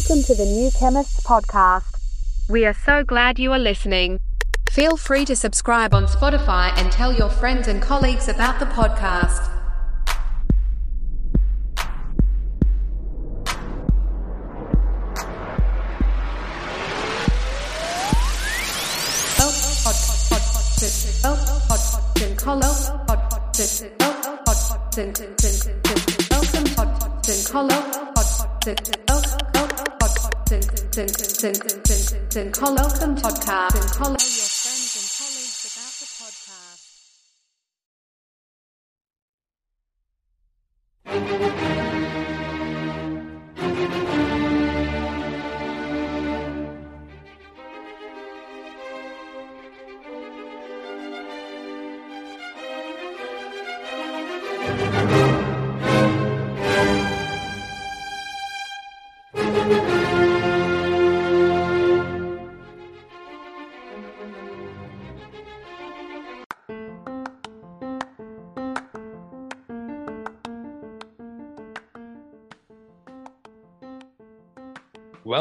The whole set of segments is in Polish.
Welcome to the New Chemists podcast. We are so glad you are listening. Feel free to subscribe on Spotify and tell your friends and colleagues about the podcast. Welcome podcast. Zen Colloquium Podcast.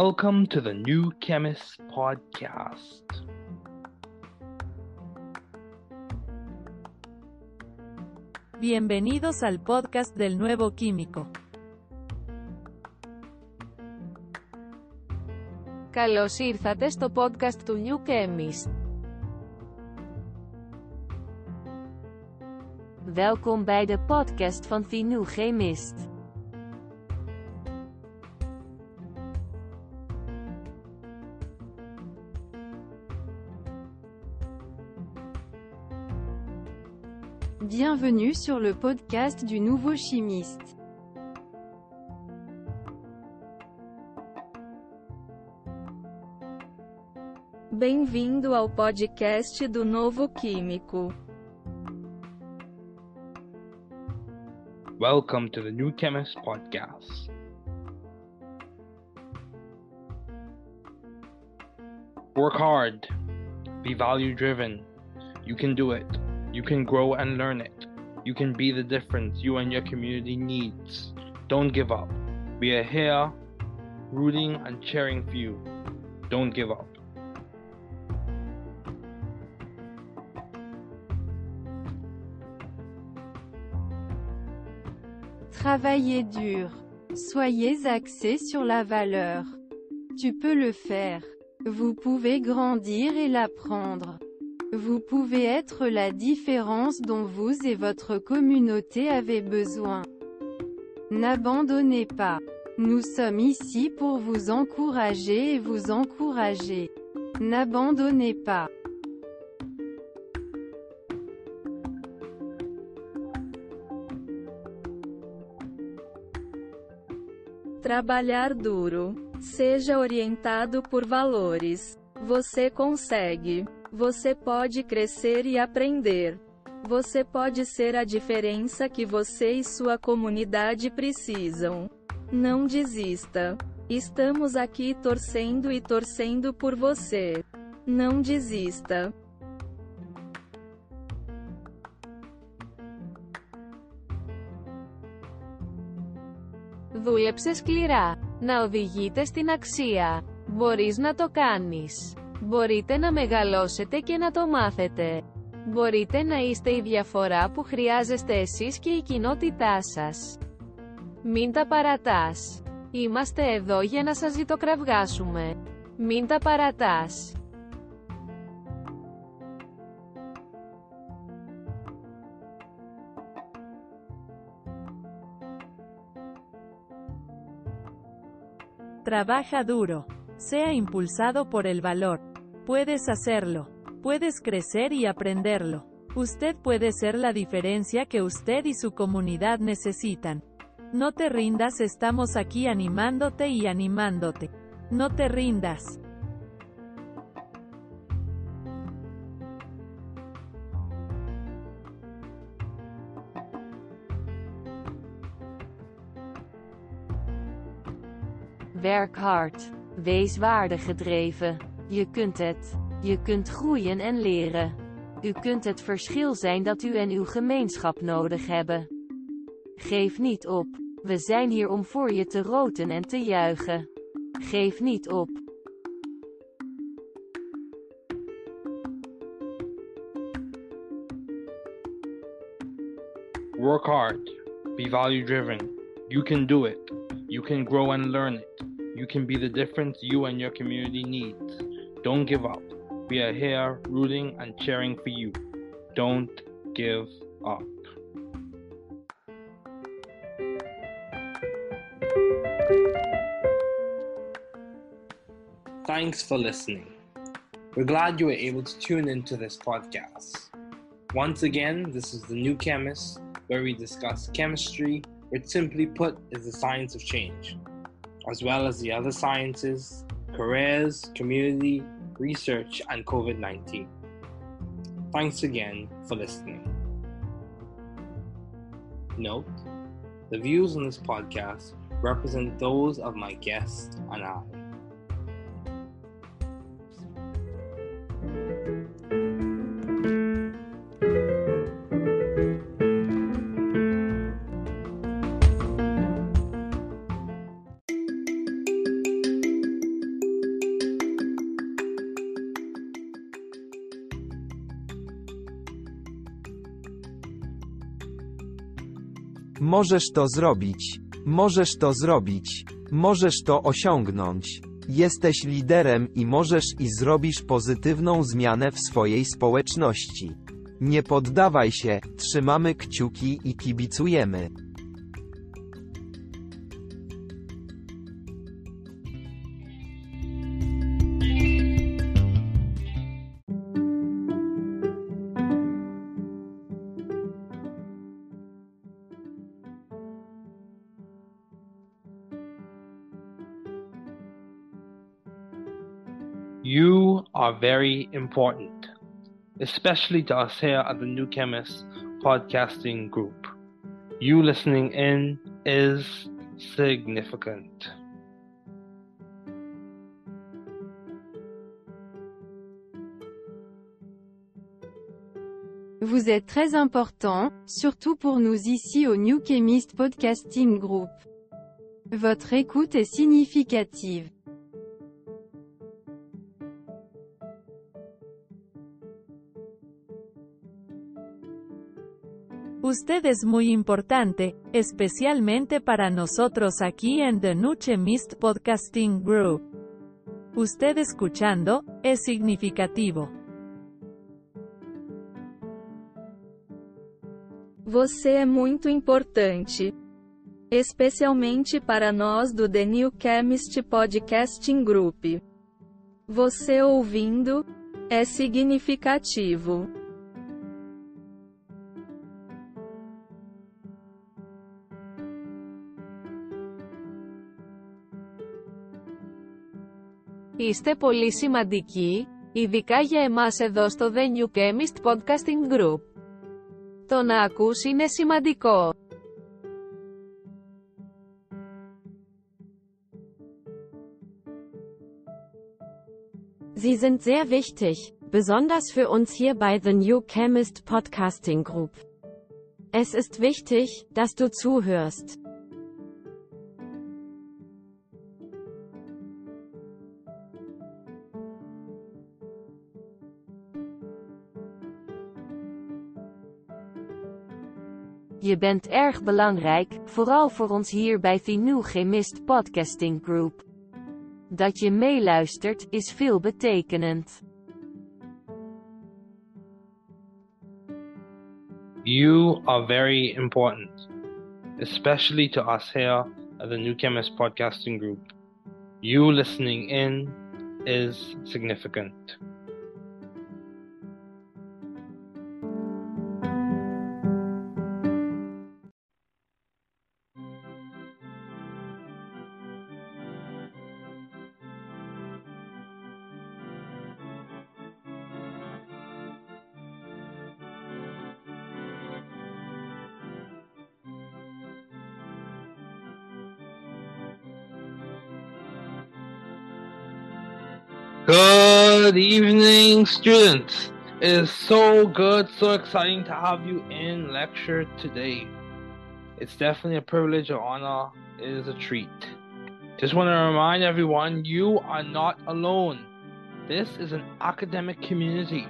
Welcome to the New Chemist Podcast. Bienvenidos al podcast del nuevo químico. Καλώς ήρθατε στο podcast του New Chemist. Welkom bij de podcast van The New Chemist. Bienvenue sur le podcast du nouveau chimiste. Bem-vindo ao podcast do Novo Químico. Welcome to the New Chemist Podcast. Work hard. Be value driven. You can do it. You can grow and learn it. You can be the difference you and your community needs. Don't give up. We are here rooting and cheering for you. Don't give up. Travaillez dur. Soyez axé sur la valeur. Tu peux le faire. Vous pouvez grandir et l'apprendre. Vous pouvez être la différence dont vous et votre communauté avez besoin. N'abandonnez pas. Nous sommes ici pour vous encourager et vous encourager. N'abandonnez pas. Trabalhar duro. Seja orientado por valores. Você consegue. Você pode crescer e aprender. Você pode ser a diferença que você e sua comunidade precisam. Não desista. Estamos aqui torcendo e torcendo por você. Não desista. Δούλεψε σκληρά. Να οδηγείτε στην αξία. Μπορείς να το κάνεις. Μπορείτε να μεγαλώσετε και να το μάθετε. Μπορείτε να είστε η διαφορά που χρειάζεστε εσείς και η κοινότητά σας. Μην τα παρατάς. Είμαστε εδώ για να σας ζητοκραυγάσουμε. Μην τα παρατάς. Trabaja duro. Sea impulsado por el valor. Puedes hacerlo. Puedes crecer y aprenderlo. Usted puede ser la diferencia que usted y su comunidad necesitan. No te rindas, estamos aquí animándote y animándote. No te rindas. Werk hard. Wees waardegedreven. Je kunt het. Je kunt groeien en leren. U kunt het verschil zijn dat u en uw gemeenschap nodig hebben. Geef niet op. We zijn hier om voor je te roten en te juichen. Geef niet op. Work hard. Be value driven. You can do it. You can grow and learn it. You can be the difference you and your community needs. Don't give up. We are here rooting and cheering for you. Don't give up. Thanks for listening. We're glad you were able to tune into this podcast. Once again, this is The New Chemist, where we discuss chemistry, which simply put is the science of change, as well as the other sciences, careers, community, research, and COVID 19. Thanks again for listening. Note the views on this podcast represent those of my guests and I. Możesz to zrobić. Możesz to zrobić. Możesz to osiągnąć. Jesteś liderem i możesz i zrobisz pozytywną zmianę w swojej społeczności. Nie poddawaj się, trzymamy kciuki i kibicujemy. Very important, especially to us here at the New Chemist podcasting group. You listening in is significant. Vous êtes très important, surtout pour nous ici au New Chemist Podcasting Group. Votre écoute est significative. Usted es muy importante, especialmente para nosotros aquí en The Nuche Mist Podcasting Group. Usted escuchando, es significativo. Você é muito importante. Especialmente para nós do The New Chemist Podcasting Group. Você ouvindo é significativo. Είστε πολύ σημαντικοί, ειδικά για εμάς εδώ στο The New Chemist Podcasting Group. Το να ακούς είναι σημαντικό. Sie sind sehr wichtig, besonders für uns hier bei The New Chemist Podcasting Group. Es ist wichtig, dass du zuhörst. Je bent erg belangrijk, vooral voor ons hier bij New Chemist Podcasting Group. Dat je meeluistert, is veelbetekenend. You are very important, especially to us here at the New Chemist Podcasting Group. You listening in is significant. Good evening, students. It is so good, so exciting to have you in lecture today. It's definitely a privilege, an honor, it is a treat. Just want to remind everyone you are not alone. This is an academic community.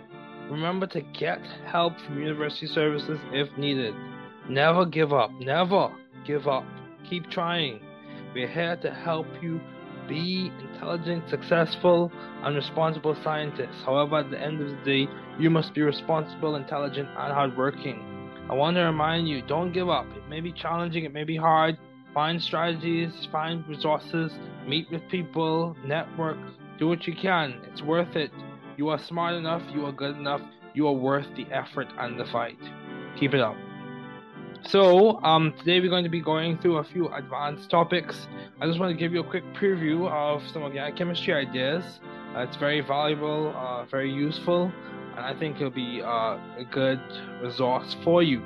Remember to get help from university services if needed. Never give up. Never give up. Keep trying. We're here to help you be intelligent, successful, and responsible scientists. However, at the end of the day, you must be responsible, intelligent, and hardworking. I want to remind you don't give up. It may be challenging, it may be hard. Find strategies, find resources, meet with people, network, do what you can. It's worth it. You are smart enough, you are good enough, you are worth the effort and the fight. Keep it up. So, um, today we're going to be going through a few advanced topics. I just want to give you a quick preview of some organic chemistry ideas. Uh, it's very valuable, uh, very useful, and I think it'll be uh, a good resource for you.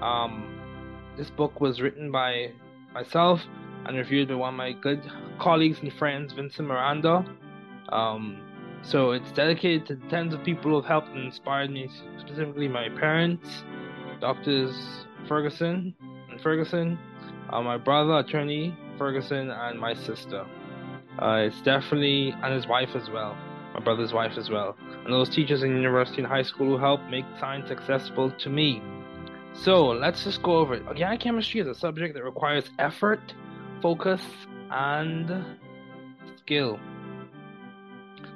Um, this book was written by myself and reviewed by one of my good colleagues and friends, Vincent Miranda. Um, so it's dedicated to tens of people who have helped and inspired me, specifically my parents, doctors Ferguson and Ferguson, uh, my brother, attorney Ferguson, and my sister. Uh, it's definitely, and his wife as well, my brother's wife as well, and those teachers in university and high school who helped make science accessible to me. So let's just go over it. Organic chemistry is a subject that requires effort, focus, and skill.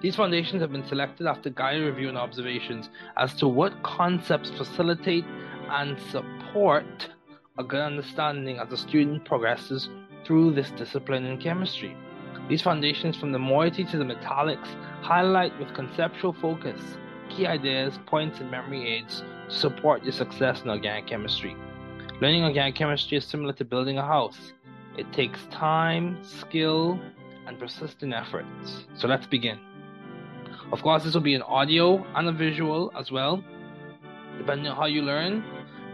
These foundations have been selected after guided review and observations as to what concepts facilitate and support a good understanding as a student progresses through this discipline in chemistry. These foundations, from the moiety to the metallics, highlight with conceptual focus key ideas, points, and memory aids to support your success in organic chemistry. Learning organic chemistry is similar to building a house. It takes time, skill, and persistent efforts. So let's begin. Of course, this will be an audio and a visual as well, depending on how you learn.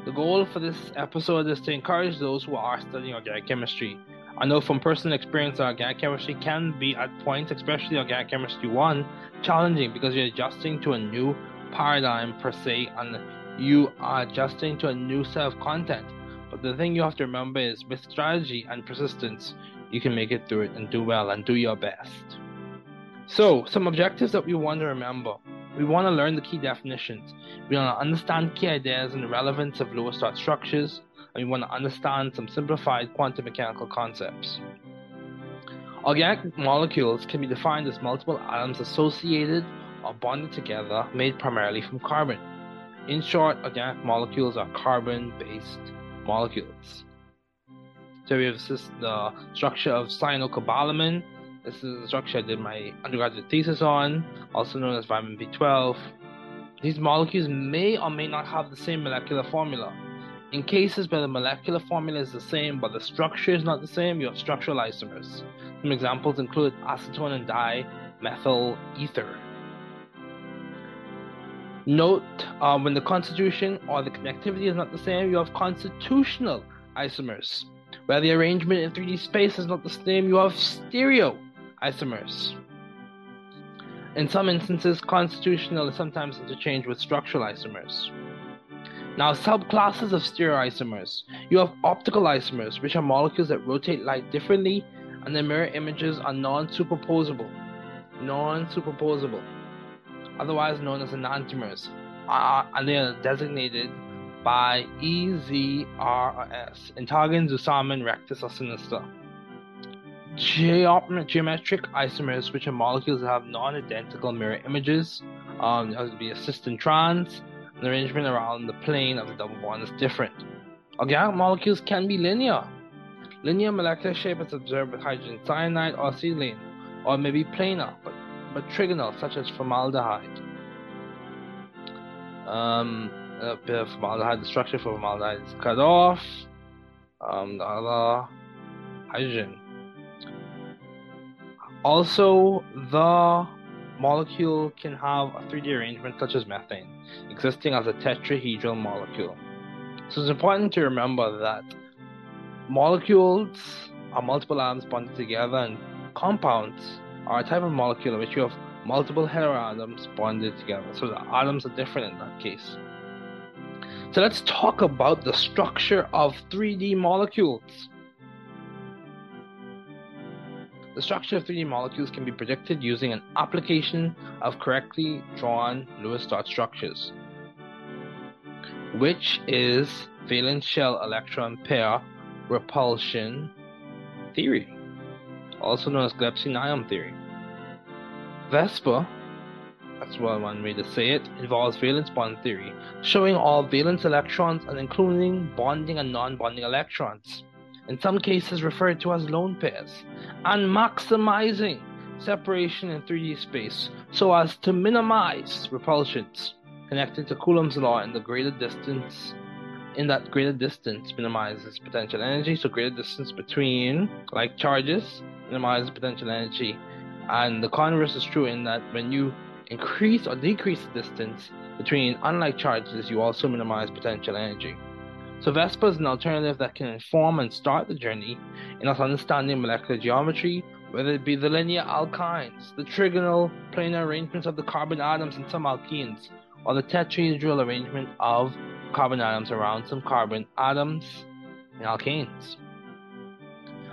The goal for this episode is to encourage those who are studying organic chemistry. I know from personal experience that organic chemistry can be at points, especially organic chemistry 1, challenging because you're adjusting to a new paradigm per se and you are adjusting to a new set of content. But the thing you have to remember is with strategy and persistence, you can make it through it and do well and do your best. So, some objectives that we want to remember. We want to learn the key definitions. We want to understand key ideas and the relevance of Lewis dot structures, and we want to understand some simplified quantum mechanical concepts. Organic molecules can be defined as multiple atoms associated or bonded together, made primarily from carbon. In short, organic molecules are carbon based molecules. So we have the structure of cyanocobalamin, this is the structure I did my undergraduate thesis on, also known as vitamin B12. These molecules may or may not have the same molecular formula. In cases where the molecular formula is the same but the structure is not the same, you have structural isomers. Some examples include acetone and dimethyl ether. Note uh, when the constitution or the connectivity is not the same, you have constitutional isomers. Where the arrangement in 3D space is not the same, you have stereo isomers. In some instances, constitutional is sometimes interchanged with structural isomers. Now, subclasses of stereoisomers. You have optical isomers, which are molecules that rotate light differently, and their mirror images are non-superposable. Non-superposable, otherwise known as enantiomers, uh, and they are designated by EZRS, Intagen, Zusammen, Rectus, or Sinister geometric isomers, which are molecules that have non-identical mirror images. Um, there would be a cis and trans. The arrangement around the plane of the double bond is different. Organic molecules can be linear. Linear molecular shape is observed with hydrogen cyanide or acetylene, or maybe planar, but, but trigonal, such as formaldehyde. Um, of formaldehyde, the structure for formaldehyde is cut off. Um, the other hydrogen also, the molecule can have a 3D arrangement such as methane, existing as a tetrahedral molecule. So it's important to remember that molecules are multiple atoms bonded together, and compounds are a type of molecule in which you have multiple heteroatoms bonded together. So the atoms are different in that case. So let's talk about the structure of 3D molecules. The structure of 3D molecules can be predicted using an application of correctly drawn Lewis dot structures, which is valence shell electron pair repulsion theory, also known as Gillespie-Needham theory. VSEPR, that's one way to say it, involves valence bond theory, showing all valence electrons and including bonding and non-bonding electrons, in some cases referred to as lone pairs, and maximizing separation in 3D space so as to minimize repulsions connected to Coulomb's law in the greater distance in that greater distance minimizes potential energy. So greater distance between like charges minimizes potential energy. And the converse is true in that when you increase or decrease the distance between unlike charges, you also minimize potential energy. So VSEPR is an alternative that can inform and start the journey in us understanding molecular geometry, whether it be the linear alkynes, the trigonal planar arrangements of the carbon atoms in some alkenes, or the tetrahedral arrangement of carbon atoms around some carbon atoms in alkanes.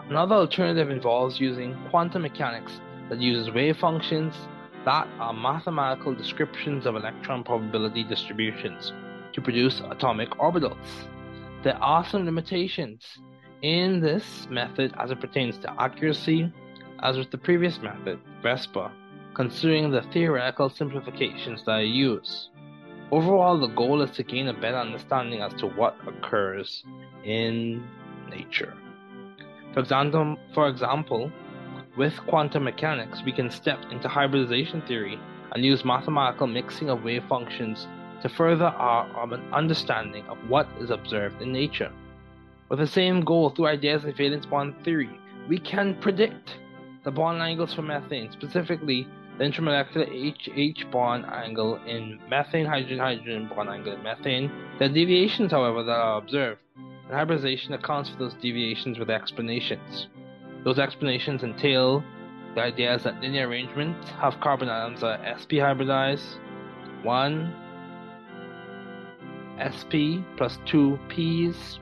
Another alternative involves using quantum mechanics that uses wave functions that are mathematical descriptions of electron probability distributions to produce atomic orbitals. There are some limitations in this method as it pertains to accuracy, as with the previous method, VSEPR, considering the theoretical simplifications that I use. Overall, the goal is to gain a better understanding as to what occurs in nature. For example, for example, with quantum mechanics, we can step into hybridization theory and use mathematical mixing of wave functions to further our um, understanding of what is observed in nature. With the same goal through ideas of valence bond theory, we can predict the bond angles for methane, specifically the intermolecular HH bond angle in methane, hydrogen, hydrogen bond angle in methane. There are deviations, however, that are observed, and hybridization accounts for those deviations with explanations. Those explanations entail the ideas that linear arrangements have carbon atoms are sp hybridized, 1 sp plus 2 p's.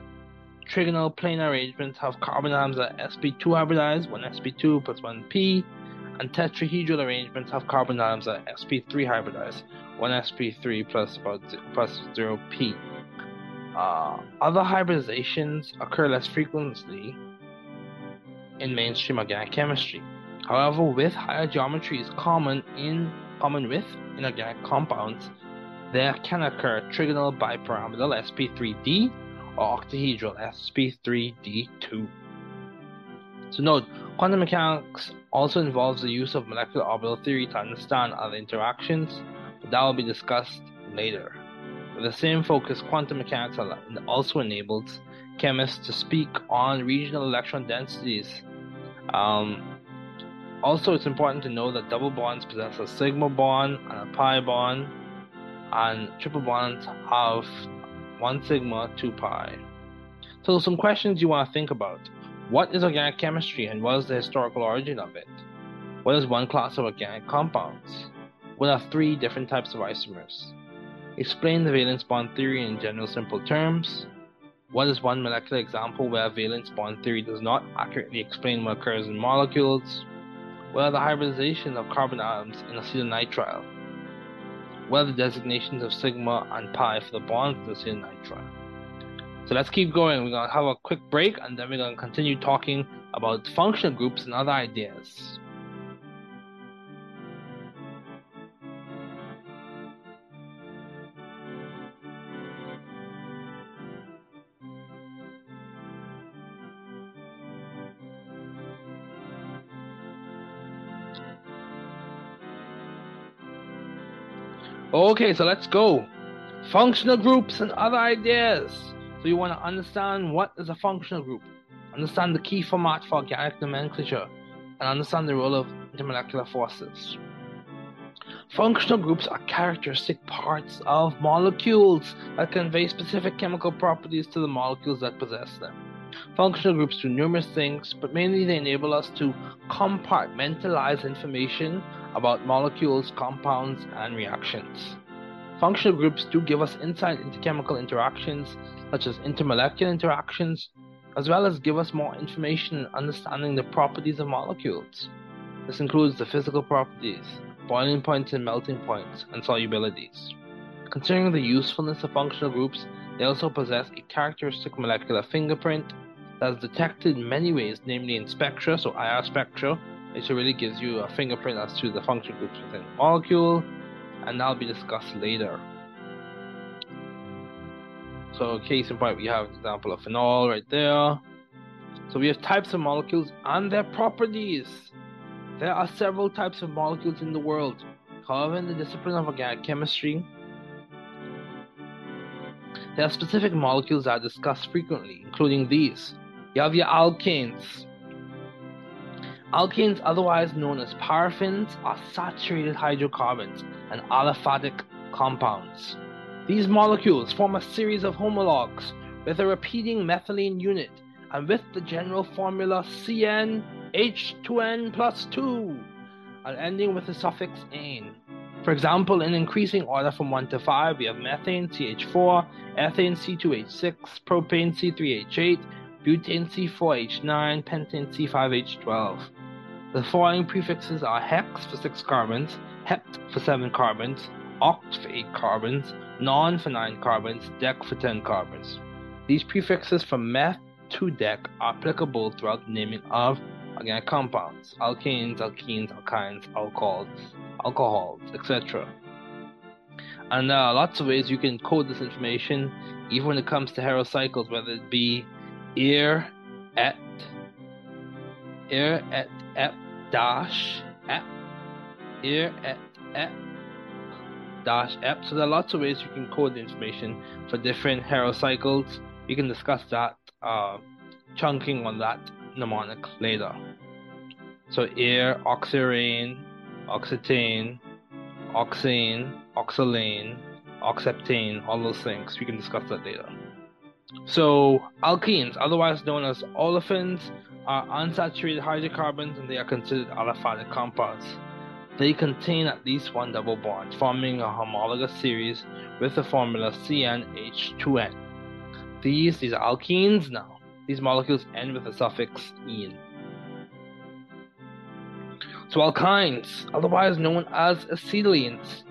Trigonal planar arrangements have carbon atoms are sp2 hybridized, 1 sp2 plus 1 p and tetrahedral arrangements have carbon atoms at sp3 hybridized, one sp3 plus about plus 0p. Uh, other hybridizations occur less frequently in mainstream organic chemistry. However, with higher geometries common in common with inorganic compounds, there can occur trigonal bipyramidal sp3d or octahedral sp3d2. So note, quantum mechanics also involves the use of molecular orbital theory to understand other interactions, but that will be discussed later. With the same focus, quantum mechanics also enables chemists to speak on regional electron densities. Um, also, it's important to know that double bonds possess a sigma bond and a pi bond, and triple bonds have one sigma, two pi. So, some questions you want to think about. What is organic chemistry and what is the historical origin of it? What is one class of organic compounds? What are three different types of isomers? Explain the valence bond theory in general simple terms. What is one molecular example where valence bond theory does not accurately explain what occurs in molecules? What are the hybridization of carbon atoms in acetonitrile? What are the designations of sigma and pi for the bonds in acetonitrile? So let's keep going. We're going to have a quick break and then we're going to continue talking about functional groups and other ideas. Okay, so let's go. Functional groups and other ideas. So you want to understand what is a functional group, understand the key format for organic nomenclature, and understand the role of intermolecular forces. Functional groups are characteristic parts of molecules that convey specific chemical properties to the molecules that possess them. Functional groups do numerous things, but mainly they enable us to compartmentalize information about molecules, compounds, and reactions. Functional groups do give us insight into chemical interactions, such as intermolecular interactions, as well as give us more information in understanding the properties of molecules. This includes the physical properties, boiling points and melting points, and solubilities. Considering the usefulness of functional groups, they also possess a characteristic molecular fingerprint that is detected in many ways, namely in spectra, so IR spectra, which really gives you a fingerprint as to the functional groups within a molecule, and that'll be discussed later. So, case in point, we have an example of phenol right there. So, we have types of molecules and their properties. There are several types of molecules in the world. However, in the discipline of organic chemistry, there are specific molecules that are discussed frequently, including these. You have your alkanes. Alkanes, otherwise known as paraffins, are saturated hydrocarbons and aliphatic compounds. These molecules form a series of homologs with a repeating methylene unit and with the general formula CnH2n plus 2 and ending with the suffix ane. For example, in increasing order from 1 to 5, we have methane CH4, ethane C2H6, propane C3H8, butane C4H9, pentane C5H12. The following prefixes are hex for 6 carbons, hept for 7 carbons, oct for 8 carbons, non for 9 carbons, dec for 10 carbons. These prefixes from meth to dec are applicable throughout the naming of organic compounds, alkanes, alkenes, alkynes, alcohols, alcohols, etc. And there uh, are lots of ways you can code this information, even when it comes to heterocycles, whether it be ir, et, ir, et, ep, dash, ep, ir, et, ep, dash ep. So there are lots of ways you can code the information for different heterocycles. We can discuss that uh, chunking on that mnemonic later. So air, oxirane, oxetane, oxane, oxalane, oxeptane, all those things. We can discuss that later. So alkenes, otherwise known as olefins, are unsaturated hydrocarbons and they are considered aliphatic compounds. They contain at least one double bond, forming a homologous series with the formula CnH2n. These, these are alkenes now. These molecules end with the suffix "-ene". So alkynes, otherwise known as acetylenes,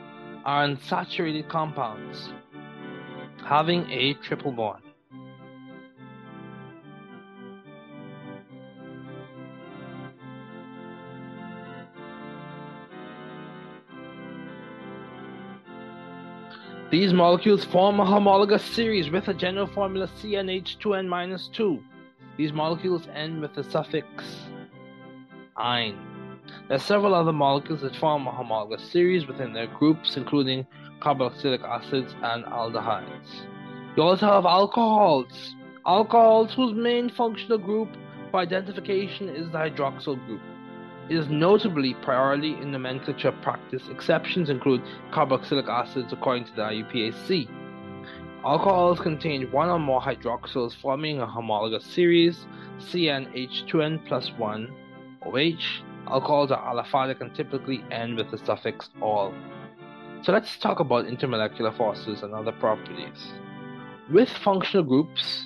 are unsaturated compounds having a triple bond. These molecules form a homologous series with a general formula CnH2n-2. These molecules end with the suffix "-ine". There are several other molecules that form a homologous series within their groups, including carboxylic acids and aldehydes. You also have alcohols. Alcohols whose main functional group for identification is the hydroxyl group. It is notably priority in nomenclature practice. Exceptions include carboxylic acids according to the IUPAC. Alcohols contain one or more hydroxyls forming a homologous series, CnH2n plus 1 OH. Alcohols are aliphatic and typically end with the suffix "-ol". So let's talk about intermolecular forces and other properties. With functional groups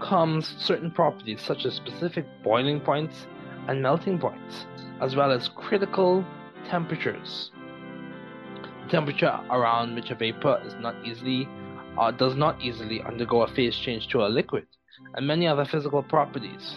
comes certain properties such as specific boiling points and melting points as well as critical temperatures. The temperature around which a vapor is not easily uh, does not easily undergo a phase change to a liquid, and many other physical properties.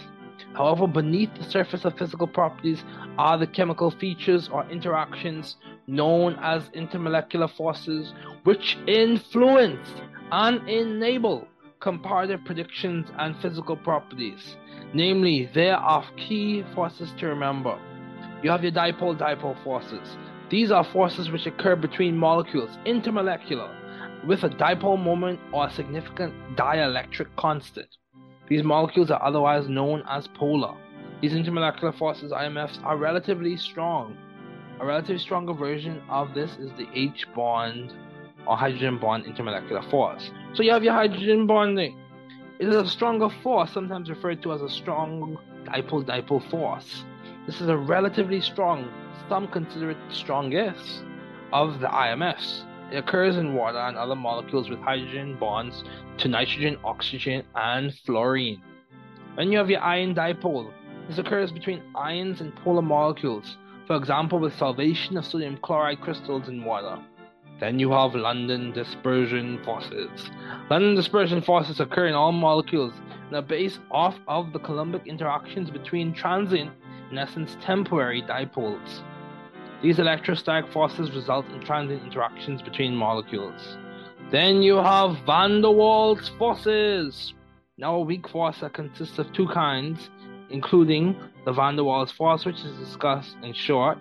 However, beneath the surface of physical properties are the chemical features or interactions known as intermolecular forces, which influence and enable comparative predictions and physical properties. Namely, there are key forces to remember. You have your dipole dipole forces. These are forces which occur between molecules, intermolecular, with a dipole moment or a significant dielectric constant. These molecules are otherwise known as polar. These intermolecular forces, IMFs, are relatively strong. A relatively stronger version of this is the H bond or hydrogen bond intermolecular force. So you have your hydrogen bonding. It is a stronger force, sometimes referred to as a strong dipole dipole force. This is a relatively strong, some consider it the strongest, of the IMFs. It occurs in water and other molecules with hydrogen bonds to nitrogen, oxygen, and fluorine. Then you have your ion dipole. This occurs between ions and polar molecules, for example, with solvation of sodium chloride crystals in water. Then you have London dispersion forces. London dispersion forces occur in all molecules and are based off of the Coulombic interactions between transient, in essence temporary, dipoles. These electrostatic forces result in transient interactions between molecules. Then you have van der Waals forces. Now, a weak force that consists of two kinds, including the van der Waals force, which is discussed in short,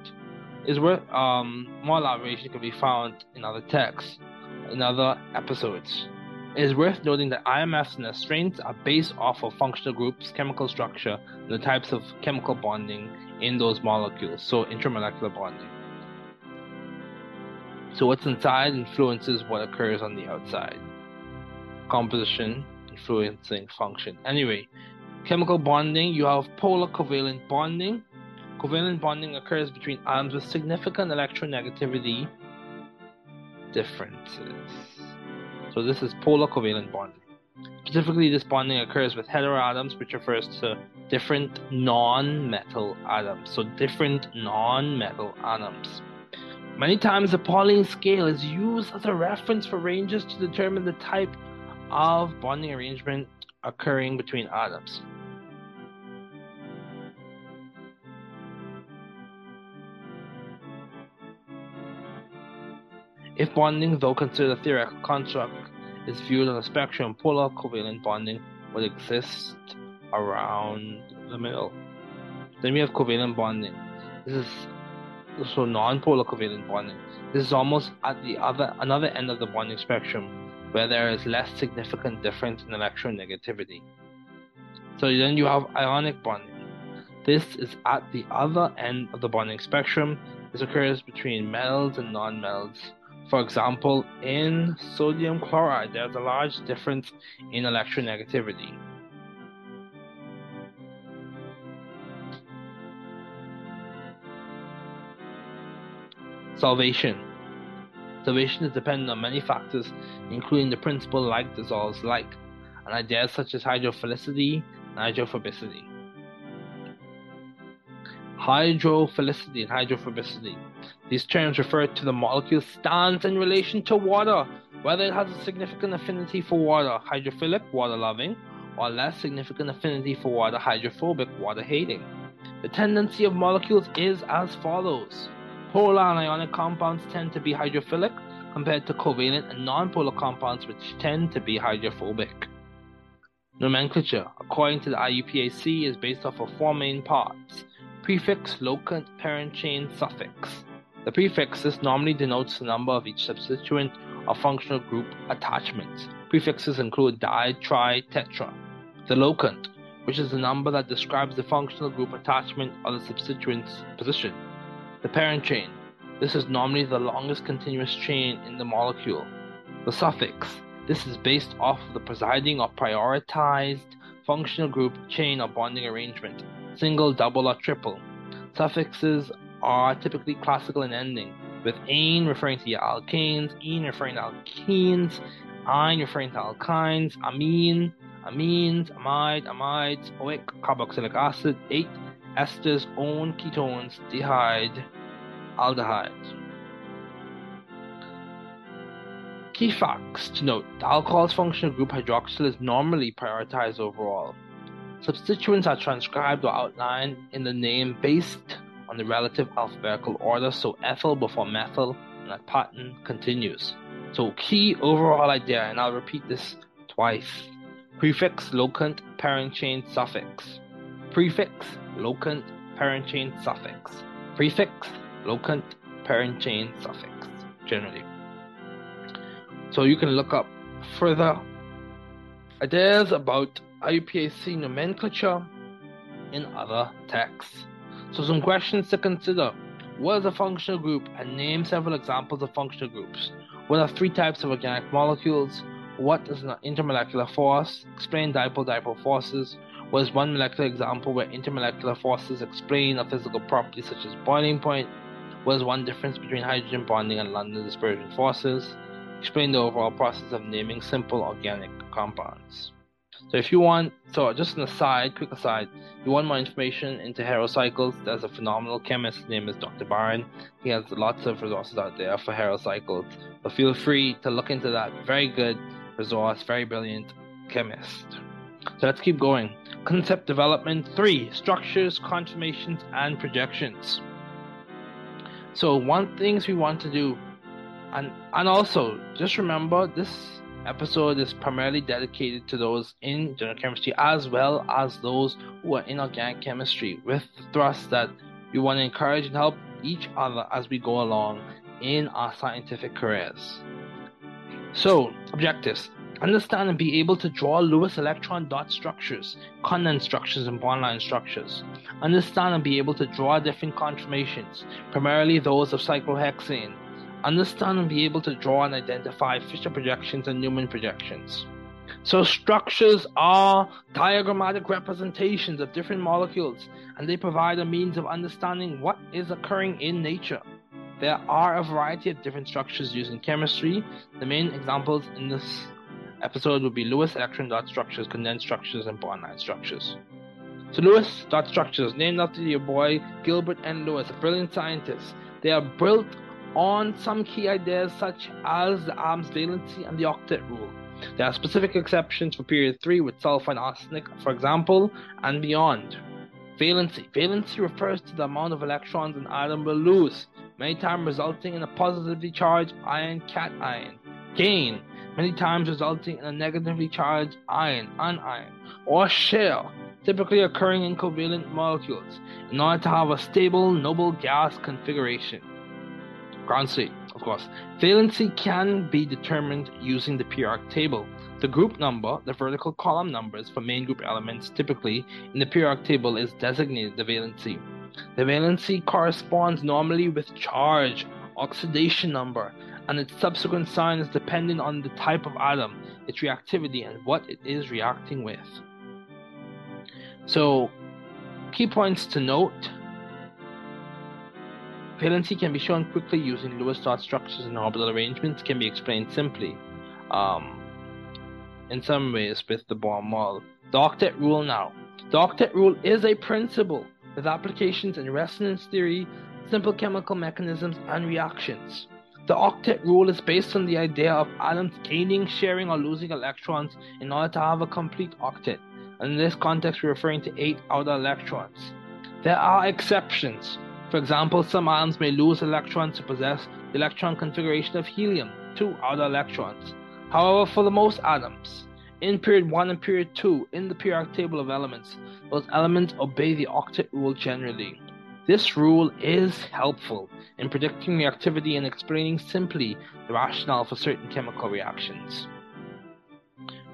is where um, more elaboration can be found in other texts, in other episodes. It is worth noting that IMFs and their strengths are based off of functional groups, chemical structure, and the types of chemical bonding in those molecules, so intramolecular bonding. So, what's inside influences what occurs on the outside. Composition influencing function. Anyway, chemical bonding, you have polar covalent bonding. Covalent bonding occurs between atoms with significant electronegativity differences. So, this is polar covalent bonding. Specifically, this bonding occurs with heteroatoms, which refers to different non metal atoms. So, different non metal atoms. Many times, the Pauling scale is used as a reference for ranges to determine the type of bonding arrangement occurring between atoms. If bonding, though considered a theoretical construct, is viewed on a spectrum, polar covalent bonding would exist around the middle. Then we have covalent bonding. This is so non-polar covalent bonding. This is almost at the other another end of the bonding spectrum, where there is less significant difference in electronegativity. So then you have ionic bonding. This is at the other end of the bonding spectrum. This occurs between metals and non-metals. For example, in sodium chloride, there's a large difference in electronegativity. Salvation. Salvation is dependent on many factors, including the principle like dissolves like, and ideas such as hydrophilicity and hydrophobicity. Hydrophilicity and hydrophobicity. These terms refer to the molecule's stance in relation to water, whether it has a significant affinity for water, hydrophilic, water loving, or less significant affinity for water, hydrophobic, water hating. The tendency of molecules is as follows. Polar and ionic compounds tend to be hydrophilic compared to covalent and nonpolar compounds which tend to be hydrophobic. Nomenclature, according to the IUPAC, is based off of four main parts prefix, locant, parent chain, suffix. The prefixes normally denotes the number of each substituent or functional group attachments. Prefixes include di, tri, tetra. The locant, which is the number that describes the functional group attachment or the substituent's position. The parent chain. This is normally the longest continuous chain in the molecule. The suffix. This is based off the presiding or prioritized functional group, chain, or bonding arrangement, single, double, or triple. Suffixes are typically classical in ending, with ane referring to alkanes, ene referring to alkenes, ine referring to alkynes, amine, amines, amide, amides, oic, carboxylic acid, 8 esters, own, ketones, dehyde, aldehydes. Key facts to note the alcohol's functional group hydroxyl is normally prioritized overall. Substituents are transcribed or outlined in the name based on the relative alphabetical order, so ethyl before methyl, and that pattern continues. So, key overall idea, and I'll repeat this twice prefix, locant, parent chain, suffix. Prefix, locant, parent chain, suffix. Prefix, locant, parent chain, suffix, generally. So you can look up further ideas about IUPAC nomenclature in other texts. So some questions to consider. What is a functional group? And name several examples of functional groups. What are three types of organic molecules? What is an intermolecular force? Explain dipole-dipole forces. What is one molecular example where intermolecular forces explain a physical property such as boiling point? What is one difference between hydrogen bonding and London dispersion forces? Explain the overall process of naming simple organic compounds. So if you want, so just an aside, quick aside, you want more information into heterocycles, there's a phenomenal chemist, his name is Dr. Byron. He has lots of resources out there for heterocycles. But feel free to look into that. Very good resource, very brilliant chemist. So let's keep going. Concept development three structures, conformations, and projections. So one things we want to do, and and also just remember this episode is primarily dedicated to those in general chemistry as well as those who are in organic chemistry, with the thrust that we want to encourage and help each other as we go along in our scientific careers. So objectives Understand and be able to draw Lewis electron dot structures, condensed structures, and bond-line structures. Understand and be able to draw different conformations, primarily those of cyclohexane. Understand and be able to draw and identify Fischer projections and Newman projections. So, structures are diagrammatic representations of different molecules, and they provide a means of understanding what is occurring in nature. There are a variety of different structures used in chemistry. The main examples in this episode would be Lewis electron dot structures, condensed structures, and bond line structures. So Lewis dot structures, named after your boy Gilbert N. Lewis, a brilliant scientist. They are built on some key ideas such as the arms valency and the octet rule. There are specific exceptions for period 3 with sulfur and arsenic, for example, and beyond. Valency. Valency refers to the amount of electrons an atom will lose, many times resulting in a positively charged ion cation. Gain many times resulting in a negatively charged ion, anion, or shell, typically occurring in covalent molecules, in order to have a stable noble gas configuration. Ground of course. Valency can be determined using the periodic table. The group number, the vertical column numbers for main group elements, typically in the periodic table, is designated the valency. The valency corresponds normally with charge, oxidation number, and its subsequent sign is dependent on the type of atom, its reactivity, and what it is reacting with. So, key points to note valency can be shown quickly using Lewis dot structures and orbital arrangements, can be explained simply. Um, in some ways, with the Bohr model. The octet rule now. The octet rule is a principle with applications in resonance theory, simple chemical mechanisms, and reactions. The octet rule is based on the idea of atoms gaining, sharing, or losing electrons in order to have a complete octet. And in this context, we're referring to eight outer electrons. There are exceptions. For example, some atoms may lose electrons to possess the electron configuration of helium, two outer electrons. However, for the most atoms, in period 1 and period 2 in the periodic table of elements, those elements obey the octet rule generally. This rule is helpful in predicting reactivity and explaining simply the rationale for certain chemical reactions.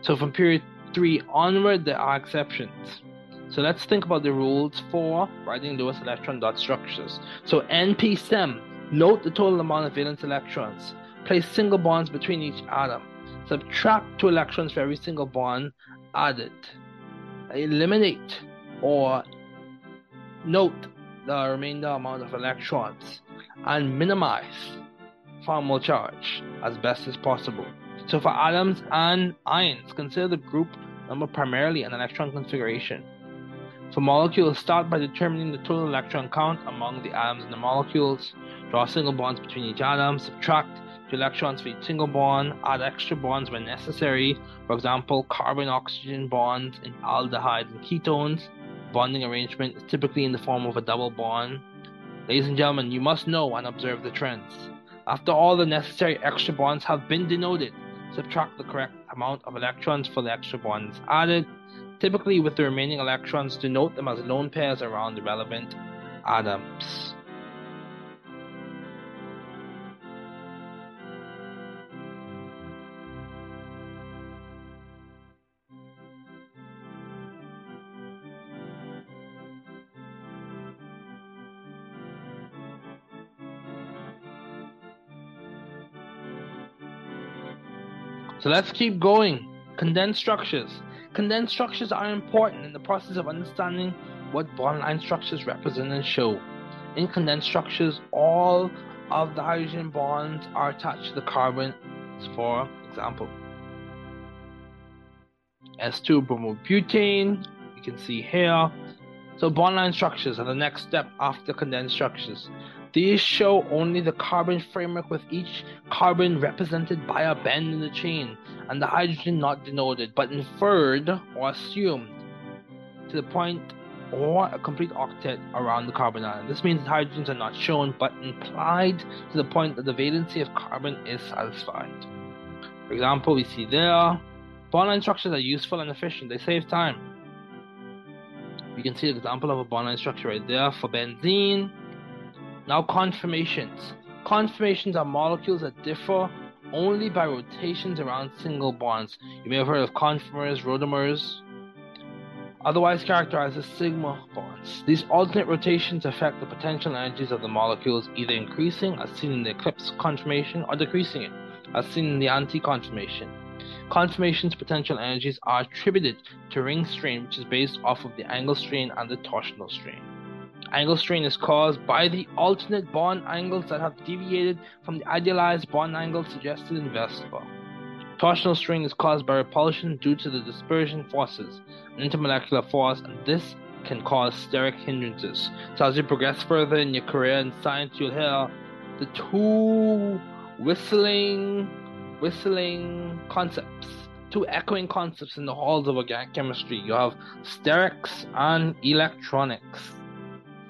So from period 3 onward, there are exceptions. So let's think about the rules for writing Lewis electron dot structures. So NP-SEM, note the total amount of valence electrons. Place single bonds between each atom. Subtract two electrons for every single bond added. Eliminate or note the remainder amount of electrons and minimize formal charge as best as possible. So for atoms and ions, consider the group number primarily an electron configuration. For molecules, start by determining the total electron count among the atoms in the molecules. Draw single bonds between each atom, subtract two electrons for each single bond, add extra bonds when necessary. For example, carbon-oxygen bonds in aldehydes and ketones, bonding arrangement is typically in the form of a double bond. Ladies and gentlemen, you must know and observe the trends. After all the necessary extra bonds have been denoted, subtract the correct amount of electrons for the extra bonds added, typically with the remaining electrons denote them as lone pairs around the relevant atoms. So let's keep going. Condensed structures. Condensed structures are important in the process of understanding what bond line structures represent and show. In condensed structures, all of the hydrogen bonds are attached to the carbon, for example. S2 bromobutane, you can see here. So bond line structures are the next step after condensed structures. These show only the carbon framework with each carbon represented by a bend in the chain, and the hydrogen not denoted, but inferred or assumed to the point or a complete octet around the carbon atom. This means that hydrogens are not shown, but implied to the point that the valency of carbon is satisfied. For example, we see there, bond line structures are useful and efficient. They save time. We can see an example of a bond line structure right there for benzene. Now conformations. Conformations are molecules that differ only by rotations around single bonds. You may have heard of conformers, rotamers, otherwise characterized as sigma bonds. These alternate rotations affect the potential energies of the molecules, either increasing, as seen in the eclipse conformation, or decreasing it, as seen in the anti-conformation. Conformation's potential energies are attributed to ring strain, which is based off of the angle strain and the torsional strain. Angle strain is caused by the alternate bond angles that have deviated from the idealized bond angle suggested in VSEPR. Torsional strain is caused by repulsion due to the dispersion forces, an intermolecular force, and this can cause steric hindrances. So as you progress further in your career in science, you'll hear the two whistling, whistling concepts, two echoing concepts in the halls of organic chemistry. You have sterics and electronics.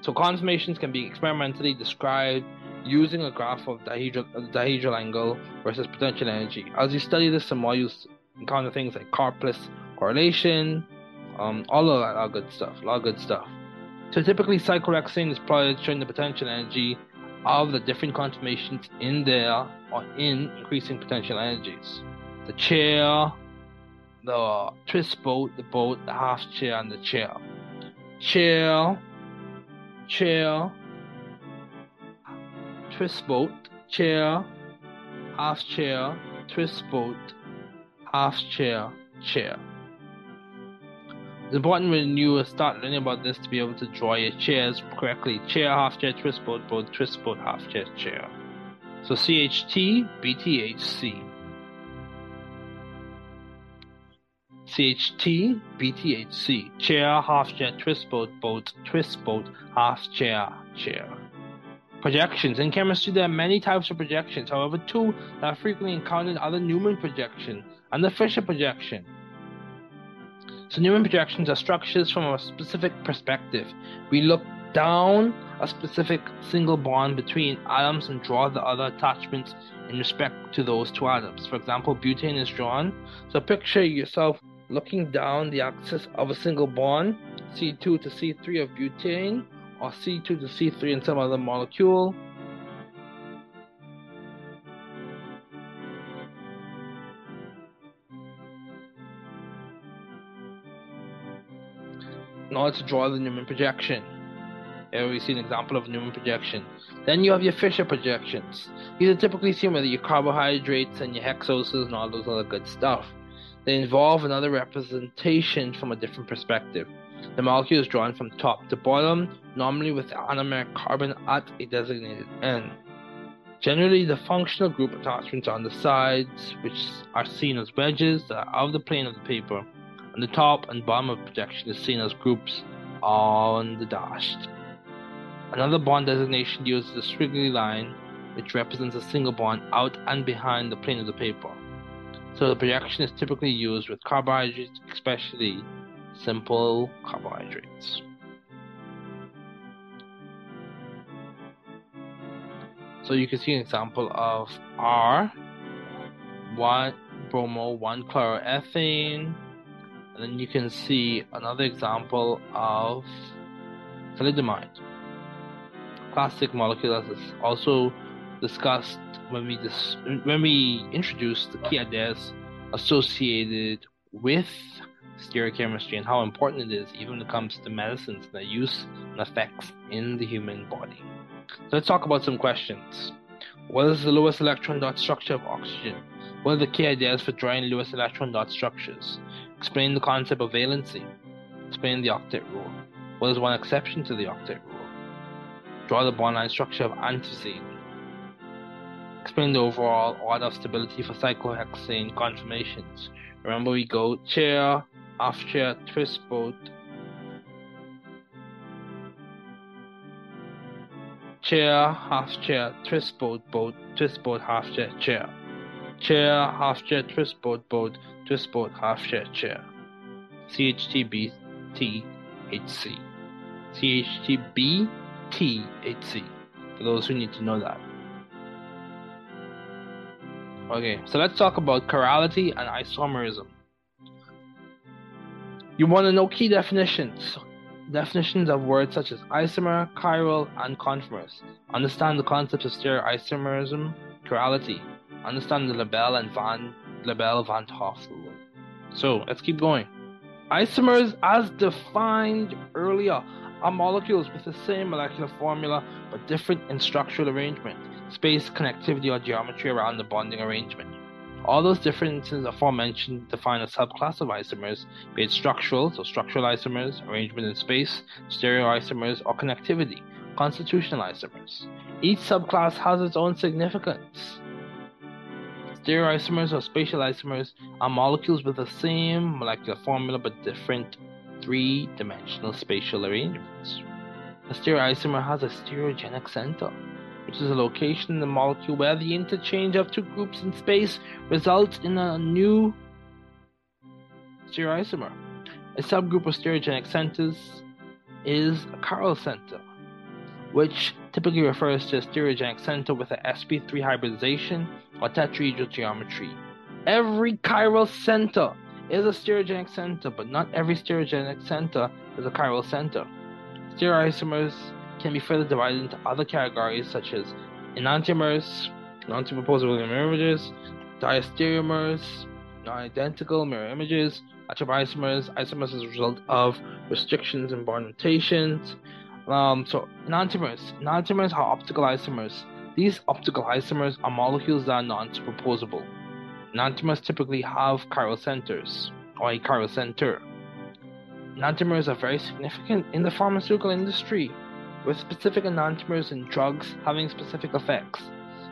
So conformations can be experimentally described using a graph of dihedral, dihedral angle versus potential energy. As you study this some more, you encounter things like Karplus correlation, um, all of that, all good stuff, a lot of good stuff. So typically, cyclohexane is plotted showing the potential energy of the different conformations in there or in increasing potential energies. The chair, the twist boat, the boat, the half chair, and the chair. Chair, chair, twist boat, chair, half chair, twist boat, half chair, chair. It's important when you start learning about this to be able to draw your chairs correctly. Chair, half chair, twist boat, boat, twist boat, half chair, chair. So CHT, BTHC. CHT, BTHC. Chair, half chair, twist boat, boat, twist boat, half chair, chair. Projections. In chemistry, there are many types of projections. However, two that are frequently encountered are the Newman projection and the Fischer projection. So, Newman projections are structures from a specific perspective. We look down a specific single bond between atoms and draw the other attachments in respect to those two atoms. For example, butane is drawn. So, picture yourself looking down the axis of a single bond, C2 to C3 of butane, or C2 to C3 in some other molecule. Order to draw the Newman projection. Here we see an example of Newman projection. Then you have your Fischer projections. These are typically seen with your carbohydrates and your hexoses and all those other good stuff. They involve another representation from a different perspective. The molecule is drawn from top to bottom, normally with anomeric carbon at a designated end. Generally, the functional group attachments are on the sides, which are seen as wedges that are out of the plane of the paper, and the top and bottom of projection is seen as groups on the dashed. Another bond designation uses a squiggly line, which represents a single bond out and behind the plane of the paper. So the projection is typically used with carbohydrates, especially simple carbohydrates. So you can see an example of R, one bromo, one chloroethane, and then you can see another example of thalidomide. Classic molecule as is also discussed when we dis- when we introduced the key ideas associated with stereochemistry and how important it is even when it comes to medicines and their use and effects in the human body. So let's talk about some questions. What is the Lewis electron dot structure of oxygen? What are the key ideas for drawing Lewis electron dot structures? Explain the concept of valency. Explain the octet rule. What is one exception to the octet rule? Draw the bond line structure of antizine. Explain the overall order of stability for cyclohexane conformations. Remember, we go chair, half chair, twist boat, chair, half chair, twist boat, boat, twist boat, half chair, chair. Chair, half chair, twist boat, boat, twist boat, half chair, chair. CHTB THC. CHTB THC. For those who need to know that. Okay, so let's talk about chirality and isomerism. You want to know key definitions. Definitions of words such as isomer, chiral, and conformers. Understand the concepts of stereoisomerism, chirality. Understand the Lebel and Van Lebel Van Hoff rule. So let's keep going. Isomers, as defined earlier, are molecules with the same molecular formula but different in structural arrangement, space, connectivity, or geometry around the bonding arrangement. All those differences aforementioned define a subclass of isomers, be it structural, so structural isomers, arrangement in space, stereoisomers, or connectivity, constitutional isomers. Each subclass has its own significance. Stereoisomers or spatial isomers are molecules with the same molecular formula but different three dimensional spatial arrangements. A stereoisomer has a stereogenic center, which is a location in the molecule where the interchange of two groups in space results in a new stereoisomer. A subgroup of stereogenic centers is a chiral center, which typically refers to a stereogenic center with a sp3 hybridization or tetrahedral geometry. Every chiral center is a stereogenic center, but not every stereogenic center is a chiral center. Stereoisomers can be further divided into other categories such as enantiomers, non-superposable mirror images, diastereomers, non-identical mirror images, isomers, isomers as a result of restrictions in bond notations. Um, so enantiomers, enantiomers are optical isomers. These optical isomers are molecules that are non-superposable. Enantiomers typically have chiral centers, or a chiral center. Enantiomers are very significant in the pharmaceutical industry, with specific enantiomers in drugs having specific effects.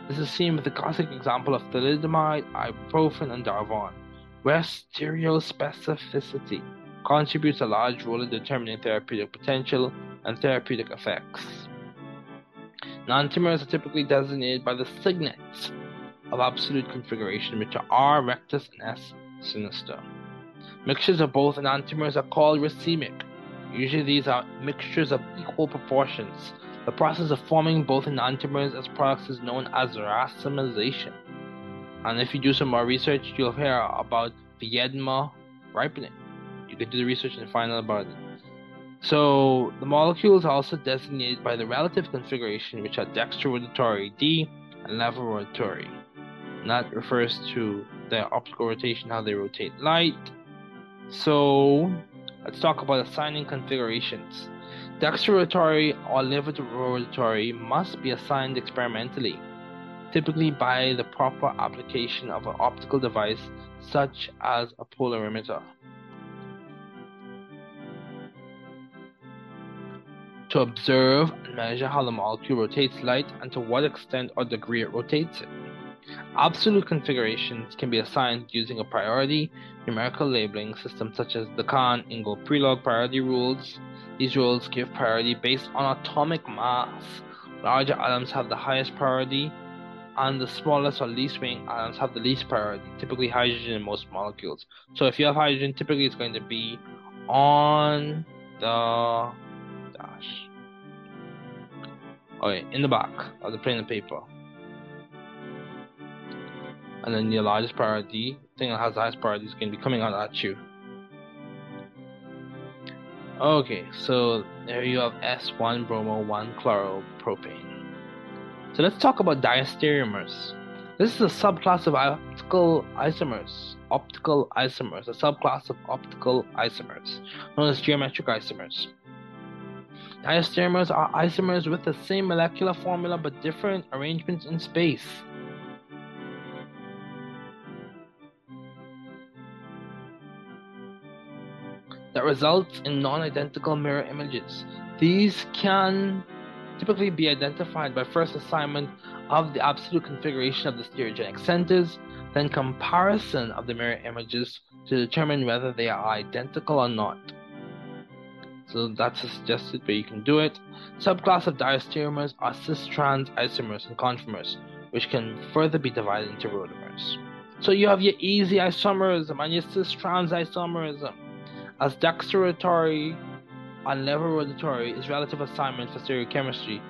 This is seen with the classic example of thalidomide, ibuprofen, and Darvon, where stereospecificity contributes a large role in determining therapeutic potential and therapeutic effects. Enantiomers are typically designated by the signets of absolute configuration, which are R rectus and S sinister. Mixtures of both enantiomers are called racemic. Usually these are mixtures of equal proportions. The process of forming both enantiomers as products is known as racemization. And if you do some more research, you'll hear about Viedma ripening. You can do the research and find out about it. So the molecules are also designated by the relative configuration, which are dextrorotatory D and levorotatory. And that refers to their optical rotation, how they rotate light. So let's talk about assigning configurations. Dextrorotatory or levorotatory must be assigned experimentally, typically by the proper application of an optical device such as a polarimeter. To observe and measure how the molecule rotates light and to what extent or degree it rotates it. Absolute configurations can be assigned using a priority numerical labeling system such as the Kahn Ingold Prelog priority rules. These rules give priority based on atomic mass. Larger atoms have the highest priority, and the smallest or least weighing atoms have the least priority, typically hydrogen in most molecules. So if you have hydrogen, typically it's going to be on the dash. Okay, in the back of the plain of paper and then your largest priority, thing that has the highest priority, is going to be coming out at you. Okay, so there you have S1 bromo 1 chloropropane. So let's talk about diastereomers. This is a subclass of optical isomers. Optical isomers, a subclass of optical isomers, known as geometric isomers. Diastereomers are isomers with the same molecular formula but different arrangements in space. That results in non-identical mirror images. These can typically be identified by first assignment of the absolute configuration of the stereogenic centers, then comparison of the mirror images to determine whether they are identical or not. So that's a suggested way you can do it. Subclass of diastereomers are cis-trans isomers and conformers, which can further be divided into rotamers. So you have your easy isomerism and your cis-trans isomerism. As dexteratory and level rotatory is relative assignment for stereochemistry,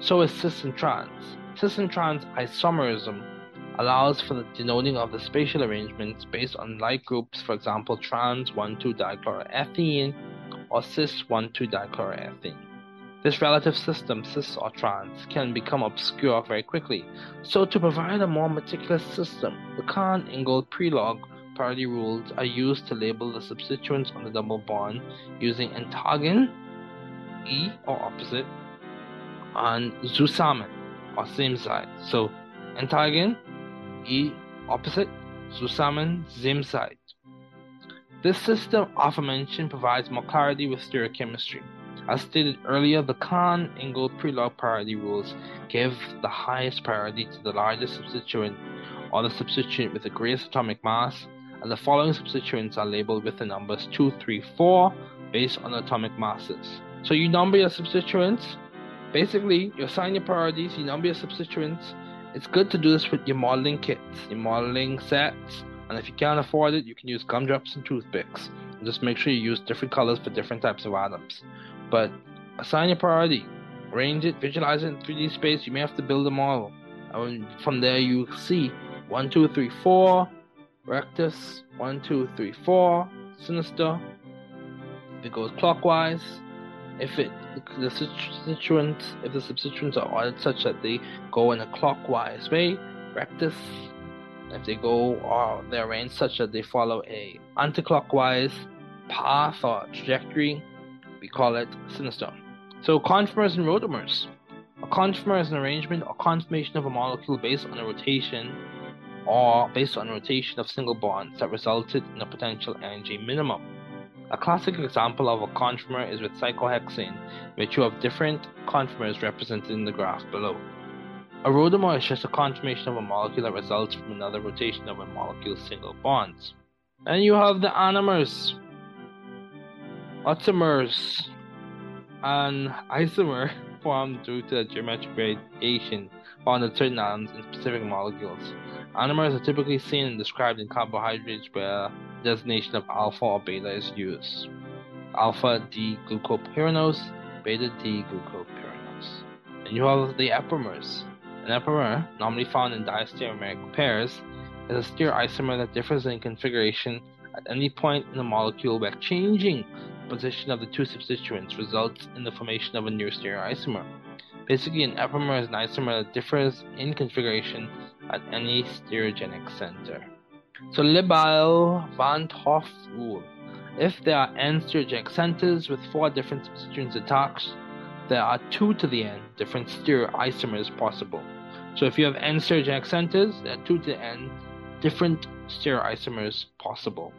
so is cis and trans. Cis and trans isomerism allows for the denoting of the spatial arrangements based on like groups, for example, trans 1,2-dichloroethene or cis 1,2-dichloroethene. This relative system, cis or trans, can become obscure very quickly. So, to provide a more meticulous system, the Kahn Ingold Prelog parity rules are used to label the substituents on the double bond using antagon, E or opposite, and zusammen or same side. So, antagon, E opposite, zusammen, same side. This system aforementioned provides more clarity with stereochemistry. As stated earlier, the Kahn Ingold Prelog priority rules give the highest priority to the largest substituent or the substituent with the greatest atomic mass, and the following substituents are labeled with the numbers 2, 3, 4 based on atomic masses. So you number your substituents. Basically, you assign your priorities, you number your substituents. It's good to do this with your modeling kits, your modeling sets, and if you can't afford it, you can use gumdrops and toothpicks. Just make sure you use different colors for different types of atoms but assign your priority, arrange it, visualize it in 3D space. You may have to build a model. And from there, you see one, two, three, four, rectus, one, two, three, four, sinister. If it goes clockwise, if it the substituents, if the substituents are ordered such that they go in a clockwise way, rectus. If they go uh, or they're arranged such that they follow a anti-clockwise path or trajectory, we call it sinister. So conformers and rotamers. A conformer is an arrangement or conformation of a molecule based on a rotation or based on rotation of single bonds that resulted in a potential energy minimum. A classic example of a conformer is with cyclohexane, which you have different conformers represented in the graph below. A rotamer is just a conformation of a molecule that results from another rotation of a molecule's single bonds. And you have the anomers, Automers an isomer formed due to the geometric variation found in certain atoms in specific molecules. Anomers are typically seen and described in carbohydrates where designation of alpha or beta is used. Alpha D glucopyranose, beta D glucopyranose. And you have the epimers. An epimer, normally found in diastereomeric pairs, is a stereoisomer that differs in configuration at any point in the molecule where changing the position of the two substituents results in the formation of a new stereoisomer. Basically, an epimer is an isomer that differs in configuration at any stereogenic center. So Libelle van 't Hoff rule. If there are n stereogenic centers with four different substituents attached, there are two to the n different stereoisomers possible. So if you have n stereogenic centers, there are two to the n different stereoisomers possible.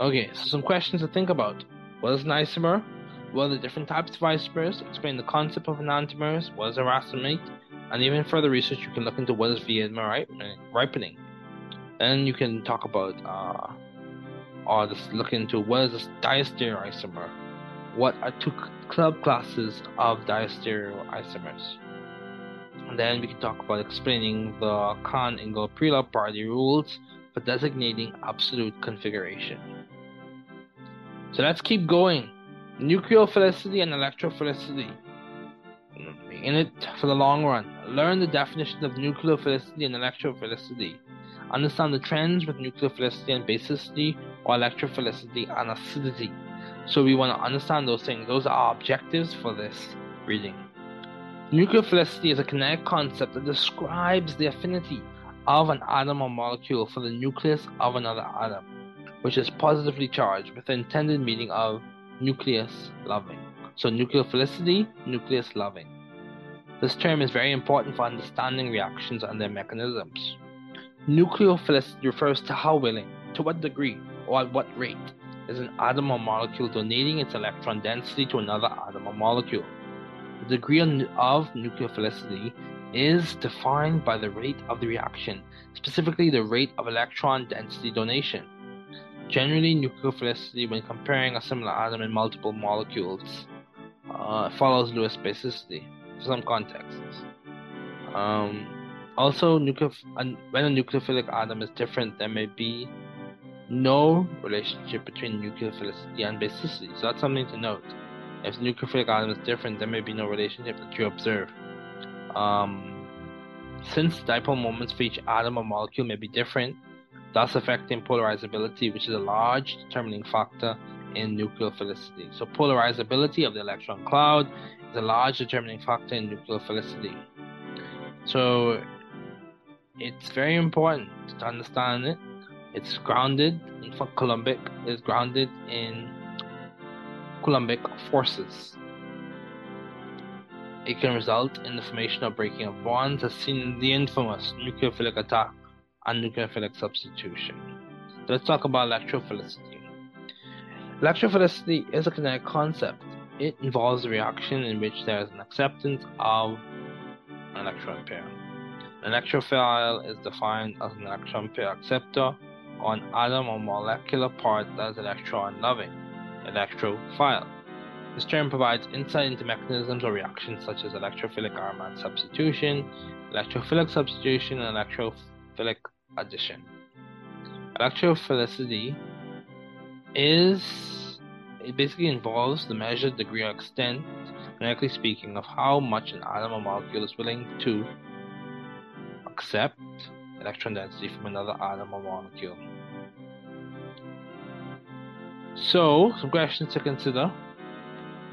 Okay, so some questions to think about. What is an isomer? What are the different types of isomers? Explain the concept of enantiomers. What is a racemate? And even further research, you can look into what is Viedma ripening. Then you can talk about, uh, or just look into what is a diastereoisomer. What are two club classes of diastereoisomers? And then we can talk about explaining the Kahn Ingold Prelog parity rules for designating absolute configuration. So let's keep going. Nucleophilicity and electrophilicity. In it for the long run. Learn the definition of nucleophilicity and electrophilicity. Understand the trends with nucleophilicity and basicity or electrophilicity and acidity. So we want to understand those things. Those are our objectives for this reading. Nucleophilicity is a kinetic concept that describes the affinity of an atom or molecule for the nucleus of another atom which is positively charged with the intended meaning of nucleus loving. So, nucleophilicity, nucleus loving. This term is very important for understanding reactions and their mechanisms. Nucleophilicity refers to how willing, to what degree, or at what rate is an atom or molecule donating its electron density to another atom or molecule. The degree of nucleophilicity is defined by the rate of the reaction, specifically the rate of electron density donation. Generally, nucleophilicity, when comparing a similar atom in multiple molecules, uh, follows Lewis basicity some contexts. Um, also, when a nucleophilic atom is different, there may be no relationship between nucleophilicity and basicity. So that's something to note. If the nucleophilic atom is different, there may be no relationship that you observe. Um, since dipole moments for each atom or molecule may be different, thus affecting polarizability, which is a large determining factor in nucleophilicity. So polarizability of the electron cloud is a large determining factor in nucleophilicity. So it's very important to understand it. It's grounded in Coulombic is grounded in Coulombic forces. It can result in the formation or breaking of bonds as seen in the infamous nucleophilic attack and nucleophilic substitution. Let's talk about electrophilicity. Electrophilicity is a kinetic concept. It involves a reaction in which there is an acceptance of an electron pair. An electrophile is defined as an electron pair acceptor or an atom or molecular part that is electron loving, electrophile. This term provides insight into mechanisms or reactions such as electrophilic aromatic substitution, electrophilic substitution, and electrophilic addition. Electrophilicity is it basically involves the measured degree or extent, genetically speaking, of how much an atom or molecule is willing to accept electron density from another atom or molecule. So, some questions to consider.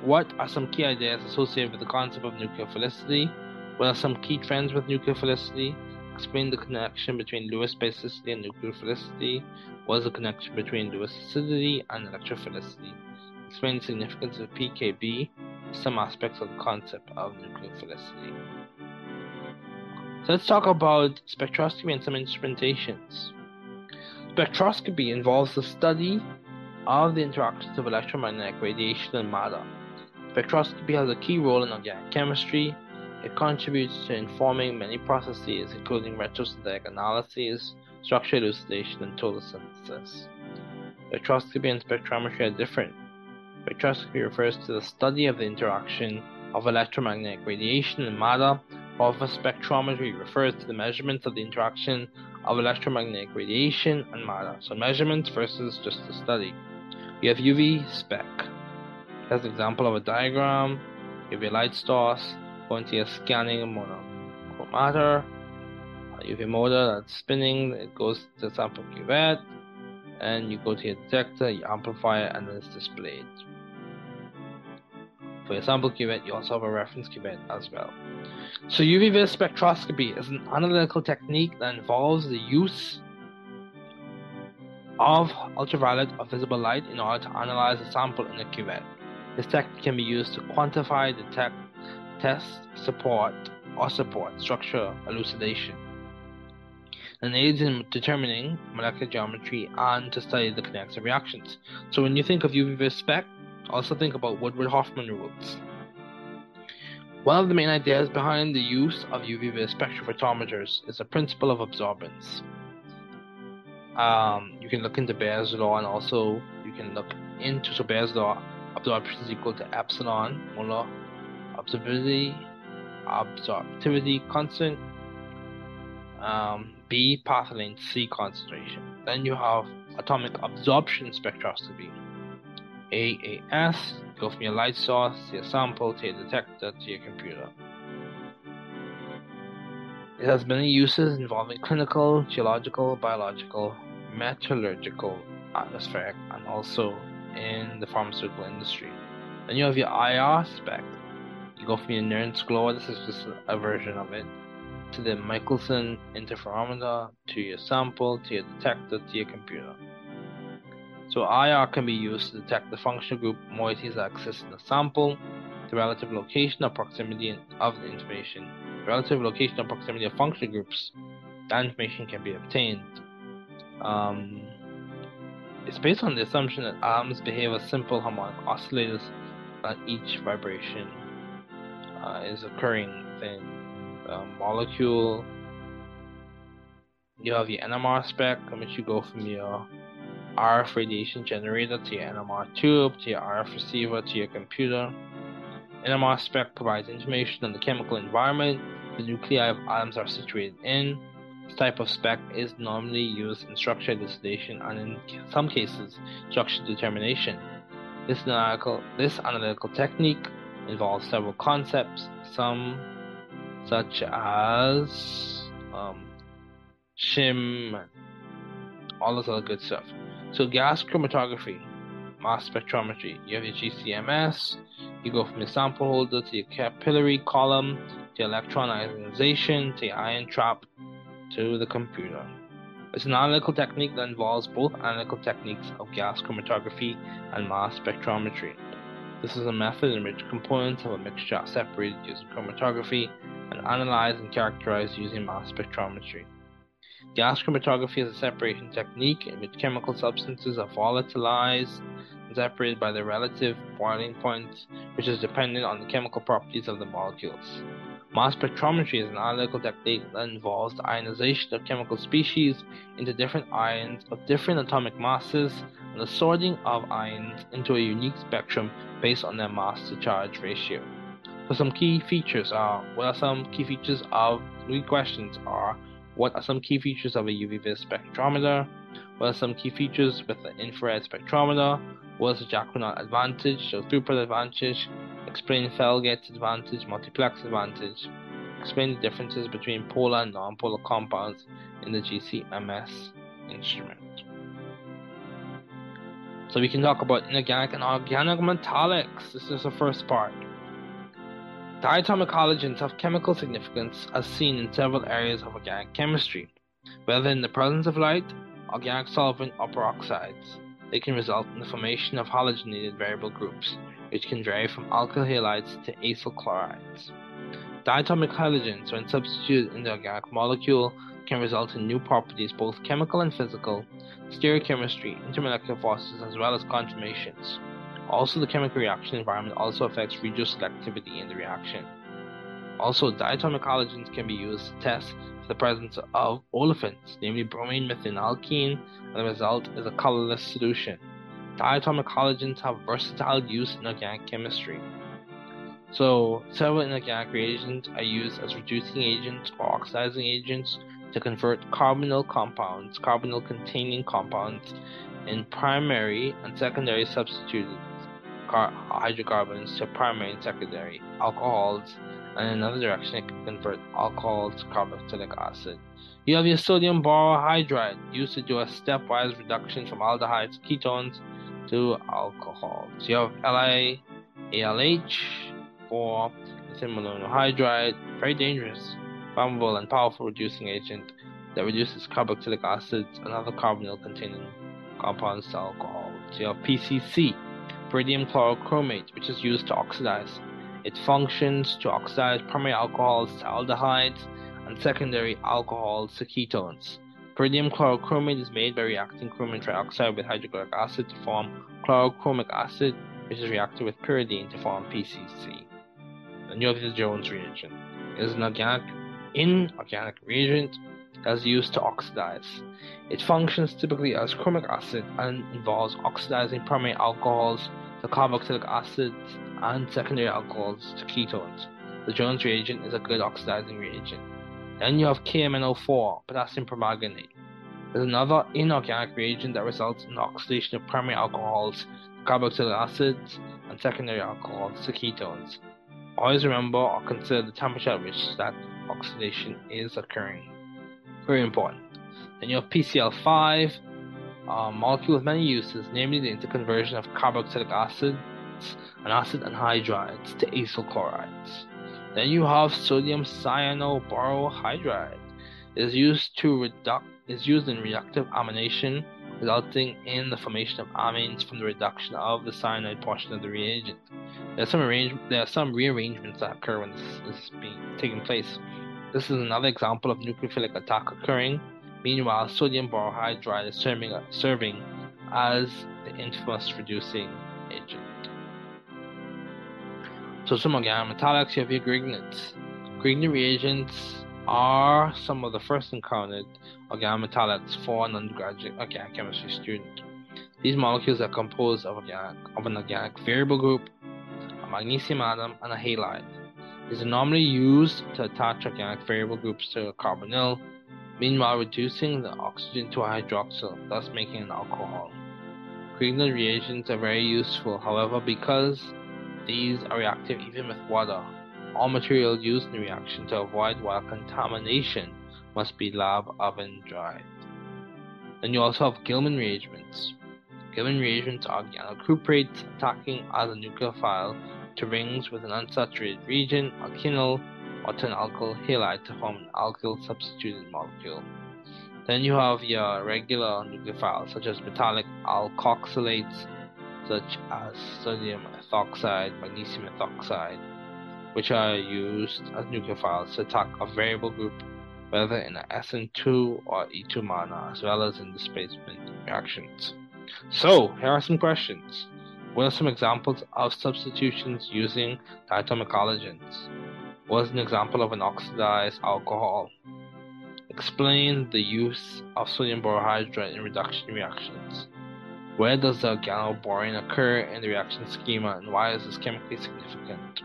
What are some key ideas associated with the concept of nucleophilicity? What are some key trends with nucleophilicity? Explain the connection between Lewis basicity and nucleophilicity. What is the connection between Lewis acidity and electrophilicity? Explain the significance of PKB, some aspects of the concept of nucleophilicity. So let's talk about spectroscopy and some instrumentations. Spectroscopy involves the study of the interactions of electromagnetic radiation and matter. Spectroscopy has a key role in organic chemistry. It contributes to informing many processes, including retrosynthetic analyses, structure elucidation, and total synthesis. Spectroscopy and spectrometry are different. Spectroscopy refers to the study of the interaction of electromagnetic radiation and matter, while spectrometry refers to the measurements of the interaction of electromagnetic radiation and matter. So measurements versus just the study. You have UV spec. That's an example of a diagram. You light source going to your scanning monochromator. Uh, you have your motor that's spinning, it goes to sample cuvette, and you go to your detector, you amplify it, and then it's displayed. For your sample cuvette, you also have a reference cuvette as well. So UV vis spectroscopy is an analytical technique that involves the use of ultraviolet or visible light in order to analyze a sample in a cuvette. This technique can be used to quantify, detect, test, support, or support structure elucidation, and aids in determining molecular geometry and to study the kinetics of reactions. So when you think of UV spec, also think about Woodward-Hoffmann rules. One of the main ideas behind the use of UV spectrophotometers is the principle of absorbance. Um, you can look into Bayes' law and also you can look into so Bayes' law absorption is equal to epsilon molar absorptivity absorptivity constant um, B path length C concentration. Then you have atomic absorption spectroscopy. AAS, go from your light source to your sample to your detector to your computer. It has many uses involving clinical, geological, biological, metallurgical, atmospheric, and also in the pharmaceutical industry. Then you have your IR spec. Go from your Nernst glow, this is just a version of it, to the Michelson interferometer, to your sample, to your detector, to your computer. So IR can be used to detect the functional group moieties that exist in the sample, the relative location or proximity of the information, the relative location or proximity of functional groups. That information can be obtained. Um, it's based on the assumption that atoms behave as simple harmonic oscillators at each vibration uh, is occurring within the molecule. You have the NMR spec, in which you go from your RF radiation generator to your NMR tube to your RF receiver to your computer. NMR spec provides information on the chemical environment the nuclei of atoms are situated in. This type of spec is normally used in structure elucidation and in some cases structure determination. This analytical, this analytical technique involves several concepts, some such as um, shim, all this other good stuff. So gas chromatography, mass spectrometry. You have your GCMS. You go from your sample holder to your capillary column to electron ionization to your ion trap to the computer. It's an analytical technique that involves both analytical techniques of gas chromatography and mass spectrometry. This is a method in which components of a mixture are separated using chromatography and analyzed and characterized using mass spectrometry. Gas chromatography is a separation technique in which chemical substances are volatilized and separated by their relative boiling point, which is dependent on the chemical properties of the molecules. Mass spectrometry is an analytical technique that involves the ionization of chemical species into different ions of different atomic masses and the sorting of ions into a unique spectrum based on their mass to charge ratio. So some key features are what are some key features of three questions are what are some key features of a UV vis spectrometer? What are some key features with the infrared spectrometer? What is the Jacquinot advantage, so throughput advantage, Explain Felget's advantage, multiplex advantage. Explain the differences between polar and non-polar compounds in the GCMS instrument. So we can talk about inorganic and organic metallics. This is the first part. Diatomic halogens have chemical significance as seen in several areas of organic chemistry, whether in the presence of light, organic solvent, or peroxides. They can result in the formation of halogenated variable groups, which can vary from alkyl halides to acyl chlorides. Diatomic halogens, when substituted in the organic molecule, can result in new properties, both chemical and physical, stereochemistry, intermolecular forces, as well as conformations. Also, the chemical reaction environment also affects radioselectivity in the reaction. Also, diatomic halogens can be used to test for the presence of olefins, namely bromine methanalkene, and the result is a colorless solution. Diatomic halogens have versatile use in organic chemistry. So, several inorganic reagents are used as reducing agents or oxidizing agents to convert carbonyl compounds, carbonyl containing compounds, in primary and secondary substituted hydrocarbons to primary and secondary alcohols, and in another direction, it can convert alcohol to carboxylic acid. You have your sodium borohydride used to do a stepwise reduction from aldehydes ketones to alcohol. So you have LiALH for lithium very dangerous, flammable, and powerful reducing agent that reduces carboxylic acids and other carbonyl containing compounds to alcohol. So you have PCC, pyridium chlorochromate, which is used to oxidize. It functions to oxidize primary alcohols to aldehydes and secondary alcohols to ketones. Pyridium chlorochromate is made by reacting chromium trioxide with hydrochloric acid to form chlorochromic acid, which is reacted with pyridine to form PCC. The Neuville Jones reagent is an organic inorganic reagent is used to oxidize. It functions typically as chromic acid and involves oxidizing primary alcohols to carboxylic acids and secondary alcohols to ketones. The Jones reagent is a good oxidizing reagent. Then you have KMNO4, potassium permanganate. There's another inorganic reagent that results in oxidation of primary alcohols, carboxylic acids, and secondary alcohols to ketones. Always remember or consider the temperature at which that oxidation is occurring. Very important. Then you have PCl5, a molecule with many uses, namely the interconversion of carboxylic acids and acid anhydrides to acyl chlorides. Then you have sodium cyanoborohydride. It is used to reduc is used in reductive amination, resulting in the formation of amines from the reduction of the cyanide portion of the reagent. There are some arrange there are some rearrangements that occur when this is being taking place. This is another example of nucleophilic attack occurring. Meanwhile, sodium borohydride is serving, serving as the infamous reducing agent. So some organic metallics, you have your Grignards. Grignard reagents are some of the first encountered organic metallics for an undergraduate organic chemistry student. These molecules are composed of, organic, of an organic variable group, a magnesium atom, and a halide. These are normally used to attach organic variable groups to a carbonyl, meanwhile reducing the oxygen to a hydroxyl, thus making an alcohol. Grignard reagents are very useful, however, because these are reactive even with water. All material used in the reaction to avoid water contamination must be lab oven dried. Then you also have Gilman reagents. Gilman reagents are organocuprates attacking as a nucleophile to rings with an unsaturated region, alkenyl, or to an alkyl halide to form an alkyl substituted molecule. Then you have your regular nucleophiles, such as metallic alkoxylates, such as sodium ethoxide, magnesium ethoxide, which are used as nucleophiles to attack a variable group, whether in an SN2 or E2 manner, as well as in displacement reactions. So, here are some questions. What are some examples of substitutions using diatomic halogens? What is an example of an oxidized alcohol? Explain the use of sodium borohydride in reduction reactions. Where does the organoborane occur in the reaction schema and why is this chemically significant?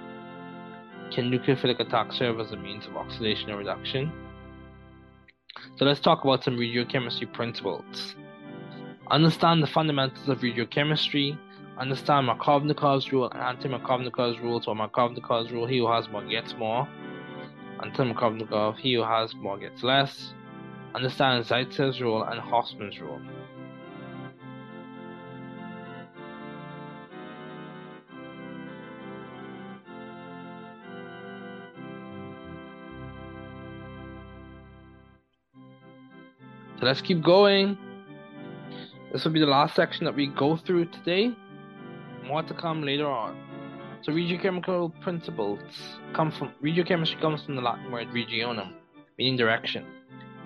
Can nucleophilic attack serve as a means of oxidation or reduction? So let's talk about some regiochemistry principles. Understand the fundamentals of regiochemistry. Understand Markovnikov's rule and anti-Markovnikov's rule. So Markovnikov's rule, he who has more gets more. Anti-Markovnikov, he who has more gets less. Understand Zaitsev's rule and Hofmann's rule. Let's keep going. This will be the last section that we go through today. More to come later on. So regiochemical principles come from regiochemistry comes from the Latin word regionum, meaning direction.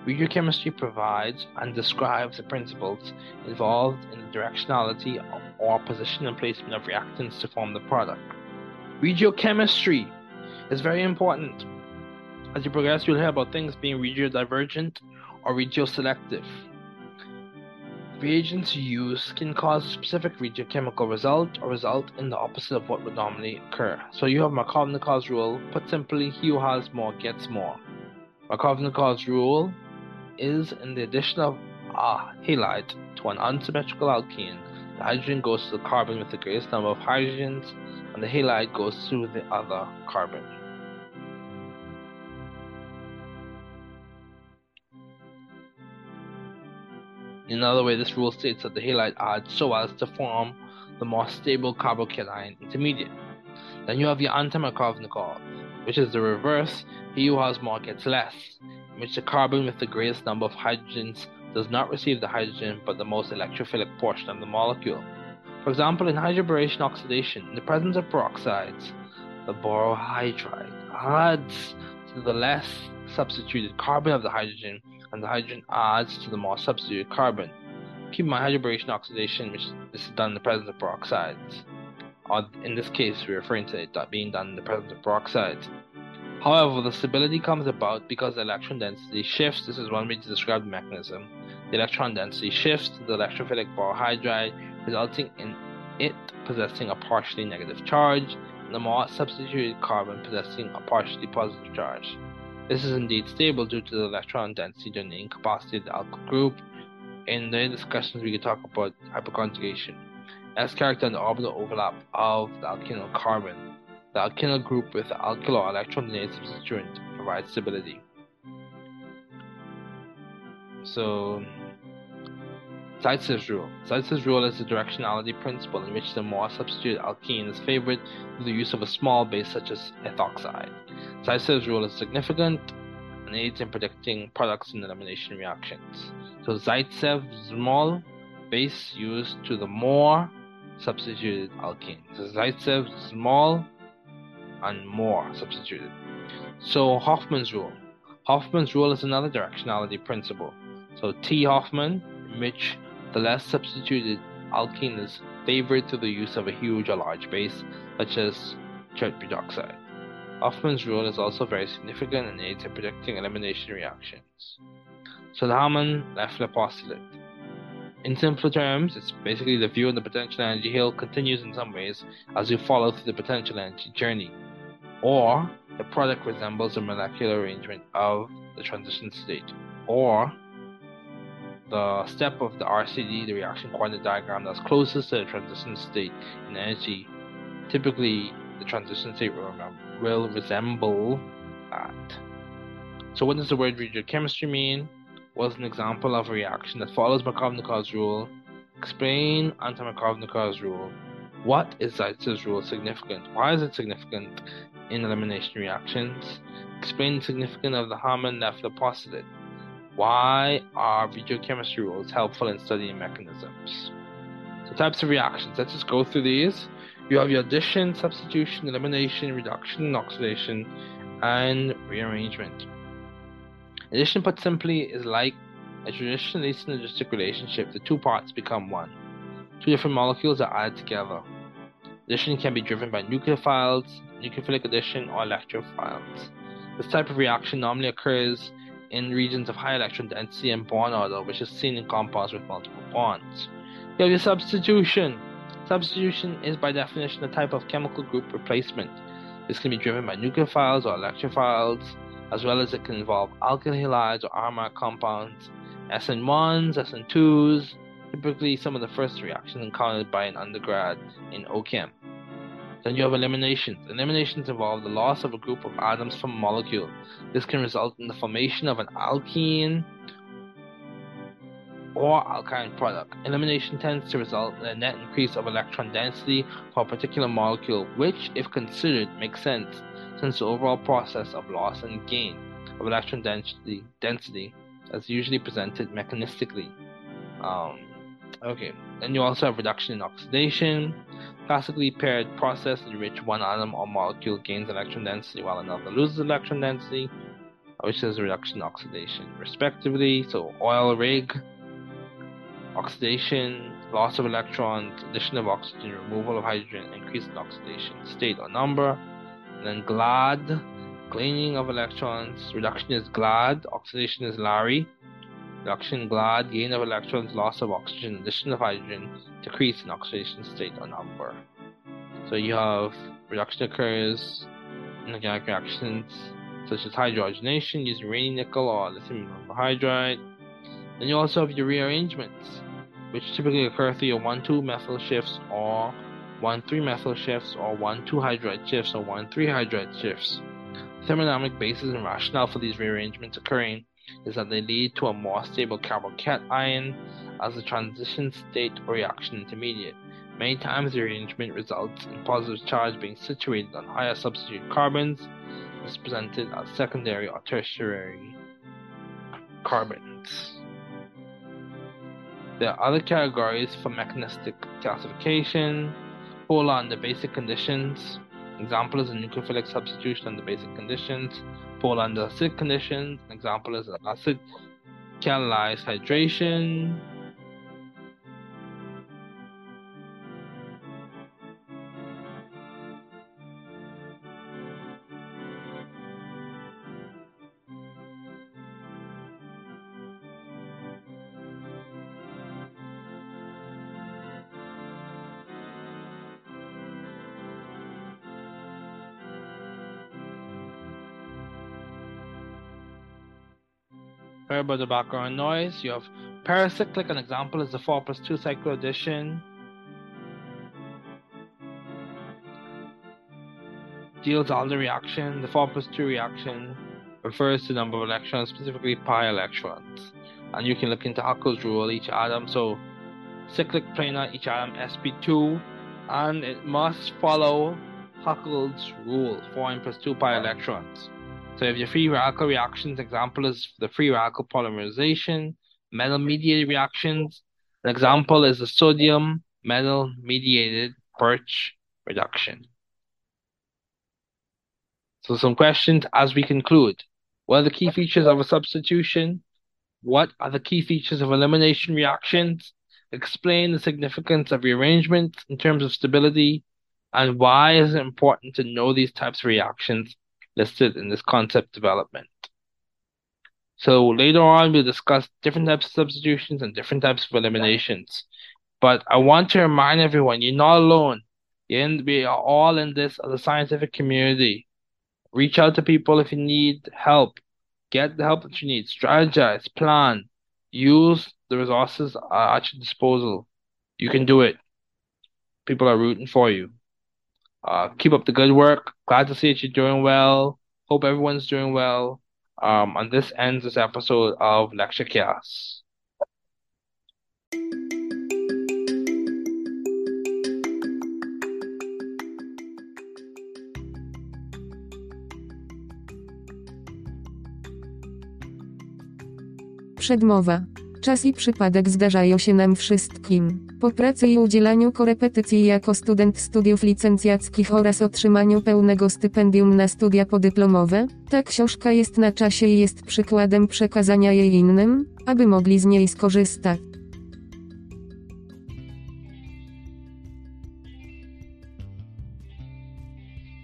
Regiochemistry provides and describes the principles involved in the directionality or position and placement of reactants to form the product. Regiochemistry is very important. As you progress, you'll hear about things being regiodivergent or regioselective. Reagents used can cause specific regiochemical result or result in the opposite of what would normally occur. So you have Markovnikov's rule. Put simply, he who has more gets more. Markovnikov's rule is in the addition of a halide to an unsymmetrical alkene, the hydrogen goes to the carbon with the greatest number of hydrogens, and the halide goes to the other carbon. Another way, this rule states that the halide adds so as to form the more stable carbocation intermediate. Then you have your anti-Markovnikov, which is the reverse, he who has more gets less, in which the carbon with the greatest number of hydrogens does not receive the hydrogen but the most electrophilic portion of the molecule. For example, in hydroboration oxidation, in the presence of peroxides, the borohydride adds to the less substituted carbon of the hydrogen and the hydrogen adds to the more substituted carbon. Keep in mind hydroboration oxidation, which is done in the presence of peroxides. Or in this case, we're referring to it being done in the presence of peroxides. However, the stability comes about because the electron density shifts. This is one way to describe the mechanism. The electron density shifts to the electrophilic borohydride, resulting in it possessing a partially negative charge, and the more substituted carbon possessing a partially positive charge. This is indeed stable due to the electron density during the incapacity of the alkyl group. In the discussions, we can talk about hyperconjugation. S character and the orbital overlap of the alkyl carbon. The alkyl group with the alkyl or electron donated substituent provides stability. So, Zaitsev's rule. Zaitsev's rule is the directionality principle in which the more substituted alkene is favored through the use of a small base such as ethoxide. Zaitsev's rule is significant and aids in predicting products in elimination reactions. So Zaitsev's small base used to the more substituted alkene. So Zaitsev's small and more substituted. So Hofmann's rule. Hofmann's rule is another directionality principle. So T Hofmann, in which the less substituted alkene is favored through the use of a huge or large base, such as nitrate peroxide. Hofmann's rule is also very significant and aids in predicting elimination reactions. So the Hamann-Leffler postulate. In simpler terms, it's basically the view on the potential energy hill continues in some ways as you follow through the potential energy journey, or the product resembles a molecular arrangement of the transition state, or the step of the RCD, the reaction coordinate diagram that's closest to the transition state in energy. Typically, the transition state will, will resemble that. So, what does the word regiochemistry mean? Was an example of a reaction that follows Markovnikov's rule. Explain anti-Markovnikov's rule. What is Zaitsev's rule significant? Why is it significant in elimination reactions? Explain the significance of the Hamann-Leffler postulate. Why are regiochemistry rules helpful in studying mechanisms? So types of reactions. Let's just go through these. You have your addition, substitution, elimination, reduction, oxidation, and rearrangement. Addition, put simply, is like a traditionally synergistic relationship. The two parts become one. Two different molecules are added together. Addition can be driven by nucleophiles, nucleophilic addition, or electrophiles. This type of reaction normally occurs in regions of high electron density and bond order, which is seen in compounds with multiple bonds. You have your substitution. Substitution is by definition a type of chemical group replacement. This can be driven by nucleophiles or electrophiles, as well as it can involve alkyl halides or aromatic compounds, SN1s, SN2s, typically some of the first reactions encountered by an undergrad in OChem. Then you have eliminations. Eliminations involve the loss of a group of atoms from a molecule. This can result in the formation of an alkene or alkyne product. Elimination tends to result in a net increase of electron density for a particular molecule, which, if considered, makes sense since the overall process of loss and gain of electron density, density is usually presented mechanistically. Um, okay, then you also have reduction in oxidation. Classically paired process in which one atom or molecule gains electron density while another loses electron density, which is reduction oxidation, respectively. So oil rig, oxidation, loss of electrons, addition of oxygen, removal of hydrogen, increase in oxidation state or number. And then GLAD, cleaning of electrons, reduction is GLAD, oxidation is Larry. Reduction GLAD, gain of electrons, loss of oxygen, addition of hydrogen, decrease in oxidation state or number. So you have reduction occurs in organic reactions such as hydrogenation using uranium nickel or lithium hydride. Then you also have your rearrangements, which typically occur through your 1,2 methyl shifts or 1 3 methyl shifts or 1 2 hydride shifts or 1 3 hydride shifts. Thermodynamic basis and rationale for these rearrangements occurring is that they lead to a more stable carbocation as a transition state or reaction intermediate. Many times the arrangement results in positive charge being situated on higher substitute carbons. Is presented as secondary or tertiary carbons. There are other categories for mechanistic classification. Polar under basic conditions. Example is a nucleophilic substitution under basic conditions. Polar under acidic conditions. An example is acid catalyzed hydration. Sorry about the background noise. You have paracyclic, an example is the 4 plus 2 cycle addition. Deals all the reaction. The 4 plus 2 reaction refers to number of electrons, specifically pi electrons. And you can look into Huckel's rule, each atom. So cyclic planar, each atom sp2, and it must follow Huckel's rule, 4n plus 2 pi electrons. So if your free radical reactions, example is the free radical polymerization, metal mediated reactions. An example is the sodium metal mediated Birch reduction. So some questions as we conclude. What are the key features of a substitution? What are the key features of elimination reactions? Explain the significance of rearrangement in terms of stability. And why is it important to know these types of reactions listed in this concept development? So later on, we'll discuss different types of substitutions and different types of eliminations. But I want to remind everyone, you're not alone. In, we are all in this as a scientific community. Reach out to people if you need help. Get the help that you need. Strategize, plan, use the resources at your disposal. You can do it. People are rooting for you. Uh, keep up the good work. Glad to see that you're doing well. Hope everyone's doing well. Um, and this ends this episode of Lecture Chaos. Przedmowa. Czas i przypadek zdarzają się nam wszystkim. Po pracy i udzielaniu korepetycji jako student studiów licencjackich oraz otrzymaniu pełnego stypendium na studia podyplomowe, ta książka jest na czasie i jest przykładem przekazania jej innym, aby mogli z niej skorzystać.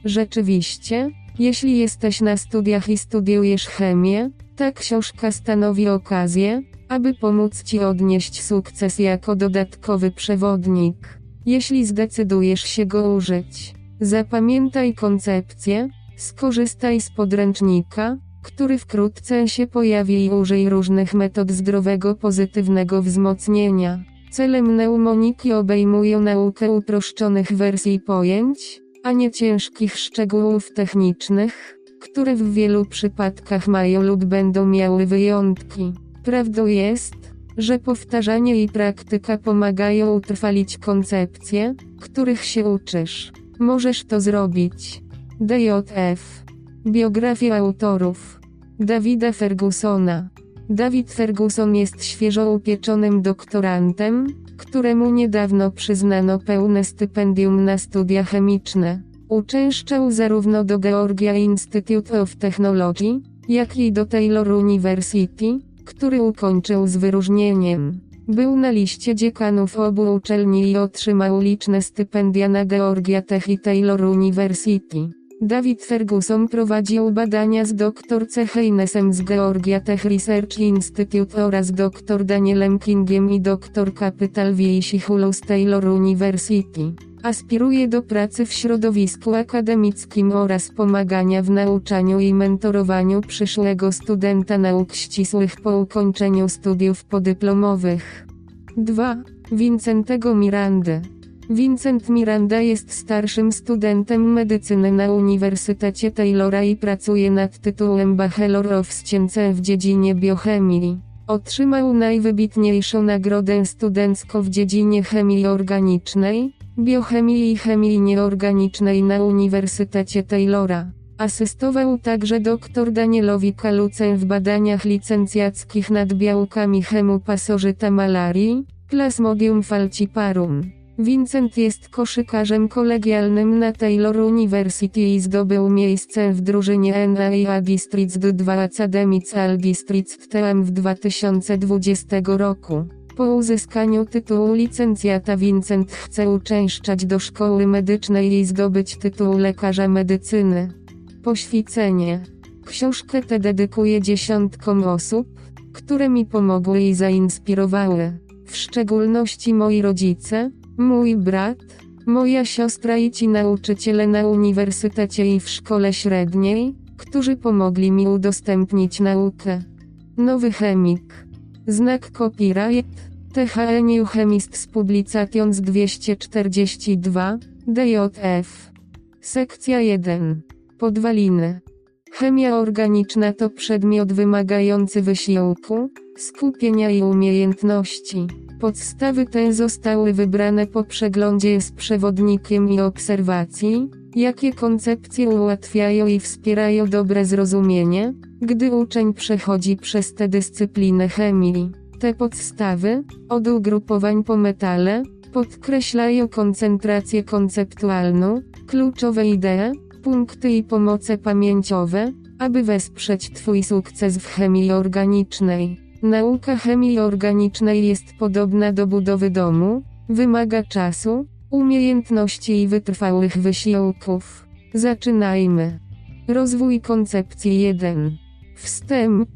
Rzeczywiście, jeśli jesteś na studiach i studiujesz chemię, ta książka stanowi okazję, aby pomóc Ci odnieść sukces jako dodatkowy przewodnik. Jeśli zdecydujesz się go użyć, zapamiętaj koncepcję, skorzystaj z podręcznika, który wkrótce się pojawi i użyj różnych metod zdrowego pozytywnego wzmocnienia. Celem pneumoniki obejmują naukę uproszczonych wersji pojęć, a nie ciężkich szczegółów technicznych, które w wielu przypadkach mają lub będą miały wyjątki. Prawdą jest, że powtarzanie i praktyka pomagają utrwalić koncepcje, których się uczysz. Możesz to zrobić. DJF. Biografia autorów. Davida Fergusona. David Ferguson jest świeżo upieczonym doktorantem, któremu niedawno przyznano pełne stypendium na studia chemiczne. Uczęszczał zarówno do Georgia Institute of Technology, jak i do Taylor University, który ukończył z wyróżnieniem. Był na liście dziekanów obu uczelni i otrzymał liczne stypendia na Georgia Tech i Taylor University. David Ferguson prowadził badania z dr C. Heinesem z Georgia Tech Research Institute oraz dr Danielem Kingiem i dr Capital Viishihulu z Taylor University. Aspiruje do pracy w środowisku akademickim oraz pomagania w nauczaniu i mentorowaniu przyszłego studenta nauk ścisłych po ukończeniu studiów podyplomowych. 2. Vincentego Mirandy Vincent Miranda jest starszym studentem medycyny na Uniwersytecie Taylora i pracuje nad tytułem Bachelor of Science w dziedzinie biochemii. Otrzymał najwybitniejszą nagrodę studencką w dziedzinie chemii organicznej, biochemii i chemii nieorganicznej na Uniwersytecie Taylora. Asystował także dr Danielowi Kaluce w badaniach licencjackich nad białkami chemu pasożyta malarii, Plasmodium falciparum. Vincent jest koszykarzem kolegialnym na Taylor University i zdobył miejsce w drużynie NAIA Districts 2 Academical Districts TM w 2020 roku. Po uzyskaniu tytułu licencjata Vincent chce uczęszczać do szkoły medycznej i zdobyć tytuł lekarza medycyny. Poświęcenie. Książkę tę dedykuję dziesiątkom osób, które mi pomogły i zainspirowały. W szczególności moi rodzice, mój brat, moja siostra i ci nauczyciele na uniwersytecie i w szkole średniej, którzy pomogli mi udostępnić naukę. Nowy chemik. Znak copyright. THE New Chemist Publications 242, DJF. Sekcja 1. Podwaliny. Chemia organiczna to przedmiot wymagający wysiłku, skupienia i umiejętności. Podstawy te zostały wybrane po przeglądzie z przewodnikiem i obserwacji, jakie koncepcje ułatwiają i wspierają dobre zrozumienie, gdy uczeń przechodzi przez tę dyscyplinę chemii. Te podstawy, od ugrupowań po metale, podkreślają koncentrację konceptualną, kluczowe idee, punkty i pomoce pamięciowe, aby wesprzeć Twój sukces w chemii organicznej. Nauka chemii organicznej jest podobna do budowy domu, wymaga czasu, umiejętności i wytrwałych wysiłków. Zaczynajmy. Rozwój koncepcji 1. Wstęp.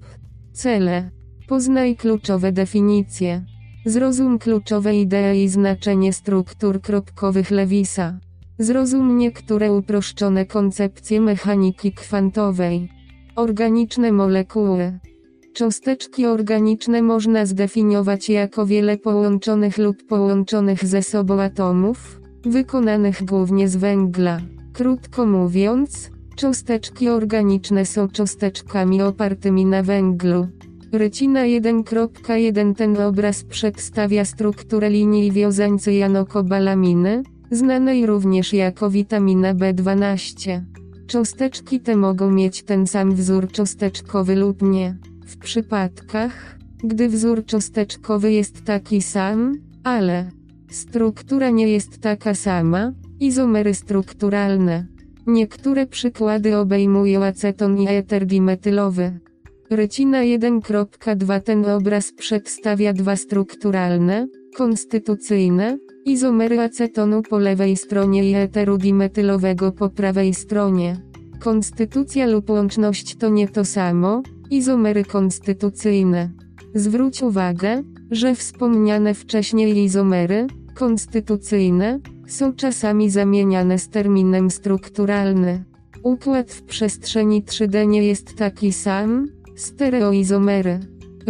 Cele. Poznaj kluczowe definicje. Zrozum kluczowe idee i znaczenie struktur kropkowych Lewisa. Zrozum niektóre uproszczone koncepcje mechaniki kwantowej. Organiczne molekuły. Cząsteczki organiczne można zdefiniować jako wiele połączonych lub połączonych ze sobą atomów, wykonanych głównie z węgla. Krótko mówiąc, cząsteczki organiczne są cząsteczkami opartymi na węglu. Rycina 1.1 Ten obraz przedstawia strukturę linii wiązańcy janokobalaminy, znanej również jako witamina B12. Cząsteczki te mogą mieć ten sam wzór cząsteczkowy lub nie. W przypadkach, gdy wzór cząsteczkowy jest taki sam, ale struktura nie jest taka sama, izomery strukturalne. Niektóre przykłady obejmują aceton i eter dimetylowy. Rycina 1.2 Ten obraz przedstawia dwa strukturalne, konstytucyjne, izomery acetonu po lewej stronie i eteru dimetylowego po prawej stronie. Konstytucja lub łączność to nie to samo, izomery konstytucyjne. Zwróć uwagę, że wspomniane wcześniej izomery, konstytucyjne, są czasami zamieniane z terminem strukturalny. Układ w przestrzeni 3D nie jest taki sam, stereoizomery.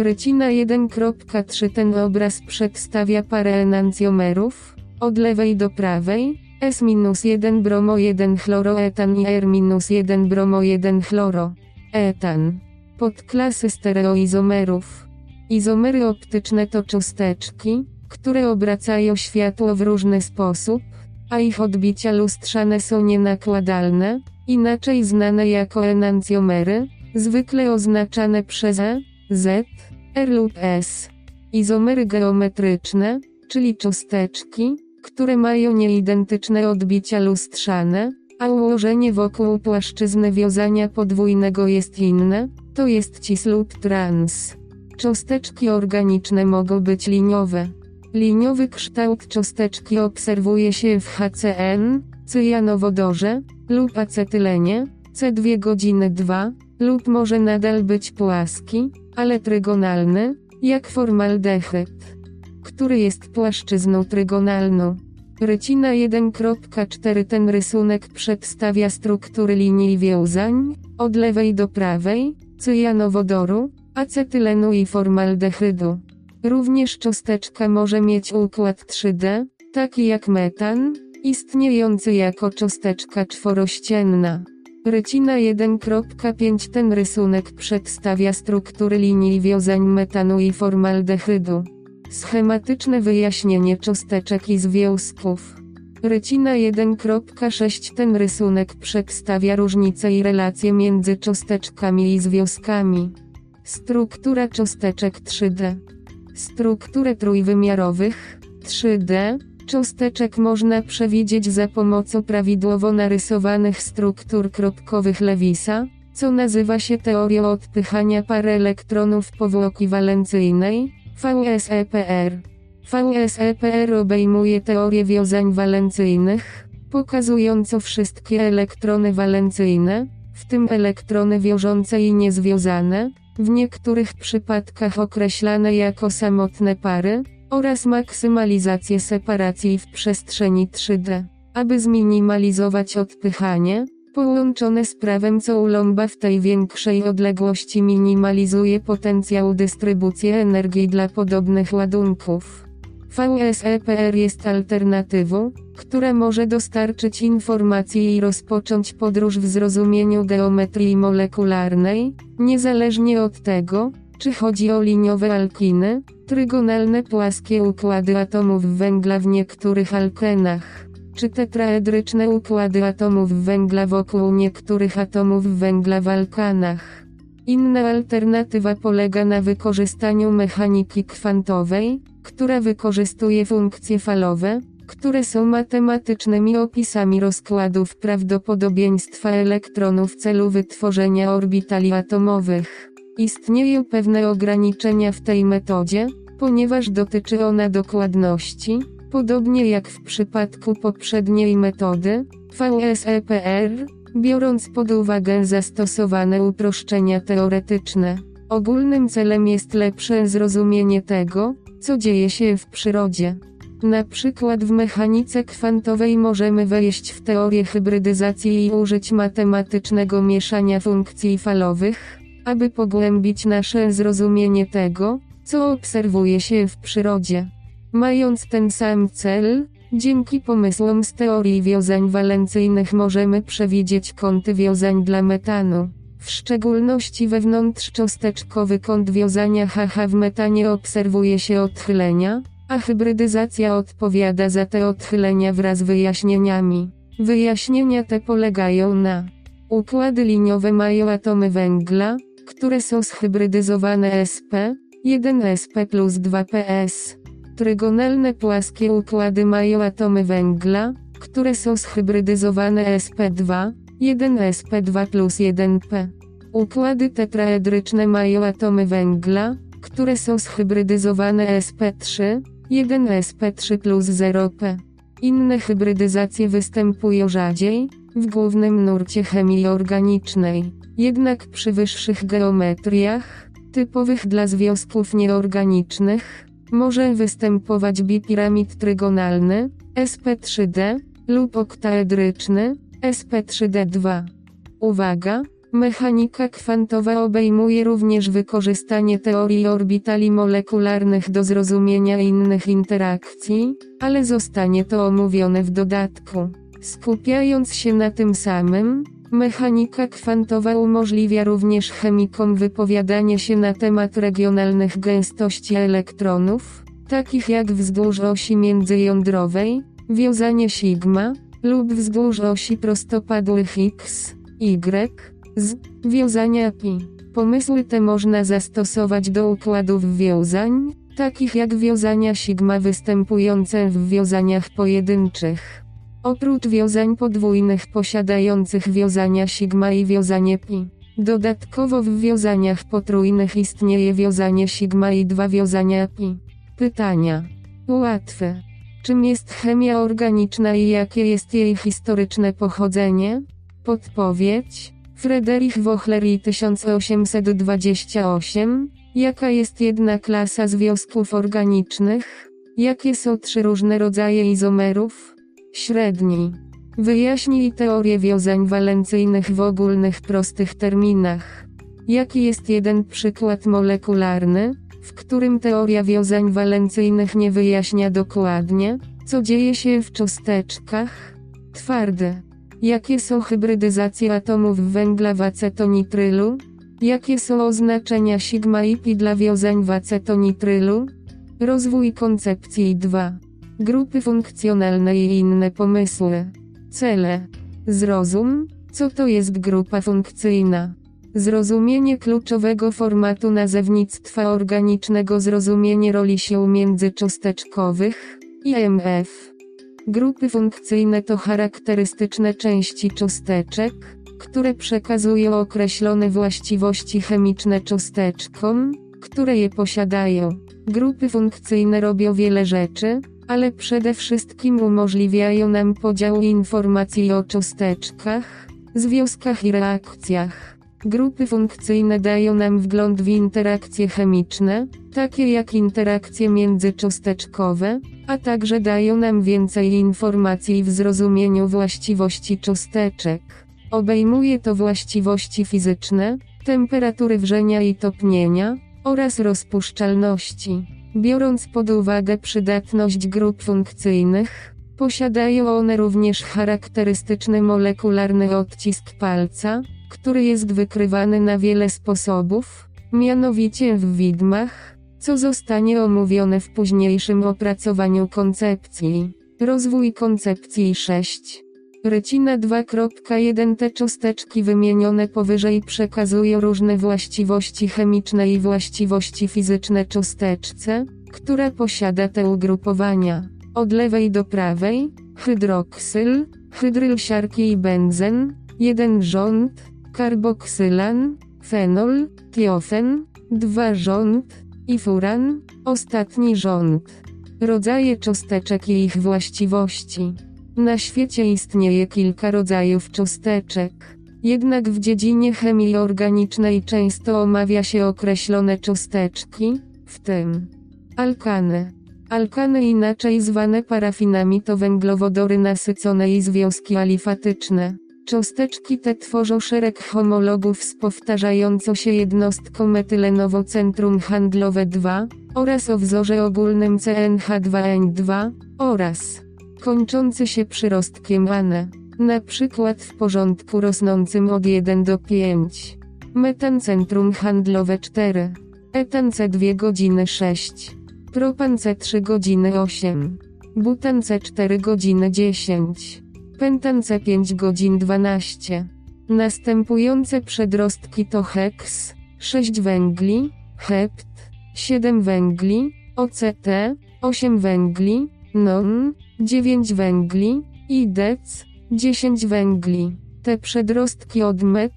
Rycina 1.3 Ten obraz przedstawia parę enancjomerów, od lewej do prawej, S-1 bromo 1 chloroetan i R-1 bromo 1 chloro. Etan. Podklasy stereoizomerów. Izomery optyczne to cząsteczki, które obracają światło w różny sposób, a ich odbicia lustrzane są nienakładalne, inaczej znane jako enancjomery, zwykle oznaczane przez E, Z, R lub S. Izomery geometryczne, czyli cząsteczki, które mają nieidentyczne odbicia lustrzane, a ułożenie wokół płaszczyzny wiązania podwójnego jest inne, to jest cis lub trans. Cząsteczki organiczne mogą być liniowe. Liniowy kształt cząsteczki obserwuje się w HCN, cyjanowodorze, lub acetylenie, C2 godziny 2, lub może nadal być płaski, ale trygonalny, jak formaldehyd, który jest płaszczyzną trygonalną. Rycina 1.4 Ten rysunek przedstawia struktury linii wiązań, od lewej do prawej, cyjanowodoru, acetylenu i formaldehydu. Również cząsteczka może mieć układ 3D, taki jak metan, istniejący jako cząsteczka czworościenna. Rycina 1.5 Ten rysunek przedstawia struktury linii wiązań metanu i formaldehydu. Schematyczne wyjaśnienie cząsteczek i związków. Rycina 1.6 Ten rysunek przedstawia różnice i relacje między cząsteczkami i związkami. Struktura cząsteczek 3D. Strukturę trójwymiarowych 3D cząsteczek można przewidzieć za pomocą prawidłowo narysowanych struktur kropkowych Lewisa, co nazywa się teorią odpychania pary elektronów powłoki walencyjnej, VSEPR. VSEPR obejmuje teorię wiązań walencyjnych, pokazująco wszystkie elektrony walencyjne, w tym elektrony wiążące i niezwiązane, w niektórych przypadkach określane jako samotne pary, oraz maksymalizację separacji w przestrzeni 3D. Aby zminimalizować odpychanie, połączone z prawem Coulomba w tej większej odległości minimalizuje potencjał dystrybucji energii dla podobnych ładunków. VSEPR jest alternatywą, która może dostarczyć informacji i rozpocząć podróż w zrozumieniu geometrii molekularnej, niezależnie od tego, czy chodzi o liniowe alkiny, trygonalne płaskie układy atomów węgla w niektórych alkenach, czy tetraedryczne układy atomów węgla wokół niektórych atomów węgla w alkanach. Inna alternatywa polega na wykorzystaniu mechaniki kwantowej, która wykorzystuje funkcje falowe, które są matematycznymi opisami rozkładów prawdopodobieństwa elektronów w celu wytworzenia orbitali atomowych. Istnieją pewne ograniczenia w tej metodzie, ponieważ dotyczy ona dokładności, Podobnie jak w przypadku poprzedniej metody, VSEPR, biorąc pod uwagę zastosowane uproszczenia teoretyczne. Ogólnym celem jest lepsze zrozumienie tego, co dzieje się w przyrodzie. Na przykład w mechanice kwantowej możemy wejść w teorię hybrydyzacji i użyć matematycznego mieszania funkcji falowych, aby pogłębić nasze zrozumienie tego, co obserwuje się w przyrodzie. Mając ten sam cel, dzięki pomysłom z teorii wiązań walencyjnych możemy przewidzieć kąty wiązań dla metanu. W szczególności wewnątrzcząsteczkowy kąt wiązania HH w metanie obserwuje się odchylenia, a hybrydyzacja odpowiada za te odchylenia wraz z wyjaśnieniami. Wyjaśnienia te polegają na Układy liniowe mają atomy węgla, które są zhybrydyzowane sp, 1sp plus 2ps. Trygonalne płaskie układy mają atomy węgla, które są zhybrydyzowane sp2, 1sp2 plus 1p. Układy tetraedryczne mają atomy węgla, które są zhybrydyzowane sp3, 1sp3 plus 0p. Inne hybrydyzacje występują rzadziej, w głównym nurcie chemii organicznej. Jednak przy wyższych geometriach, typowych dla związków nieorganicznych, może występować bipiramid trygonalny, sp3d, lub oktaedryczny, sp3d2. Uwaga! Mechanika kwantowa obejmuje również wykorzystanie teorii orbitali molekularnych do zrozumienia innych interakcji, ale zostanie to omówione w dodatku. Skupiając się na tym samym, mechanika kwantowa umożliwia również chemikom wypowiadanie się na temat regionalnych gęstości elektronów, takich jak wzdłuż osi międzyjądrowej, wiązanie sigma, lub wzdłuż osi prostopadłych x, y, z wiązania pi. Pomysły te można zastosować do układów wiązań, takich jak wiązania sigma występujące w wiązaniach pojedynczych. Oprócz wiązań podwójnych posiadających wiązania sigma i wiązanie pi. Dodatkowo w wiązaniach potrójnych istnieje wiązanie sigma i dwa wiązania pi. Pytania. Łatwe. Czym jest chemia organiczna i jakie jest jej historyczne pochodzenie? Podpowiedź. Friedrich Wochler i 1828. Jaka jest jedna klasa związków organicznych? Jakie są trzy różne rodzaje izomerów? Średni. Wyjaśnij teorię wiązań walencyjnych w ogólnych prostych terminach. Jaki jest jeden przykład molekularny, w którym teoria wiązań walencyjnych nie wyjaśnia dokładnie, co dzieje się w cząsteczkach? Twarde. Jakie są hybrydyzacje atomów węgla w acetonitrylu? Jakie są oznaczenia sigma i pi dla wiązań w acetonitrylu? Rozwój koncepcji 2. Grupy funkcjonalne i inne pomysły. Cele. Zrozum, co to jest grupa funkcyjna. Zrozumienie kluczowego formatu nazewnictwa organicznego Zrozumienie roli sił międzycząsteczkowych, IMF. Grupy funkcyjne to charakterystyczne części cząsteczek, które przekazują określone właściwości chemiczne cząsteczkom, które je posiadają. Grupy funkcyjne robią wiele rzeczy, ale przede wszystkim umożliwiają nam podział informacji o cząsteczkach, związkach i reakcjach. Grupy funkcyjne dają nam wgląd w interakcje chemiczne, takie jak interakcje międzycząsteczkowe, a także dają nam więcej informacji w zrozumieniu właściwości cząsteczek. Obejmuje to właściwości fizyczne, temperatury wrzenia i topnienia, oraz rozpuszczalności. Biorąc pod uwagę przydatność grup funkcyjnych, posiadają one również charakterystyczny molekularny odcisk palca, który jest wykrywany na wiele sposobów, mianowicie w widmach, co zostanie omówione w późniejszym opracowaniu koncepcji. Rozwój koncepcji 6. Rycina 2.1 Te cząsteczki wymienione powyżej przekazują różne właściwości chemiczne i właściwości fizyczne cząsteczce, która posiada te ugrupowania. Od lewej do prawej, hydroksyl, hydryl siarki i benzen, jeden rząd, karboksylan, fenol, tiofen, dwa rząd, i furan, ostatni rząd. Rodzaje cząsteczek i ich właściwości. Na świecie istnieje kilka rodzajów cząsteczek. Jednak w dziedzinie chemii organicznej często omawia się określone cząsteczki, w tym alkany. Alkany inaczej zwane parafinami to węglowodory nasycone i związki alifatyczne. Cząsteczki te tworzą szereg homologów z powtarzającą się jednostką metylenowo-centrum handlowe 2 oraz o wzorze ogólnym CNH2N2 oraz kończący się przyrostkiem ane. Na przykład w porządku rosnącym od 1 do 5. Metan centrum handlowe 4. Etan C 2 godziny 6. Propan C 3 godziny 8. Butan C 4 godziny 10. Pentan C 5 godzin 12. Następujące przedrostki to heks, 6 węgli, hept, 7 węgli, OCT, 8 węgli, non, 9 węgli, i dec, 10 węgli. Te przedrostki od met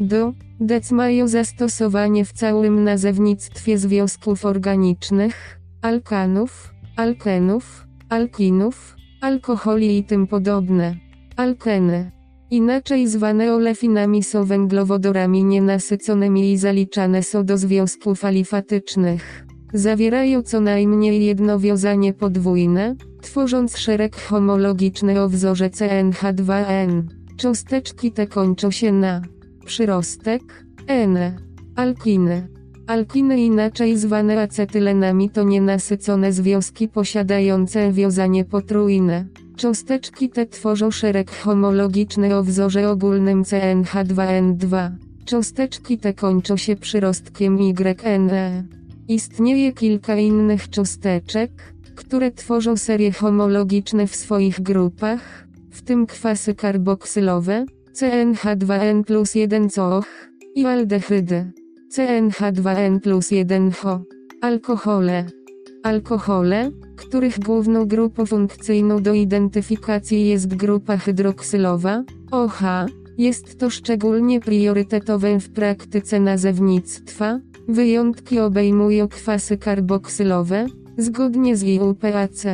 do dec mają zastosowanie w całym nazewnictwie związków organicznych, alkanów, alkenów, alkinów, alkoholi i tym podobne. Alkeny, inaczej zwane olefinami są węglowodorami nienasyconymi i zaliczane są do związków alifatycznych. Zawierają co najmniej jedno wiązanie podwójne, tworząc szereg homologiczny o wzorze CNH2N. Cząsteczki te kończą się na przyrostek, N. Alkiny. Alkiny inaczej zwane acetylenami to nienasycone związki posiadające wiązanie potrójne. Cząsteczki te tworzą szereg homologiczny o wzorze ogólnym CNH2N2. Cząsteczki te kończą się przyrostkiem YNE. Istnieje kilka innych cząsteczek, które tworzą serie homologiczne w swoich grupach, w tym kwasy karboksylowe, CNH2N plus 1 COH i aldehydy, CNH2N plus 1HO, alkohole. Alkohole, których główną grupą funkcyjną do identyfikacji jest grupa hydroksylowa, OH, jest to szczególnie priorytetowe w praktyce nazewnictwa. Wyjątki obejmują kwasy karboksylowe, zgodnie z IUPAC.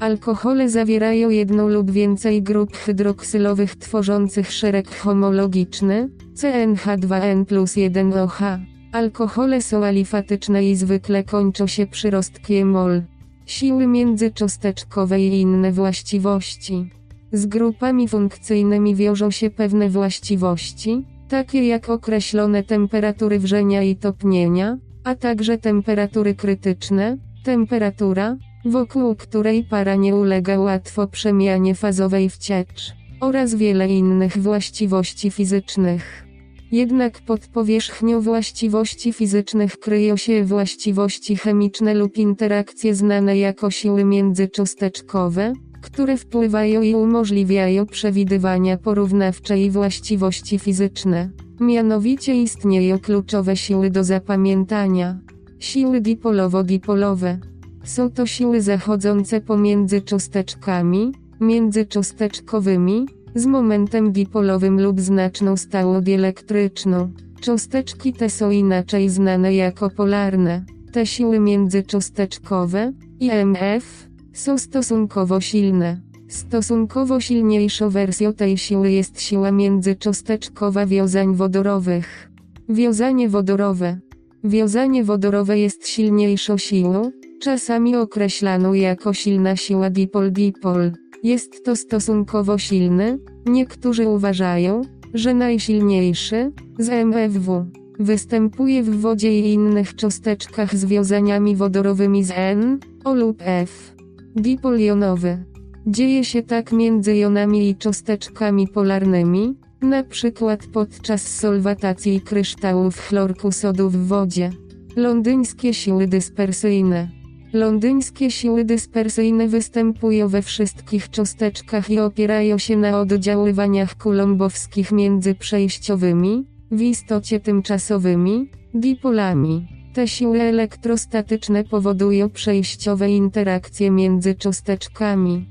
Alkohole zawierają jedną lub więcej grup hydroksylowych tworzących szereg homologiczny, CNH2N plus 1OH. Alkohole są alifatyczne i zwykle kończą się przyrostkiem mol. Siły międzycząsteczkowe i inne właściwości. Z grupami funkcyjnymi wiążą się pewne właściwości, takie jak określone temperatury wrzenia i topnienia, a także temperatury krytyczne, temperatura, wokół której para nie ulega łatwo przemianie fazowej w ciecz, oraz wiele innych właściwości fizycznych. Jednak pod powierzchnią właściwości fizycznych kryją się właściwości chemiczne lub interakcje znane jako siły międzycząsteczkowe, które wpływają i umożliwiają przewidywania porównawcze i właściwości fizyczne. Mianowicie istnieją kluczowe siły do zapamiętania. Siły dipolowo-dipolowe. Są to siły zachodzące pomiędzy cząsteczkami, międzycząsteczkowymi, z momentem dipolowym lub znaczną stałą dielektryczną. Cząsteczki te są inaczej znane jako polarne. Te siły międzycząsteczkowe, IMF, są stosunkowo silne. Stosunkowo silniejszą wersją tej siły jest siła międzycząsteczkowa wiązań wodorowych. Wiązanie wodorowe. Wiązanie wodorowe jest silniejszą siłą, czasami określaną jako silna siła dipol-dipol. Jest to stosunkowo silny, niektórzy uważają, że najsilniejszy, z MFW. Występuje w wodzie i innych cząsteczkach z wiązaniami wodorowymi z N, O lub F. Dipol jonowy. Dzieje się tak między jonami i cząsteczkami polarnymi, na przykład podczas solwatacji kryształów chlorku sodu w wodzie. Londyńskie siły dyspersyjne. Londyńskie siły dyspersyjne występują we wszystkich cząsteczkach i opierają się na oddziaływaniach kulombowskich między przejściowymi, w istocie tymczasowymi, dipolami. Te siły elektrostatyczne powodują przejściowe interakcje między cząsteczkami.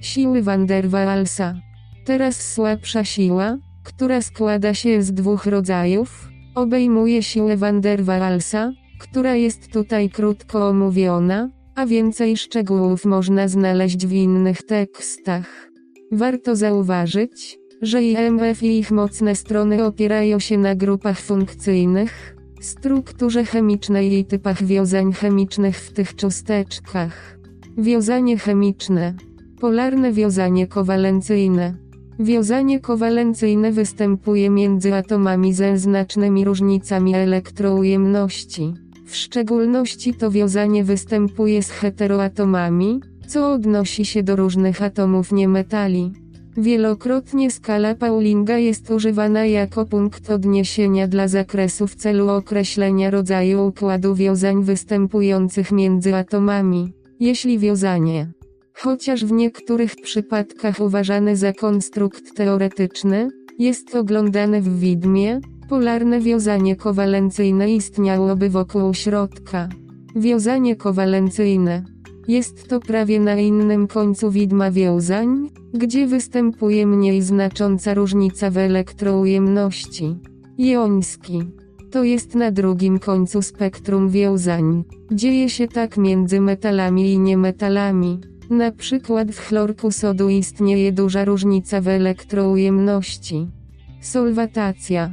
Siły van der Waalsa. Teraz słabsza siła, która składa się z dwóch rodzajów, obejmuje siłę van der Waalsa, która jest tutaj krótko omówiona, a więcej szczegółów można znaleźć w innych tekstach. Warto zauważyć, że IMF i ich mocne strony opierają się na grupach funkcyjnych, strukturze chemicznej i typach wiązań chemicznych w tych cząsteczkach. Wiązanie chemiczne. Polarne wiązanie kowalencyjne. Wiązanie kowalencyjne występuje między atomami ze znacznymi różnicami elektroujemności. W szczególności to wiązanie występuje z heteroatomami, co odnosi się do różnych atomów niemetali. Wielokrotnie skala Paulinga jest używana jako punkt odniesienia dla zakresu w celu określenia rodzaju układu wiązań występujących między atomami. Jeśli wiązanie, chociaż w niektórych przypadkach uważane za konstrukt teoretyczny, jest oglądane w widmie, polarne wiązanie kowalencyjne istniałoby wokół środka. Wiązanie kowalencyjne jest to prawie na innym końcu widma wiązań, gdzie występuje mniej znacząca różnica w elektroujemności. Joński. To jest na drugim końcu spektrum wiązań. Dzieje się tak między metalami i niemetalami. Na przykład w chlorku sodu istnieje duża różnica w elektroujemności. Solwatacja.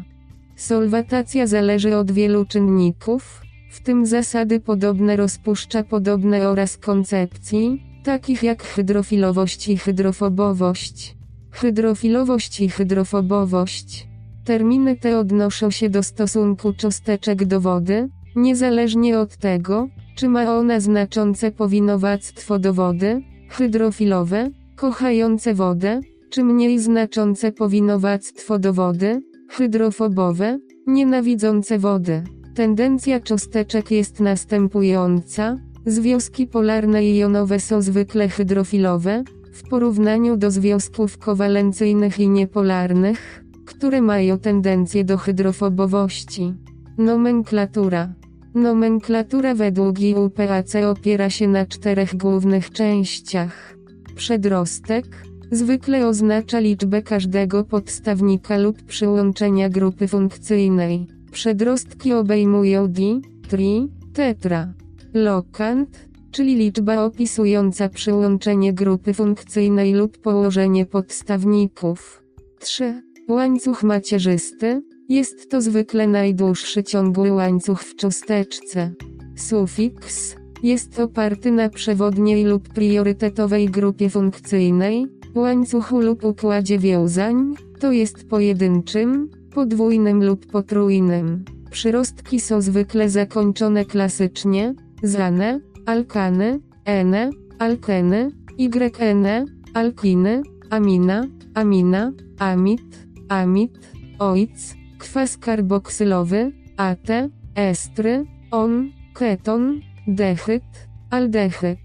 Solwatacja zależy od wielu czynników, w tym zasady podobne rozpuszcza podobne oraz koncepcji, takich jak hydrofilowość i hydrofobowość. Hydrofilowość i hydrofobowość. Terminy te odnoszą się do stosunku cząsteczek do wody, niezależnie od tego, czy ma ona znaczące powinowactwo do wody, hydrofilowe, kochające wodę, czy mniej znaczące powinowactwo do wody, hydrofobowe, nienawidzące wody. Tendencja cząsteczek jest następująca. Związki polarne i jonowe są zwykle hydrofilowe, w porównaniu do związków kowalencyjnych i niepolarnych, które mają tendencję do hydrofobowości. Nomenklatura. Nomenklatura według IUPAC opiera się na czterech głównych częściach. Przedrostek zwykle oznacza liczbę każdego podstawnika lub przyłączenia grupy funkcyjnej. Przedrostki obejmują di, tri, tetra. Lokant, czyli liczba opisująca przyłączenie grupy funkcyjnej lub położenie podstawników. 3. Łańcuch macierzysty. Jest to zwykle najdłuższy ciągły łańcuch w cząsteczce. Sufiks jest oparty na przewodniej lub priorytetowej grupie funkcyjnej, łańcuchu lub układzie wiązań, to jest pojedynczym, podwójnym lub potrójnym. Przyrostki są zwykle zakończone klasycznie, zane, alkany, ene, alkeny, ygene, alkiny, amina, amina, amit, amit, oic, kwas karboksylowy, ate, estry, on, keton, dechyt, aldehyd.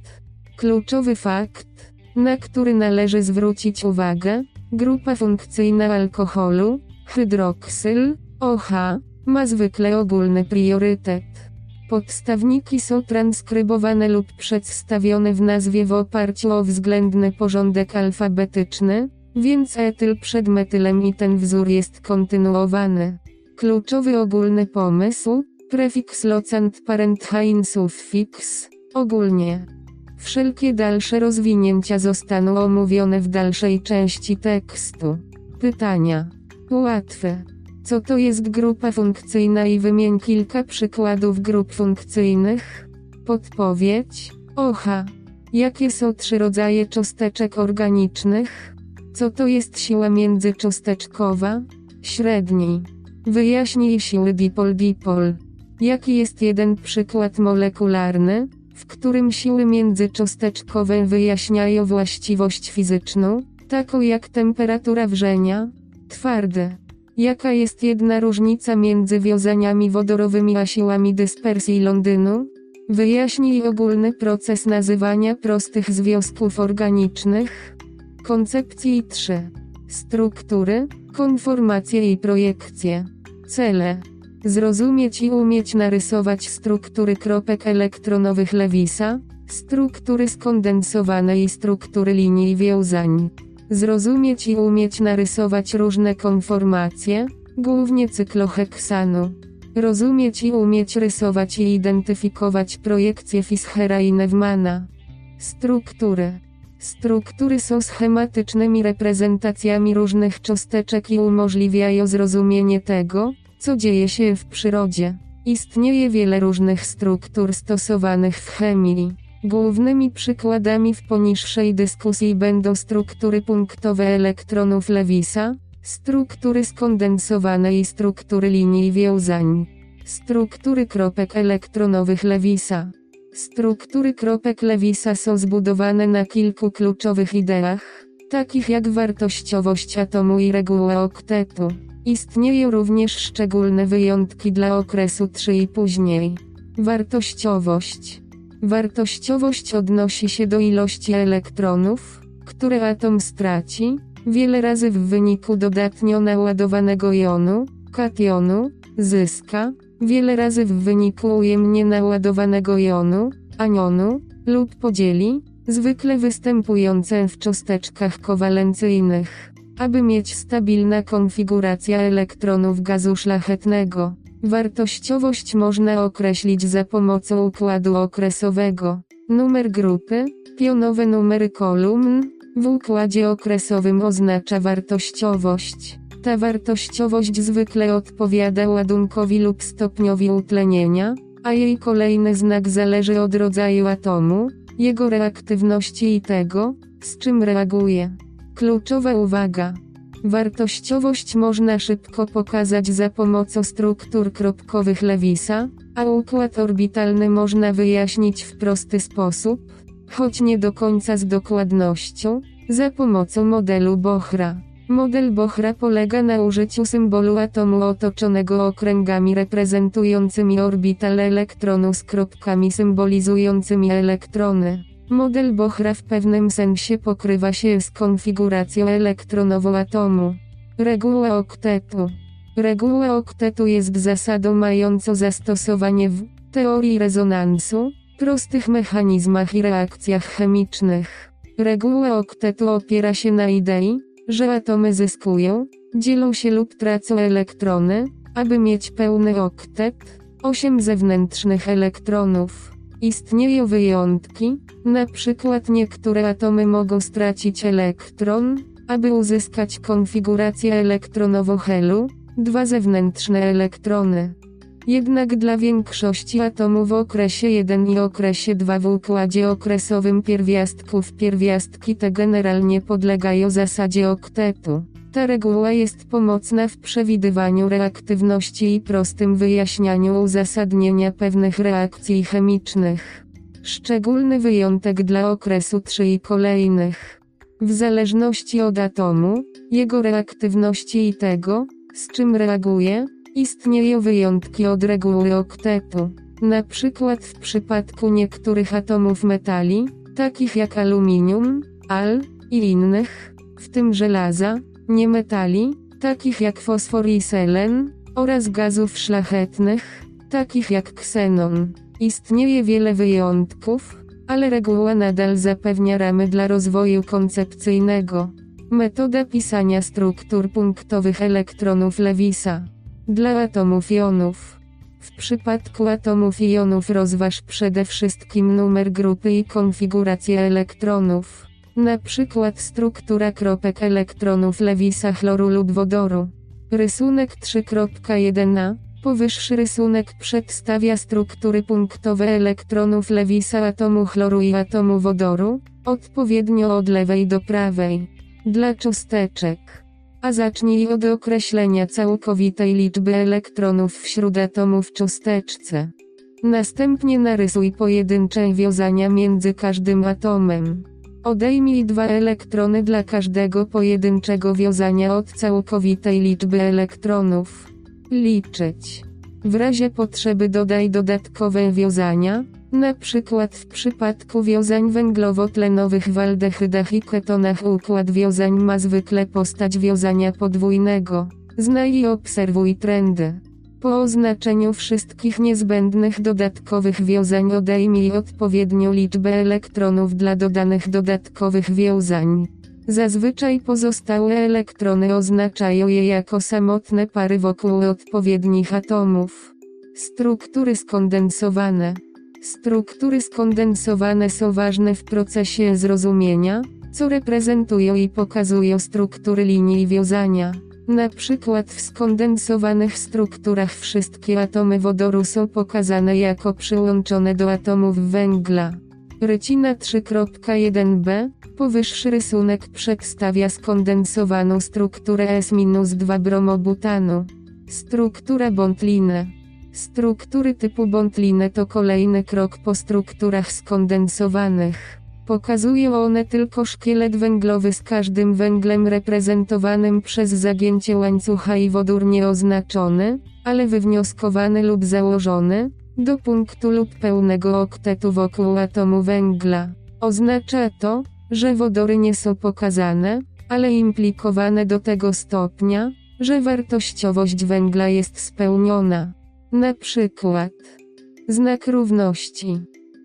Kluczowy fakt, na który należy zwrócić uwagę, grupa funkcyjna alkoholu, hydroksyl, OH, ma zwykle ogólny priorytet. Podstawniki są transkrybowane lub przedstawione w nazwie w oparciu o względny porządek alfabetyczny, więc etyl przed metylem i ten wzór jest kontynuowany. Kluczowy ogólny pomysł, prefiks locant parenthain suffix, ogólnie. Wszelkie dalsze rozwinięcia zostaną omówione w dalszej części tekstu. Pytania. Łatwe. Co to jest grupa funkcyjna i wymień kilka przykładów grup funkcyjnych? Podpowiedź. Oha. Jakie są trzy rodzaje cząsteczek organicznych? Co to jest siła międzycząsteczkowa? Średniej. Wyjaśnij siły dipol-dipol. Jaki jest jeden przykład molekularny, w którym siły międzycząsteczkowe wyjaśniają właściwość fizyczną, taką jak temperatura wrzenia? Twarde. Jaka jest jedna różnica między wiązaniami wodorowymi a siłami dyspersji Londynu? Wyjaśnij ogólny proces nazywania prostych związków organicznych. Koncepcji 3. Struktury, konformacje i projekcje. Cele. Zrozumieć i umieć narysować struktury kropek elektronowych Lewisa, struktury skondensowane i struktury linii wiązań. Zrozumieć i umieć narysować różne konformacje, głównie cykloheksanu. Rozumieć i umieć rysować i identyfikować projekcje Fischera i Neumanna. Struktury. Struktury są schematycznymi reprezentacjami różnych cząsteczek i umożliwiają zrozumienie tego, co dzieje się w przyrodzie. Istnieje wiele różnych struktur stosowanych w chemii. Głównymi przykładami w poniższej dyskusji będą struktury punktowe elektronów Lewisa, struktury skondensowane i struktury linii wiązań, struktury kropek elektronowych Lewisa. Struktury kropek Lewisa są zbudowane na kilku kluczowych ideach, takich jak wartościowość atomu i reguła oktetu. Istnieją również szczególne wyjątki dla okresu 3 i później. Wartościowość. Wartościowość odnosi się do ilości elektronów, które atom straci, wiele razy w wyniku dodatnio naładowanego jonu, kationu, zyska, wiele razy w wyniku ujemnie naładowanego jonu, anionu, lub podzieli, zwykle występujące w cząsteczkach kowalencyjnych, aby mieć stabilna konfiguracja elektronów gazu szlachetnego. Wartościowość można określić za pomocą układu okresowego. Numer grupy, pionowe numery kolumn, w układzie okresowym oznacza wartościowość. Ta wartościowość zwykle odpowiada ładunkowi lub stopniowi utlenienia, a jej kolejny znak zależy od rodzaju atomu, jego reaktywności i tego, z czym reaguje. Kluczowa uwaga. Wartościowość można szybko pokazać za pomocą struktur kropkowych Lewisa, a układ orbitalny można wyjaśnić w prosty sposób, choć nie do końca z dokładnością, za pomocą modelu Bohra. Model Bohra polega na użyciu symbolu atomu otoczonego okręgami reprezentującymi orbital elektronu z kropkami symbolizującymi elektrony. Model Bohra w pewnym sensie pokrywa się z konfiguracją elektronową atomu. Reguła oktetu. Reguła oktetu jest zasadą mającą zastosowanie w teorii rezonansu, prostych mechanizmach i reakcjach chemicznych. Reguła oktetu opiera się na idei, że atomy zyskują, dzielą się lub tracą elektrony, aby mieć pełny oktet, 8 zewnętrznych elektronów. Istnieją wyjątki, na przykład niektóre atomy mogą stracić elektron, aby uzyskać konfigurację elektronową helu, dwa zewnętrzne elektrony. Jednak dla większości atomów w okresie 1 i okresie 2 w układzie okresowym pierwiastków pierwiastki te generalnie podlegają zasadzie oktetu. Ta reguła jest pomocna w przewidywaniu reaktywności i prostym wyjaśnianiu uzasadnienia pewnych reakcji chemicznych. Szczególny wyjątek dla okresu 3 i kolejnych. W zależności od atomu, jego reaktywności i tego, z czym reaguje, istnieją wyjątki od reguły oktetu. Na przykład w przypadku niektórych atomów metali, takich jak aluminium, al i innych, w tym żelaza, niemetali, takich jak fosfor i selen, oraz gazów szlachetnych, takich jak ksenon. Istnieje wiele wyjątków, ale reguła nadal zapewnia ramy dla rozwoju koncepcyjnego. Metoda pisania struktur punktowych elektronów Lewisa. Dla atomów jonów. W przypadku atomów i jonów rozważ przede wszystkim numer grupy i konfigurację elektronów. Na przykład struktura kropek elektronów Lewisa chloru lub wodoru. Rysunek 3.1a Powyższy rysunek przedstawia struktury punktowe elektronów Lewisa atomu chloru i atomu wodoru, odpowiednio od lewej do prawej. Dla cząsteczek. A zacznij od określenia całkowitej liczby elektronów wśród atomów w cząsteczce. Następnie narysuj pojedyncze wiązania między każdym atomem. Odejmij dwa elektrony dla każdego pojedynczego wiązania od całkowitej liczby elektronów. Liczyć. W razie potrzeby dodaj dodatkowe wiązania, na przykład w przypadku wiązań węglowo-tlenowych w aldehydach i ketonach układ wiązań ma zwykle postać wiązania podwójnego. Znaj i obserwuj trendy. Po oznaczeniu wszystkich niezbędnych dodatkowych wiązań odejmij odpowiednią liczbę elektronów dla dodanych dodatkowych wiązań. Zazwyczaj pozostałe elektrony oznaczają je jako samotne pary wokół odpowiednich atomów. Struktury skondensowane. Struktury skondensowane są ważne w procesie zrozumienia, co reprezentują i pokazują struktury linii wiązania. Na przykład w skondensowanych strukturach wszystkie atomy wodoru są pokazane jako przyłączone do atomów węgla. Rycina 3.1b Powyższy rysunek przedstawia skondensowaną strukturę S-2 bromobutanu. Struktura bondline. Struktury typu bondline to kolejny krok po strukturach skondensowanych. Pokazują one tylko szkielet węglowy z każdym węglem reprezentowanym przez zagięcie łańcucha i wodór nieoznaczony, ale wywnioskowany lub założony, do punktu lub pełnego oktetu wokół atomu węgla. Oznacza to, że wodory nie są pokazane, ale implikowane do tego stopnia, że wartościowość węgla jest spełniona. Na przykład znak równości.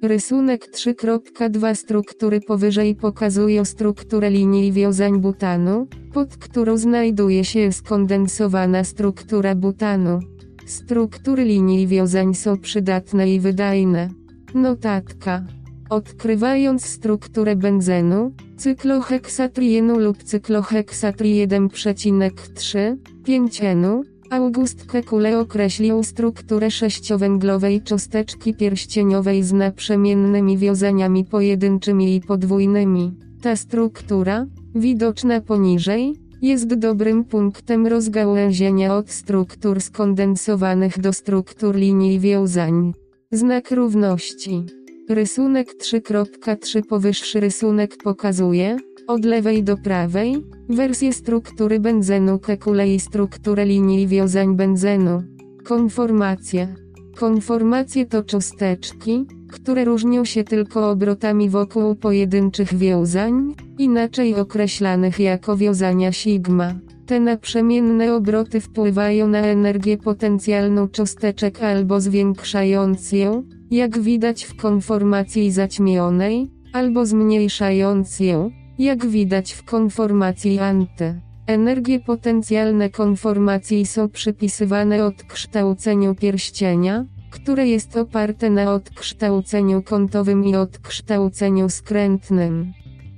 Rysunek 3.2 struktury powyżej pokazuje strukturę linii wiązań butanu, pod którą znajduje się skondensowana struktura butanu. Struktury linii wiązań są przydatne i wydajne. Notatka. Odkrywając strukturę benzenu, cykloheksatrienu lub cykloheksatri 1,3, 5-enu, August Kekule określił strukturę sześciowęglowej cząsteczki pierścieniowej z naprzemiennymi wiązaniami pojedynczymi i podwójnymi. Ta struktura, widoczna poniżej, jest dobrym punktem rozgałęzienia od struktur skondensowanych do struktur linii wiązań. Znak równości. Rysunek 3.3 Powyższy rysunek pokazuje, od lewej do prawej, wersję struktury benzenu Kekule i strukturę linii wiązań benzenu. Konformacje. Konformacje to cząsteczki, które różnią się tylko obrotami wokół pojedynczych wiązań, inaczej określanych jako wiązania sigma. Te naprzemienne obroty wpływają na energię potencjalną cząsteczek albo zwiększając ją, jak widać w konformacji zaćmionej, albo zmniejszając ją, jak widać w konformacji anty. Energie potencjalne konformacji są przypisywane odkształceniu pierścienia, które jest oparte na odkształceniu kątowym i odkształceniu skrętnym.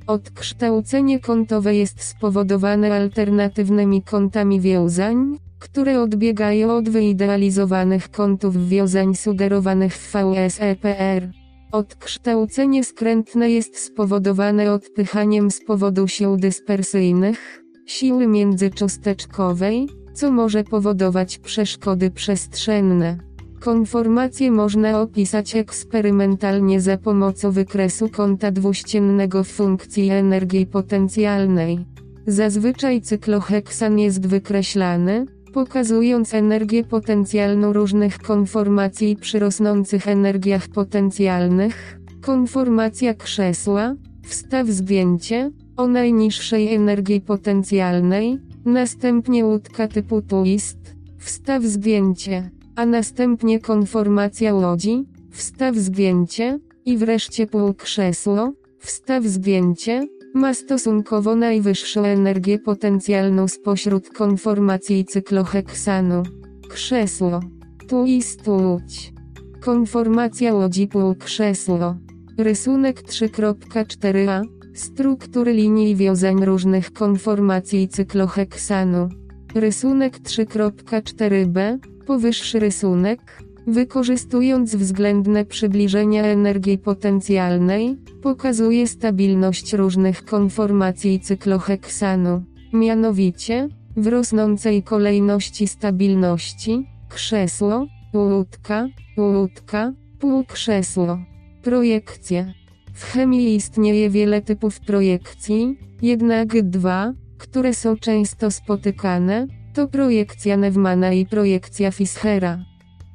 Odkształcenie kątowe jest spowodowane alternatywnymi kątami wiązań, które odbiegają od wyidealizowanych kątów wiązań sugerowanych w VSEPR. Odkształcenie skrętne jest spowodowane odpychaniem z powodu sił dyspersyjnych, siły międzycząsteczkowej, co może powodować przeszkody przestrzenne. Konformację można opisać eksperymentalnie za pomocą wykresu kąta dwuściennego w funkcji energii potencjalnej. Zazwyczaj cykloheksan jest wykreślany, pokazując energię potencjalną różnych konformacji przy rosnących energiach potencjalnych. Konformacja krzesła, wstaw zdjęcie, o najniższej energii potencjalnej, następnie łódka typu twist, wstaw zdjęcie, a następnie konformacja łodzi, wstaw zdjęcie, i wreszcie półkrzesło, wstaw zdjęcie, ma stosunkowo najwyższą energię potencjalną spośród konformacji cykloheksanu. Krzesło. Twist łódź. Konformacja łodzi półkrzesło. Rysunek 3.4a. Struktury linii wiązań różnych konformacji cykloheksanu. Rysunek 3.4b. Powyższy rysunek, wykorzystując względne przybliżenia energii potencjalnej, pokazuje stabilność różnych konformacji cykloheksanu. Mianowicie, w rosnącej kolejności stabilności, krzesło, łódka, łódka, półkrzesło. Projekcje. W chemii istnieje wiele typów projekcji, jednak dwa, które są często spotykane, to projekcja Newmana i projekcja Fischera.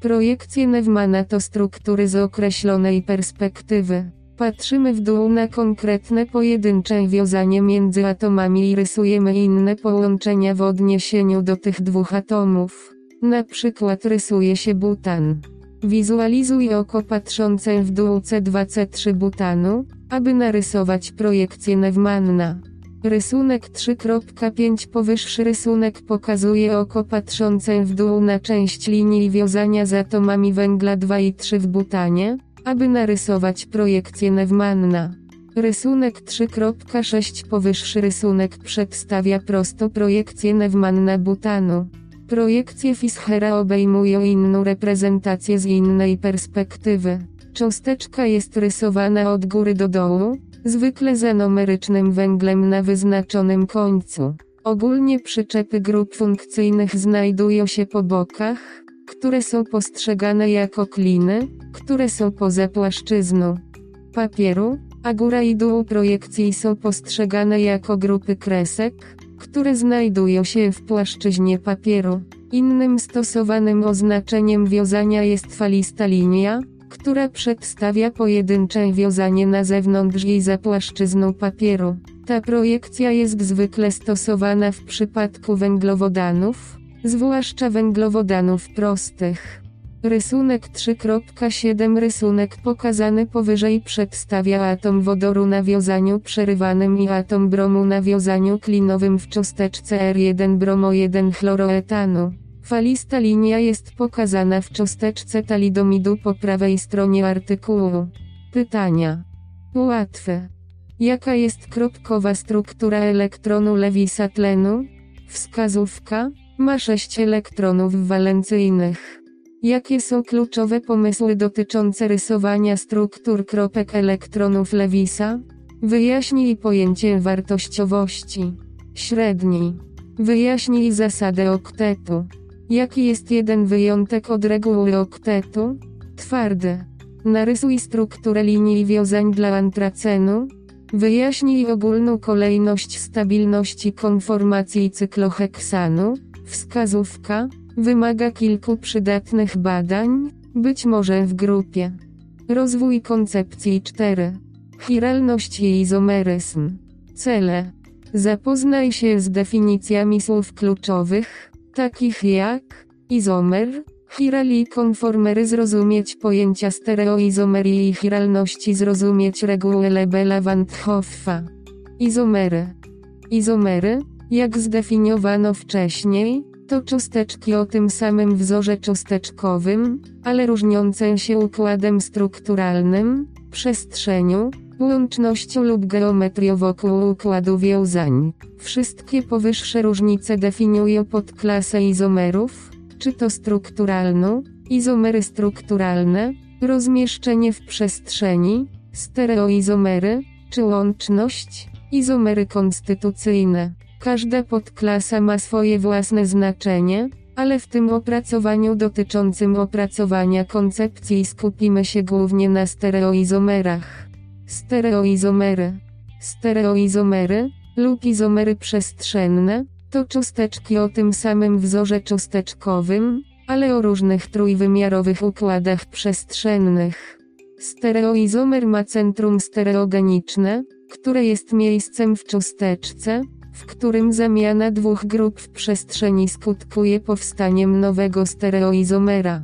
Projekcje Newmana to struktury z określonej perspektywy. Patrzymy w dół na konkretne pojedyncze wiązanie między atomami i rysujemy inne połączenia w odniesieniu do tych dwóch atomów. Na przykład rysuje się butan. Wizualizuj oko patrzące w dół C2C3 butanu, aby narysować projekcję Newmana. Rysunek 3.5 Powyższy rysunek pokazuje oko patrzące w dół na część linii wiązania z atomami węgla 2 i 3 w butanie, aby narysować projekcję Newmanna. Rysunek 3.6 Powyższy rysunek przedstawia prosto projekcję Newmanna butanu. Projekcje Fischera obejmują inną reprezentację z innej perspektywy. Cząsteczka jest rysowana od góry do dołu, zwykle zanomerycznym węglem na wyznaczonym końcu. Ogólnie przyczepy grup funkcyjnych znajdują się po bokach, które są postrzegane jako kliny, które są poza płaszczyzną papieru, a góra i dół projekcji są postrzegane jako grupy kresek, które znajdują się w płaszczyźnie papieru. Innym stosowanym oznaczeniem wiązania jest falista linia, która przedstawia pojedyncze wiązanie na zewnątrz i za płaszczyzną papieru. Ta projekcja jest zwykle stosowana w przypadku węglowodanów, zwłaszcza węglowodanów prostych. Rysunek 3.7 Rysunek pokazany powyżej przedstawia atom wodoru na wiązaniu przerywanym i atom bromu na wiązaniu klinowym w cząsteczce R1 bromo 1 chloroetanu. Falista linia jest pokazana w cząsteczce talidomidu po prawej stronie artykułu. Pytania. Łatwe. Jaka jest kropkowa struktura elektronu Lewisa tlenu? Wskazówka. Ma 6 elektronów walencyjnych. Jakie są kluczowe pomysły dotyczące rysowania struktur kropek elektronów Lewisa? Wyjaśnij pojęcie wartościowości. Średniej. Wyjaśnij zasadę oktetu. Jaki jest jeden wyjątek od reguły oktetu? Twardy. Narysuj strukturę linii wiązań dla antracenu. Wyjaśnij ogólną kolejność stabilności konformacji cykloheksanu. Wskazówka. Wymaga kilku przydatnych badań, być może w grupie. Rozwój koncepcji 4. Chiralność i izomeryzm. Cele. Zapoznaj się z definicjami słów kluczowych, takich jak izomer, chiral i konformery zrozumieć pojęcia stereoizomerii i chiralności zrozumieć reguły Lebela van 't Hoffa. Izomery. Izomery, jak zdefiniowano wcześniej, to cząsteczki o tym samym wzorze cząsteczkowym, ale różniące się układem strukturalnym, przestrzenią, łącznością lub geometrią wokół układu wiązań. Wszystkie powyższe różnice definiują podklasę izomerów, czy to strukturalną, izomery strukturalne, rozmieszczenie w przestrzeni, stereoizomery, czy łączność, izomery konstytucyjne. Każda podklasa ma swoje własne znaczenie, ale w tym opracowaniu dotyczącym opracowania koncepcji skupimy się głównie na stereoizomerach. Stereoizomery. Stereoizomery, lub izomery przestrzenne, to cząsteczki o tym samym wzorze cząsteczkowym, ale o różnych trójwymiarowych układach przestrzennych. Stereoizomer ma centrum stereogeniczne, które jest miejscem w cząsteczce, w którym zamiana dwóch grup w przestrzeni skutkuje powstaniem nowego stereoizomera.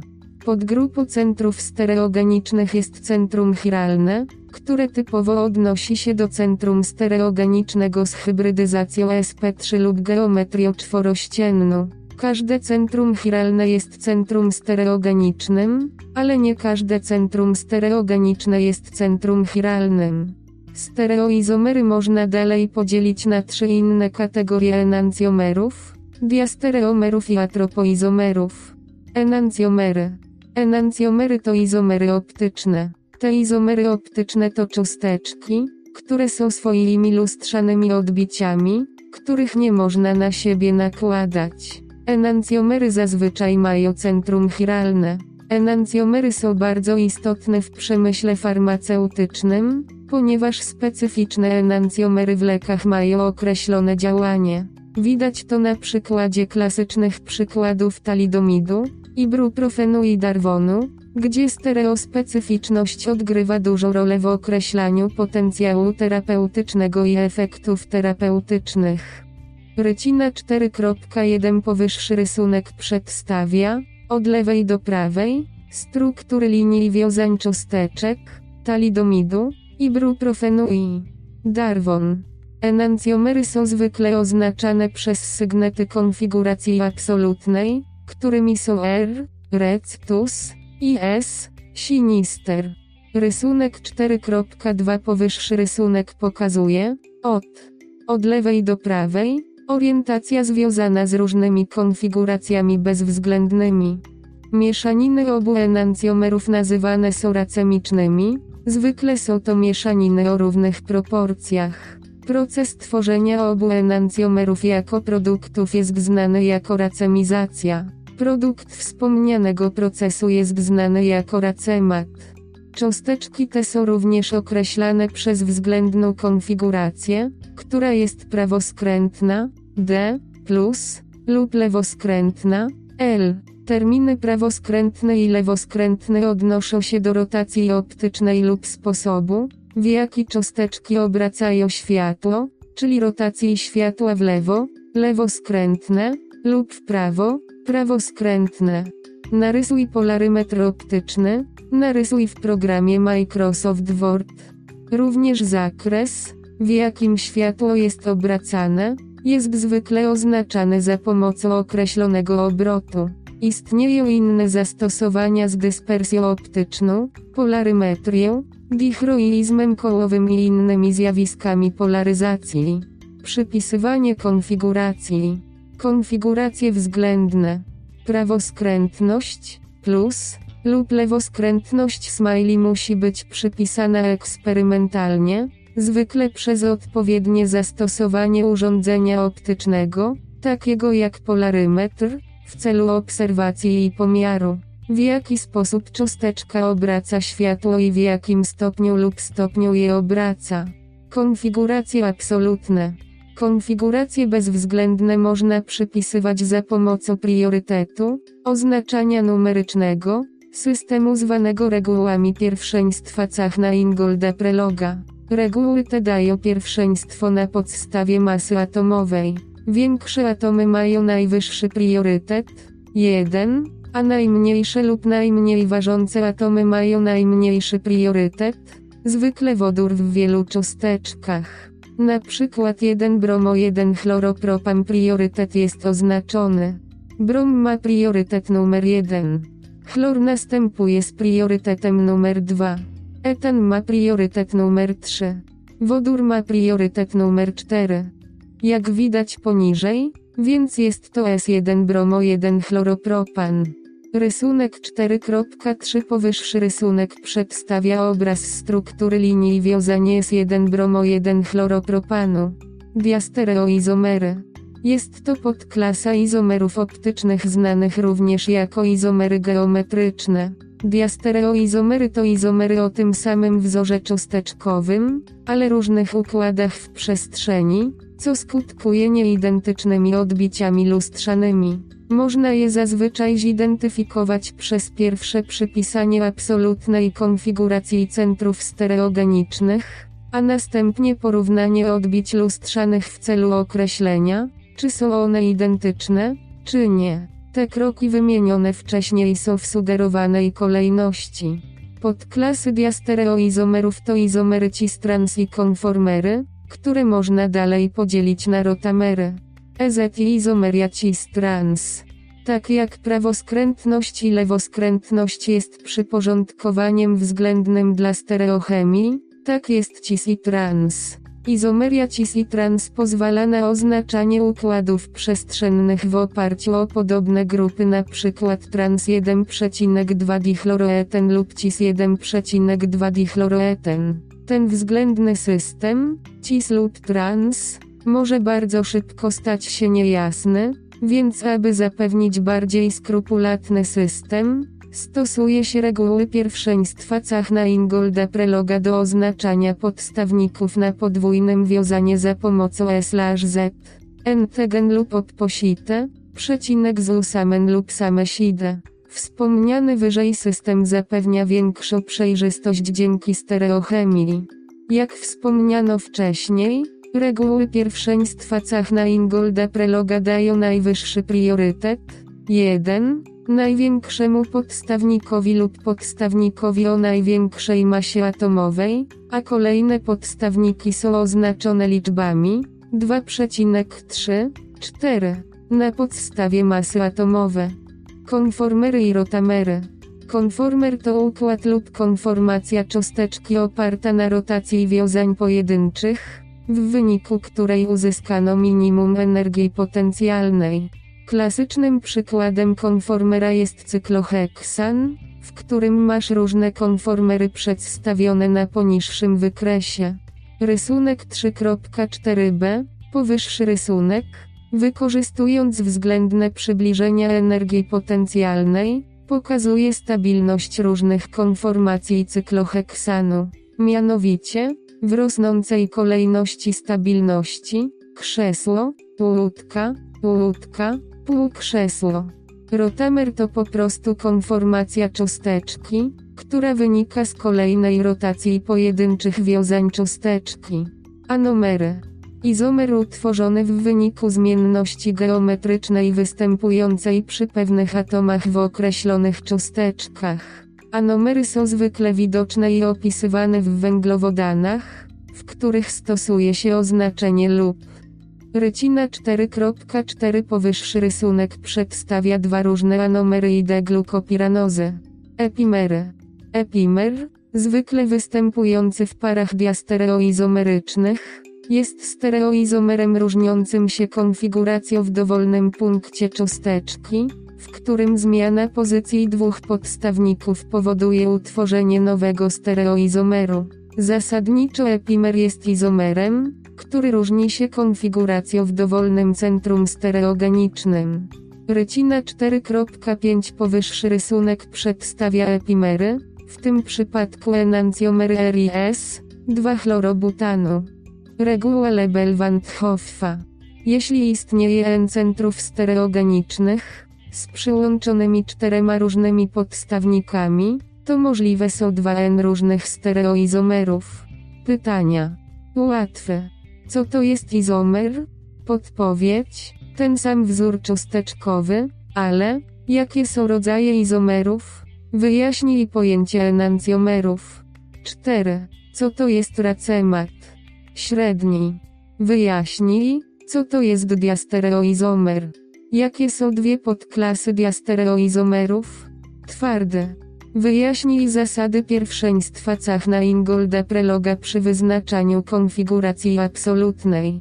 Podgrupu centrów stereogenicznych jest centrum chiralne, które typowo odnosi się do centrum stereogenicznego z hybrydyzacją sp3 lub geometrią czworościenną. Każde centrum chiralne jest centrum stereogenicznym, ale nie każde centrum stereogeniczne jest centrum chiralnym. Stereoizomery można dalej podzielić na trzy inne kategorie enancjomerów, diastereomerów i atropoizomerów. Enancjomery. Enancjomery to izomery optyczne. Te izomery optyczne to cząsteczki, które są swoimi lustrzanymi odbiciami, których nie można na siebie nakładać. Enancjomery zazwyczaj mają centrum chiralne. Enancjomery są bardzo istotne w przemyśle farmaceutycznym, ponieważ specyficzne enancjomery w lekach mają określone działanie. Widać to na przykładzie klasycznych przykładów talidomidu, ibuprofenu i darwonu, gdzie stereospecyficzność odgrywa dużą rolę w określaniu potencjału terapeutycznego i efektów terapeutycznych. Rycina 4.1 Powyższy rysunek przedstawia, od lewej do prawej, struktury linii wiązań cząsteczek, talidomidu, ibuprofenu i darwon. Enancjomery są zwykle oznaczane przez sygnety konfiguracji absolutnej, którymi są R, Rec, Tus i S, Sinister. Rysunek 4.2 Powyższy rysunek pokazuje, od, od lewej do prawej, orientacja związana z różnymi konfiguracjami bezwzględnymi. Mieszaniny obu enancjomerów nazywane są racemicznymi, zwykle są to mieszaniny o równych proporcjach. Proces tworzenia obu enancjomerów jako produktów jest znany jako racemizacja. Produkt wspomnianego procesu jest znany jako racemat. Cząsteczki te są również określane przez względną konfigurację, która jest prawoskrętna, D, plus, lub lewoskrętna, L. Terminy prawoskrętny i lewoskrętny odnoszą się do rotacji optycznej lub sposobu, w jaki cząsteczki obracają światło, czyli rotacji światła w lewo, lewoskrętne, lub w prawo, prawoskrętne. Narysuj polarymetr optyczny, narysuj w programie Microsoft Word. Również zakres, w jakim światło jest obracane, jest zwykle oznaczany za pomocą określonego obrotu. Istnieją inne zastosowania z dyspersją optyczną, polarymetrią, dichroizmem kołowym i innymi zjawiskami polaryzacji. Przypisywanie konfiguracji. Konfiguracje względne. Prawoskrętność, plus, lub lewoskrętność smiley musi być przypisana eksperymentalnie, zwykle przez odpowiednie zastosowanie urządzenia optycznego, takiego jak polarymetr, w celu obserwacji i pomiaru. W jaki sposób cząsteczka obraca światło i w jakim stopniu lub stopniu je obraca. Konfiguracje absolutne. Konfiguracje bezwzględne można przypisywać za pomocą priorytetu, oznaczania numerycznego, systemu zwanego regułami pierwszeństwa Cachna Ingolda Preloga. Reguły te dają pierwszeństwo na podstawie masy atomowej. Większe atomy mają najwyższy priorytet 1, a najmniejsze lub najmniej ważące atomy mają najmniejszy priorytet, zwykle wodór w wielu cząsteczkach. Na przykład 1 bromo 1 chloropropan priorytet jest oznaczony. Brom ma priorytet numer 1. Chlor następuje z priorytetem numer 2. Etan ma priorytet numer 3. Wodór ma priorytet numer 4. Jak widać poniżej, więc jest to S1 bromo 1 chloropropan. Rysunek 4.3 Powyższy rysunek przedstawia obraz struktury linii wiązania S1 bromo 1 chloropropanu. Diastereoizomery. Jest to podklasa izomerów optycznych znanych również jako izomery geometryczne. Diastereoizomery to izomery o tym samym wzorze cząsteczkowym, ale różnych układach w przestrzeni, co skutkuje nieidentycznymi odbiciami lustrzanymi. Można je zazwyczaj zidentyfikować przez pierwsze przypisanie absolutnej konfiguracji centrów stereogenicznych, a następnie porównanie odbić lustrzanych w celu określenia, czy są one identyczne, czy nie. Te kroki wymienione wcześniej są w sugerowanej kolejności. Podklasy diastereoizomerów to izomery cis-trans i konformery, które można dalej podzielić na rotamery. EZ i izomeria cis-trans. Tak jak prawoskrętność i lewoskrętność jest przyporządkowaniem względnym dla stereochemii, tak jest cis i trans. Izomeria cis i trans pozwala na oznaczanie układów przestrzennych w oparciu o podobne grupy np. trans 1,2 dichloroeten lub cis 1,2 dichloroeten. Ten względny system, cis lub trans, może bardzo szybko stać się niejasny, więc aby zapewnić bardziej skrupulatny system, stosuje się reguły pierwszeństwa Cachna Ingolda Preloga do oznaczania podstawników na podwójnym wiązanie za pomocą S/Z, Entegen lub opposite, przecinek z usamen lub sameside. Wspomniany wyżej system zapewnia większą przejrzystość dzięki stereochemii. Jak wspomniano wcześniej, reguły pierwszeństwa Cachna Ingolda Preloga dają najwyższy priorytet? 1, największemu podstawnikowi lub podstawnikowi o największej masie atomowej, a kolejne podstawniki są oznaczone liczbami? 2,3, 4 na podstawie masy atomowe. Konformery i rotamery. Konformer to układ lub konformacja cząsteczki oparta na rotacji wiązań pojedynczych, w wyniku której uzyskano minimum energii potencjalnej. Klasycznym przykładem konformera jest cykloheksan, w którym masz różne konformery przedstawione na poniższym wykresie. Rysunek 3.4b, powyższy rysunek, wykorzystując względne przybliżenia energii potencjalnej, pokazuje stabilność różnych konformacji cykloheksanu. Mianowicie, w rosnącej kolejności stabilności, krzesło, łódka, łódka, półkrzesło. Rotamer to po prostu konformacja cząsteczki, która wynika z kolejnej rotacji pojedynczych wiązań cząsteczki. Anomery. Izomer utworzony w wyniku zmienności geometrycznej występującej przy pewnych atomach w określonych cząsteczkach. Anomery są zwykle widoczne i opisywane w węglowodanach, w których stosuje się oznaczenie lub. Rycina 4.4 Powyższy rysunek przedstawia dwa różne anomery i deglukopiranozy. Epimery. Epimer, zwykle występujący w parach diastereoizomerycznych, jest stereoizomerem różniącym się konfiguracją w dowolnym punkcie cząsteczki, w którym zmiana pozycji dwóch podstawników powoduje utworzenie nowego stereoizomeru. Zasadniczo epimer jest izomerem, który różni się konfiguracją w dowolnym centrum stereogenicznym. Rycina 4.5 Powyższy rysunek przedstawia epimery, w tym przypadku enancjomery RIS, 2-chlorobutanu. Reguła Lebel-Wandhoffa. Jeśli istnieje N centrów stereogenicznych, z przyłączonymi czterema różnymi podstawnikami, to możliwe są dwa N różnych stereoizomerów. Pytania. Łatwe. Co to jest izomer? Podpowiedź. Ten sam wzór cząsteczkowy, ale jakie są rodzaje izomerów? Wyjaśnij pojęcie enancjomerów. 4. Co to jest racemat? Średni. Wyjaśnij, co to jest diastereoizomer. Jakie są dwie podklasy diastereoizomerów? Twarde. Wyjaśnij zasady pierwszeństwa Cachna Ingolda Preloga przy wyznaczaniu konfiguracji absolutnej.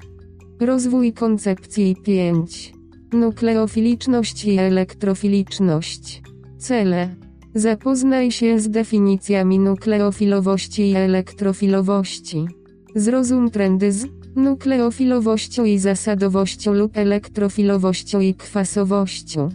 Rozwój koncepcji 5. Nukleofiliczność i elektrofiliczność. Cele. Zapoznaj się z definicjami nukleofilowości i elektrofilowości. Zrozum trendy z nukleofilowością i zasadowością lub elektrofilowością i kwasowością.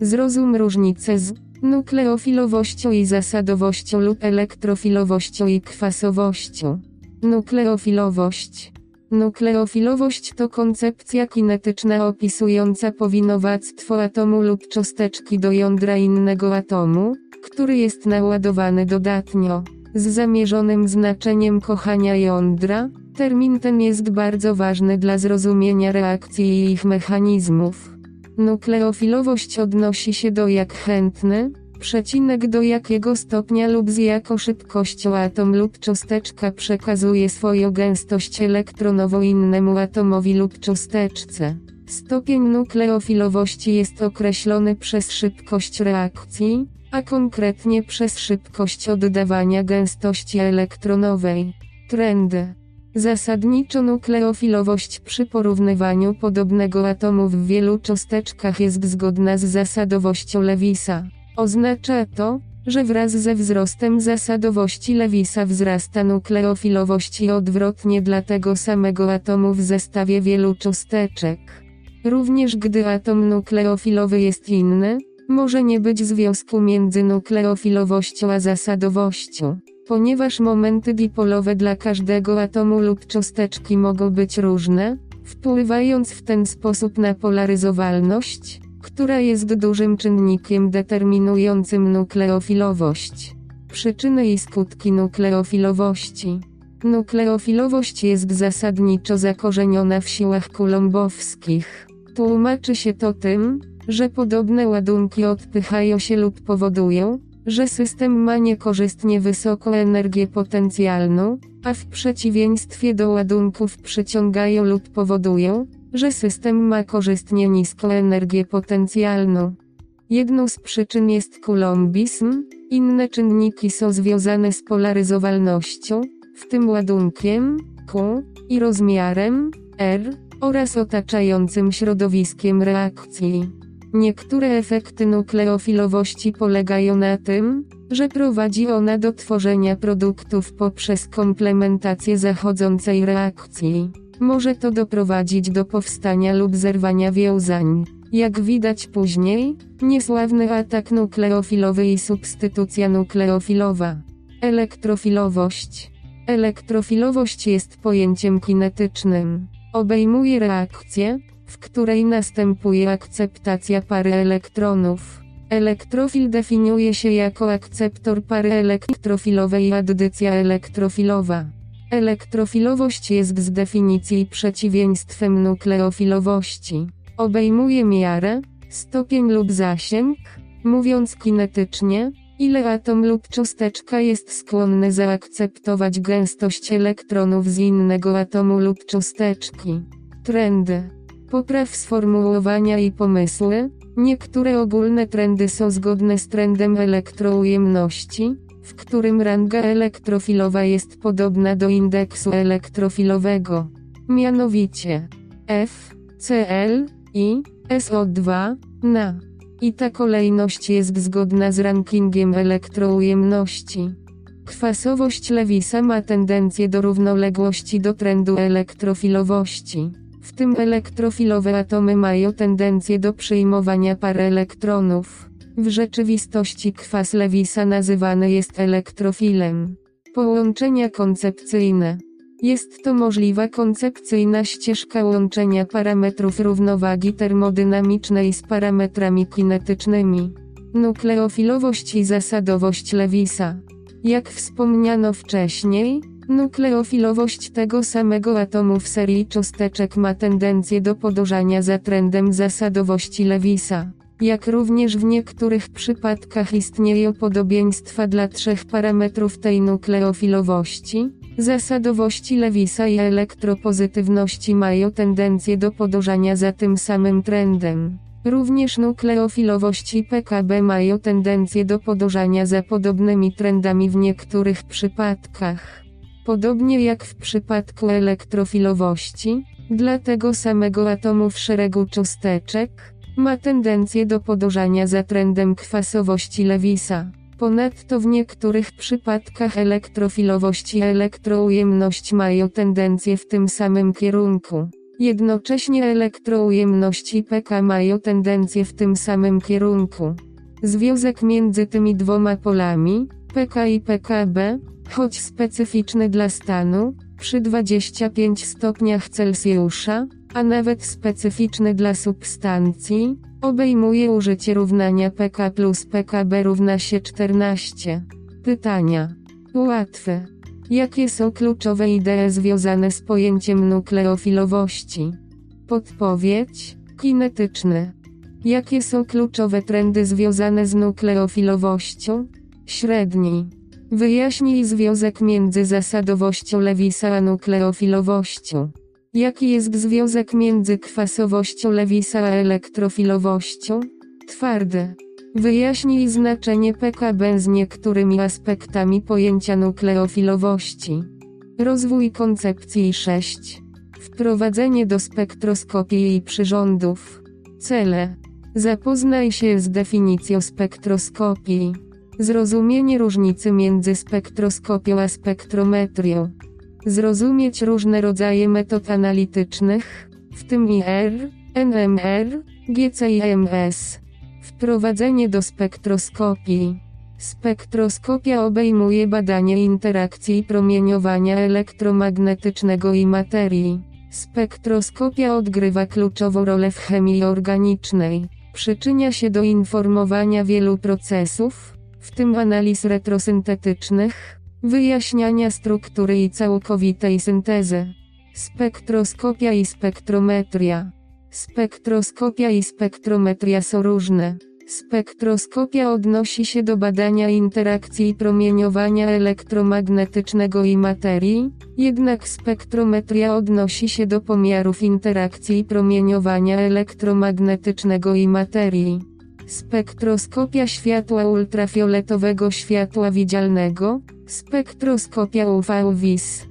Zrozum różnicę z nukleofilowością i zasadowością lub elektrofilowością i kwasowością. Nukleofilowość. Nukleofilowość to koncepcja kinetyczna opisująca powinowactwo atomu lub cząsteczki do jądra innego atomu, który jest naładowany dodatnio. Z zamierzonym znaczeniem kochania jądra, termin ten jest bardzo ważny dla zrozumienia reakcji i ich mechanizmów. Nukleofilowość odnosi się do jak chętny, przecinek do jakiego stopnia lub z jaką szybkością atom lub cząsteczka przekazuje swoją gęstość elektronową innemu atomowi lub cząsteczce. Stopień nukleofilowości jest określony przez szybkość reakcji, a konkretnie przez szybkość oddawania gęstości elektronowej. Trendy. Zasadniczo nukleofilowość przy porównywaniu podobnego atomu w wielu cząsteczkach jest zgodna z zasadowością Lewisa. Oznacza to, że wraz ze wzrostem zasadowości Lewisa wzrasta nukleofilowość i odwrotnie dla tego samego atomu w zestawie wielu cząsteczek. Również gdy atom nukleofilowy jest inny, może nie być związku między nukleofilowością a zasadowością. Ponieważ momenty dipolowe dla każdego atomu lub cząsteczki mogą być różne, wpływając w ten sposób na polaryzowalność, która jest dużym czynnikiem determinującym nukleofilowość. Przyczyny i skutki nukleofilowości. Nukleofilowość jest zasadniczo zakorzeniona w siłach kulumbowskich. Tłumaczy się to tym, że podobne ładunki odpychają się lub powodują, że system ma niekorzystnie wysoką energię potencjalną, a w przeciwieństwie do ładunków przyciągają lub powodują, że system ma korzystnie niską energię potencjalną. Jedną z przyczyn jest kulumbizm, inne czynniki są związane z polaryzowalnością, w tym ładunkiem Q i rozmiarem R oraz otaczającym środowiskiem reakcji. Niektóre efekty nukleofilowości polegają na tym, że prowadzi ona do tworzenia produktów poprzez komplementację zachodzącej reakcji. Może to doprowadzić do powstania lub zerwania wiązań. Jak widać później, niesławny atak nukleofilowy i substytucja nukleofilowa. Elektrofilowość. Elektrofilowość jest pojęciem kinetycznym. Obejmuje reakcję, w której następuje akceptacja pary elektronów. Elektrofil definiuje się jako akceptor pary elektrofilowej i addycja elektrofilowa. Elektrofilowość jest z definicji przeciwieństwem nukleofilowości. Obejmuje miarę, stopień lub zasięg, mówiąc kinetycznie, ile atom lub cząsteczka jest skłonny zaakceptować gęstość elektronów z innego atomu lub cząsteczki. Trendy. Popraw sformułowania i pomysły. Niektóre ogólne trendy są zgodne z trendem elektroujemności, w którym ranga elektrofilowa jest podobna do indeksu elektrofilowego. Mianowicie F, Cl, I, SO2, Na. I ta kolejność jest zgodna z rankingiem elektroujemności. Kwasowość Lewisa ma tendencję do równoległości do trendu elektrofilowości. W tym elektrofilowe atomy mają tendencję do przyjmowania par elektronów. W rzeczywistości kwas Lewisa nazywany jest elektrofilem. Połączenia koncepcyjne. Jest to możliwa koncepcyjna ścieżka łączenia parametrów równowagi termodynamicznej z parametrami kinetycznymi. Nukleofilowość i zasadowość Lewisa. Jak wspomniano wcześniej, nukleofilowość tego samego atomu w serii cząsteczek ma tendencję do podążania za trendem zasadowości Lewisa. Jak również w niektórych przypadkach istnieją podobieństwa dla trzech parametrów tej nukleofilowości. Zasadowości Lewisa i elektropozytywności mają tendencję do podążania za tym samym trendem. Również nukleofilowość i PKB mają tendencję do podążania za podobnymi trendami w niektórych przypadkach. Podobnie jak w przypadku elektrofilowości, dla tego samego atomu w szeregu cząsteczek, ma tendencję do podążania za trendem kwasowości Lewisa. Ponadto w niektórych przypadkach elektrofilowość i elektroujemność mają tendencję w tym samym kierunku. Jednocześnie elektroujemność i pK mają tendencję w tym samym kierunku. Związek między tymi dwoma polami, pK i pKb, choć specyficzny dla stanu, przy 25 stopniach Celsjusza, a nawet specyficzny dla substancji, obejmuje użycie równania pK plus pKb równa się 14. Pytania. Łatwe. Jakie są kluczowe idee związane z pojęciem nukleofilowości? Podpowiedź. Kinetyczne. Jakie są kluczowe trendy związane z nukleofilowością? Średni. Wyjaśnij związek między zasadowością Lewisa a nukleofilowością. Jaki jest związek między kwasowością Lewisa a elektrofilowością? Twarde. Wyjaśnij znaczenie PKB z niektórymi aspektami pojęcia nukleofilowości. Rozwój koncepcji 6. Wprowadzenie do spektroskopii i przyrządów. Cele. Zapoznaj się z definicją spektroskopii. Zrozumienie różnicy między spektroskopią a spektrometrią. Zrozumieć różne rodzaje metod analitycznych, w tym IR, NMR, GCIMS. Wprowadzenie do spektroskopii. Spektroskopia obejmuje badanie interakcji promieniowania elektromagnetycznego i materii. Spektroskopia odgrywa kluczową rolę w chemii organicznej. Przyczynia się do informowania wielu procesów, w tym analiz retrosyntetycznych, wyjaśniania struktury i całkowitej syntezy. Spektroskopia i spektrometria. Spektroskopia i spektrometria są różne. Spektroskopia odnosi się do badania interakcji promieniowania elektromagnetycznego i materii, jednak spektrometria odnosi się do pomiarów interakcji promieniowania elektromagnetycznego i materii. Spektroskopia światła ultrafioletowego światła widzialnego, spektroskopia UV-WIS.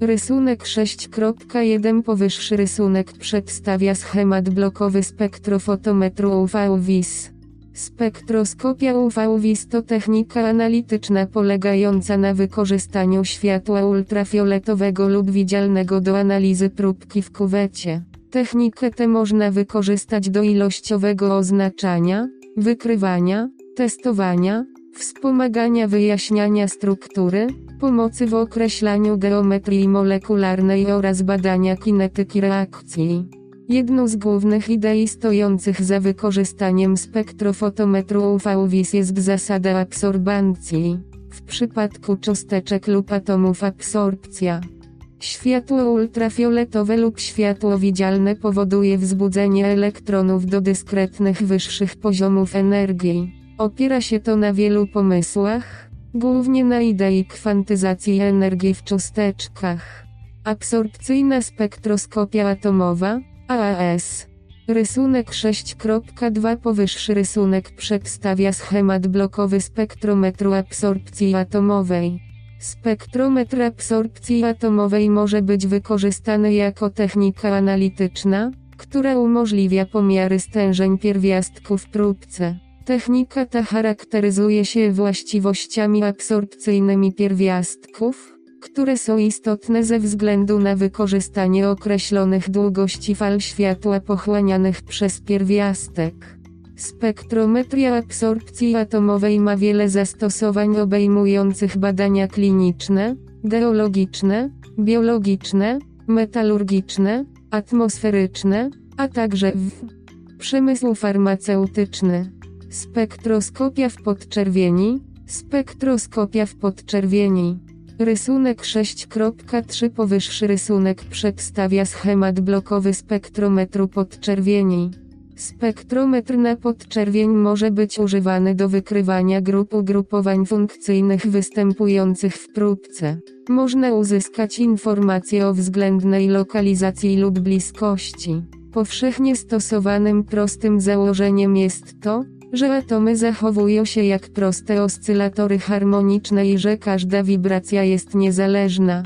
Rysunek 6.1 Powyższy rysunek przedstawia schemat blokowy spektrofotometru UV-WIS. Spektroskopia UV-WIS to technika analityczna polegająca na wykorzystaniu światła ultrafioletowego lub widzialnego do analizy próbki w kuwecie. Technikę tę można wykorzystać do ilościowego oznaczania, wykrywania, testowania, wspomagania wyjaśniania struktury, pomocy w określaniu geometrii molekularnej oraz badania kinetyki reakcji. Jedną z głównych idei stojących za wykorzystaniem spektrofotometru UV-WIS jest zasada absorbancji. W przypadku cząsteczek lub atomów absorpcja. Światło ultrafioletowe lub światło widzialne powoduje wzbudzenie elektronów do dyskretnych wyższych poziomów energii. Opiera się to na wielu pomysłach, głównie na idei kwantyzacji energii w cząsteczkach. Absorpcyjna spektroskopia atomowa, AAS. Rysunek 6.2 Powyższy rysunek przedstawia schemat blokowy spektrometru absorpcji atomowej. Spektrometr absorpcji atomowej może być wykorzystany jako technika analityczna, która umożliwia pomiary stężeń pierwiastków w próbce. Technika ta charakteryzuje się właściwościami absorpcyjnymi pierwiastków, które są istotne ze względu na wykorzystanie określonych długości fal światła pochłanianych przez pierwiastek. Spektrometria absorpcji atomowej ma wiele zastosowań obejmujących badania kliniczne, geologiczne, biologiczne, metalurgiczne, atmosferyczne, a także w przemysł farmaceutyczny. Spektroskopia w podczerwieni, spektroskopia w podczerwieni. Rysunek 6.3 Powyższy rysunek przedstawia schemat blokowy spektrometru podczerwieni. Spektrometr na podczerwień może być używany do wykrywania grup ugrupowań funkcyjnych występujących w próbce. Można uzyskać informacje o względnej lokalizacji lub bliskości. Powszechnie stosowanym prostym założeniem jest to, że atomy zachowują się jak proste oscylatory harmoniczne i że każda wibracja jest niezależna.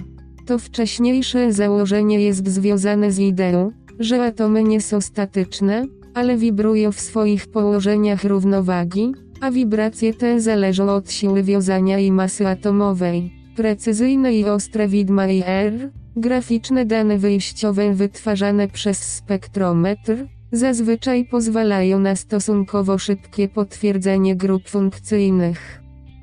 To wcześniejsze założenie jest związane z ideą, że atomy nie są statyczne, ale wibrują w swoich położeniach równowagi, a wibracje te zależą od siły wiązania i masy atomowej. Precyzyjne i ostre widma IR, graficzne dane wyjściowe wytwarzane przez spektrometr, zazwyczaj pozwalają na stosunkowo szybkie potwierdzenie grup funkcyjnych.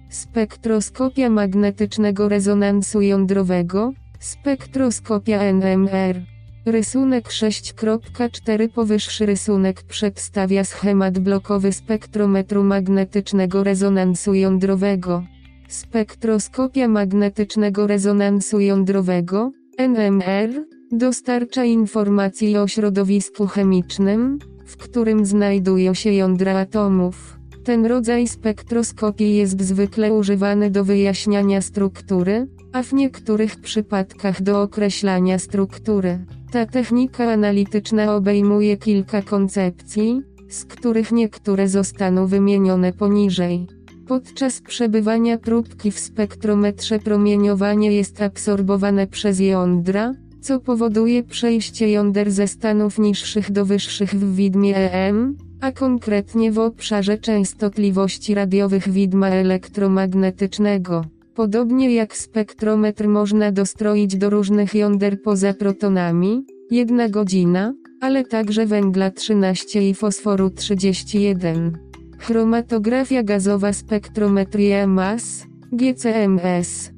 Spektroskopia magnetycznego rezonansu jądrowego, spektroskopia NMR. Rysunek 6.4 Powyższy rysunek przedstawia schemat blokowy spektrometru magnetycznego rezonansu jądrowego. Spektroskopia magnetycznego rezonansu jądrowego, NMR, dostarcza informacji o środowisku chemicznym, w którym znajdują się jądra atomów. Ten rodzaj spektroskopii jest zwykle używany do wyjaśniania struktury, a w niektórych przypadkach do określania struktury. Ta technika analityczna obejmuje kilka koncepcji, z których niektóre zostaną wymienione poniżej. Podczas przebywania próbki w spektrometrze promieniowanie jest absorbowane przez jądra, co powoduje przejście jąder ze stanów niższych do wyższych w widmie EM, a konkretnie w obszarze częstotliwości radiowych widma elektromagnetycznego. Podobnie jak spektrometr można dostroić do różnych jąder poza protonami, jedna godzina, ale także węgla 13 i fosforu 31. Chromatografia gazowa spektrometria MAS, GCMS.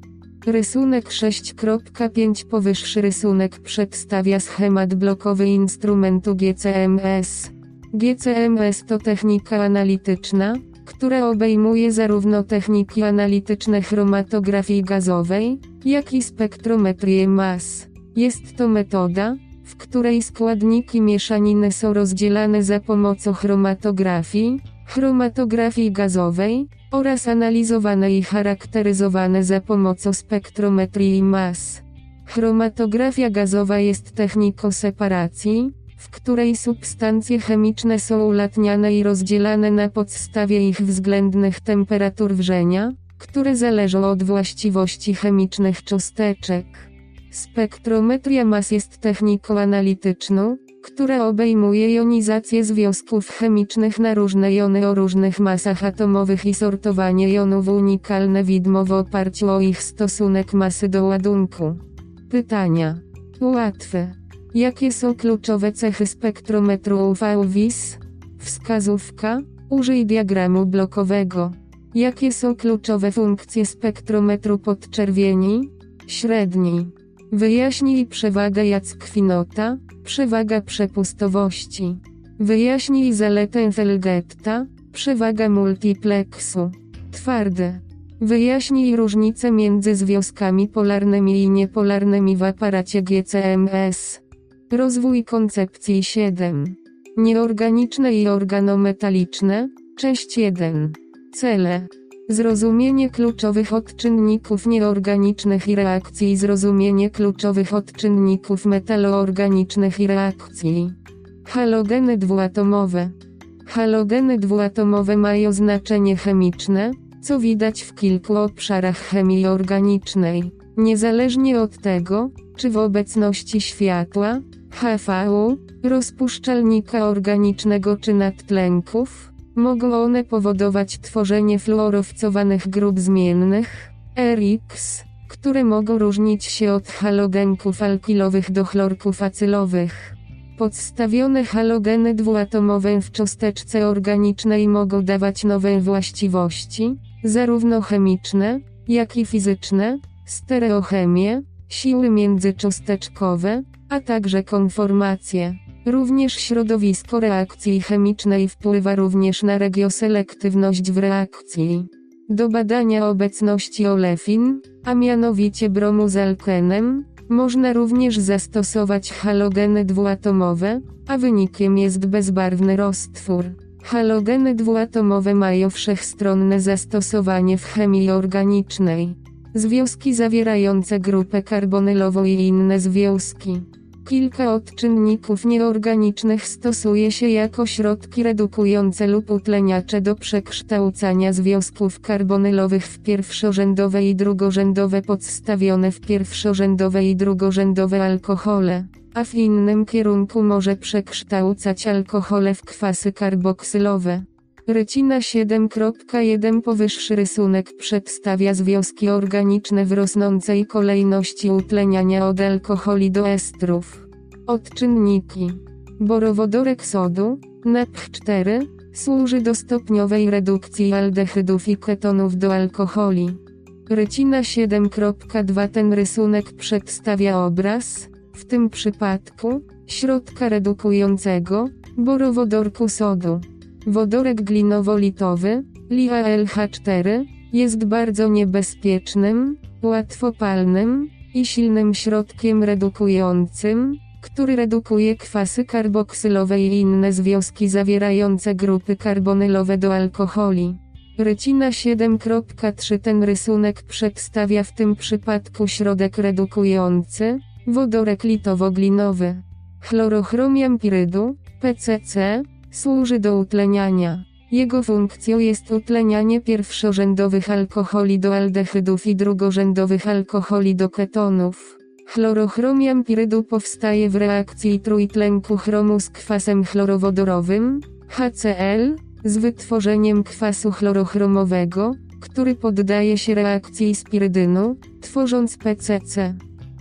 Rysunek 6.5 Powyższy rysunek przedstawia schemat blokowy instrumentu GCMS. GCMS to technika analityczna, która obejmuje zarówno techniki analityczne chromatografii gazowej, jak i spektrometrię mas. Jest to metoda, w której składniki mieszaniny są rozdzielane za pomocą chromatografii, chromatografii gazowej, oraz analizowane i charakteryzowane za pomocą spektrometrii mas. Chromatografia gazowa jest techniką separacji, w której substancje chemiczne są ulatniane i rozdzielane na podstawie ich względnych temperatur wrzenia, które zależą od właściwości chemicznych cząsteczek. Spektrometria mas jest techniką analityczną, która obejmuje jonizację związków chemicznych na różne jony o różnych masach atomowych i sortowanie jonów unikalne widmo w oparciu o ich stosunek masy do ładunku. Pytania. Łatwe. Jakie są kluczowe cechy spektrometru UV-WIS? Wskazówka. Użyj diagramu blokowego. Jakie są kluczowe funkcje spektrometru podczerwieni? Średni. Wyjaśnij przewagę Jackwinota, przewaga przepustowości. Wyjaśnij zaletę Felgetta, przewaga multiplexu. Twarde. Wyjaśnij różnicę między związkami polarnymi i niepolarnymi w aparacie GCMS. Rozwój koncepcji 7. Nieorganiczne i organometaliczne. Część 1. Cele. Zrozumienie kluczowych odczynników nieorganicznych i reakcji Zrozumienie kluczowych odczynników metaloorganicznych i reakcji. Halogeny dwuatomowe. Halogeny dwuatomowe mają znaczenie chemiczne, co widać w kilku obszarach chemii organicznej. Niezależnie od tego, czy w obecności światła, HVU, rozpuszczalnika organicznego czy nadtlenków, mogą one powodować tworzenie fluorowcowanych grup zmiennych, RX, które mogą różnić się od halogenków alkilowych do chlorków acylowych. Podstawione halogeny dwuatomowe w cząsteczce organicznej mogą dawać nowe właściwości, zarówno chemiczne, jak i fizyczne, stereochemię, siły międzycząsteczkowe, a także konformacje. Również środowisko reakcji chemicznej wpływa również na regioselektywność w reakcji. Do badania obecności olefin, a mianowicie bromu z alkenem, można również zastosować halogeny dwuatomowe, a wynikiem jest bezbarwny roztwór. Halogeny dwuatomowe mają wszechstronne zastosowanie w chemii organicznej. Związki zawierające grupę karbonylową i inne związki. Kilka odczynników nieorganicznych stosuje się jako środki redukujące lub utleniacze do przekształcania związków karbonylowych w pierwszorzędowe i drugorzędowe podstawione w pierwszorzędowe i drugorzędowe alkohole, a w innym kierunku może przekształcać alkohole w kwasy karboksylowe. Rycina 7.1 Powyższy rysunek przedstawia związki organiczne w rosnącej kolejności utleniania od alkoholi do estrów. Odczynniki. Borowodorek sodu, NEP4, służy do stopniowej redukcji aldehydów i ketonów do alkoholi. Rycina 7.2 Ten rysunek przedstawia obraz, w tym przypadku, środka redukującego, borowodorku sodu. Wodorek glinowo-litowy, LiALH4, jest bardzo niebezpiecznym, łatwopalnym i silnym środkiem redukującym, który redukuje kwasy karboksylowe i inne związki zawierające grupy karbonylowe do alkoholi. Rycina 7.3 Ten rysunek przedstawia w tym przypadku środek redukujący, wodorek litowo-glinowy. Chlorochromiam pirydu, PCC, Służy do utleniania. Jego funkcją jest utlenianie pierwszorzędowych alkoholi do aldehydów i drugorzędowych alkoholi do ketonów. Chlorochromiam pirydu powstaje w reakcji trójtlenku chromu z kwasem chlorowodorowym, HCl, z wytworzeniem kwasu chlorochromowego, który poddaje się reakcji spirydynu, tworząc PCC.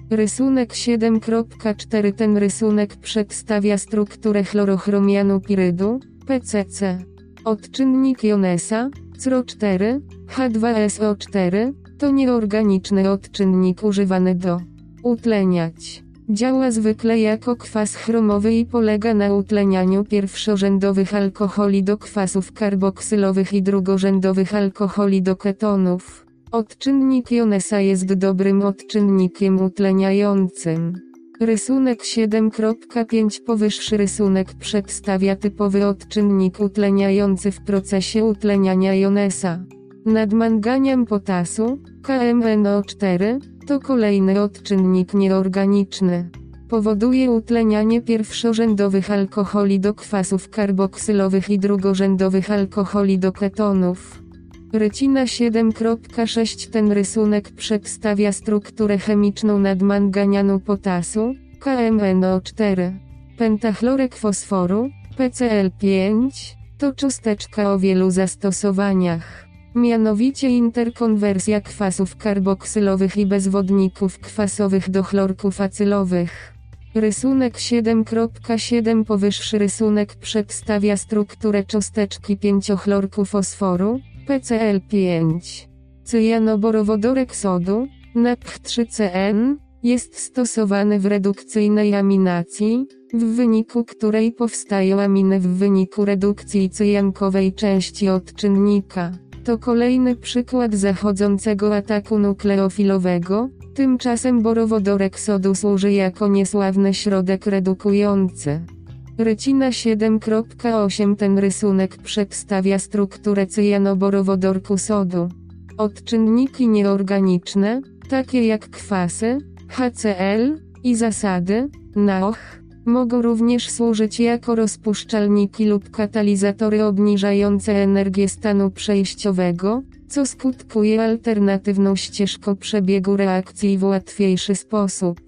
Rysunek 7.4 Ten rysunek przedstawia strukturę chlorochromianu pirydu, PCC. Odczynnik Jonesa, CRO4, H2SO4, to nieorganiczny odczynnik używany do utleniać. Działa zwykle jako kwas chromowy i polega na utlenianiu pierwszorzędowych alkoholi do kwasów karboksylowych i drugorzędowych alkoholi do ketonów. Odczynnik Jonesa jest dobrym odczynnikiem utleniającym. Rysunek 7.5 Powyższy rysunek przedstawia typowy odczynnik utleniający w procesie utleniania jonesa. Nadmanganiam potasu, KMNO4, to kolejny odczynnik nieorganiczny. Powoduje utlenianie pierwszorzędowych alkoholi do kwasów karboksylowych i drugorzędowych alkoholi do ketonów. Rycina 7.6 Ten rysunek przedstawia strukturę chemiczną nadmanganianu potasu, KMNO4. Pentachlorek fosforu, PCl5, to cząsteczka o wielu zastosowaniach. Mianowicie interkonwersja kwasów karboksylowych i bezwodników kwasowych do chlorków acylowych. Rysunek 7.7 Powyższy rysunek przedstawia strukturę cząsteczki pięciochlorku fosforu, PCl5. Cyjanoborowodorek sodu, NAP3CN, jest stosowany w redukcyjnej aminacji, w wyniku której powstają aminy w wyniku redukcji cyjankowej części odczynnika. To kolejny przykład zachodzącego ataku nukleofilowego, tymczasem borowodorek sodu służy jako niesławny środek redukujący. Rycina 7.8 Ten rysunek przedstawia strukturę cyjanoborowodorku sodu. Odczynniki nieorganiczne, takie jak kwasy, HCl i zasady, NaOH, mogą również służyć jako rozpuszczalniki lub katalizatory obniżające energię stanu przejściowego, co skutkuje alternatywną ścieżką przebiegu reakcji w łatwiejszy sposób.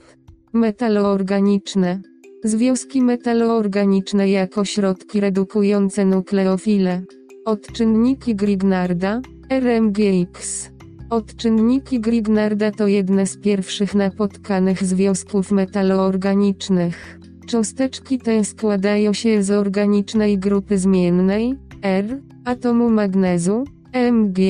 Metaloorganiczne Związki metaloorganiczne jako środki redukujące nukleofile. Odczynniki Grignarda, RMGX. Odczynniki Grignarda to jedne z pierwszych napotkanych związków metaloorganicznych. Cząsteczki te składają się z organicznej grupy zmiennej, R, atomu magnezu, Mg,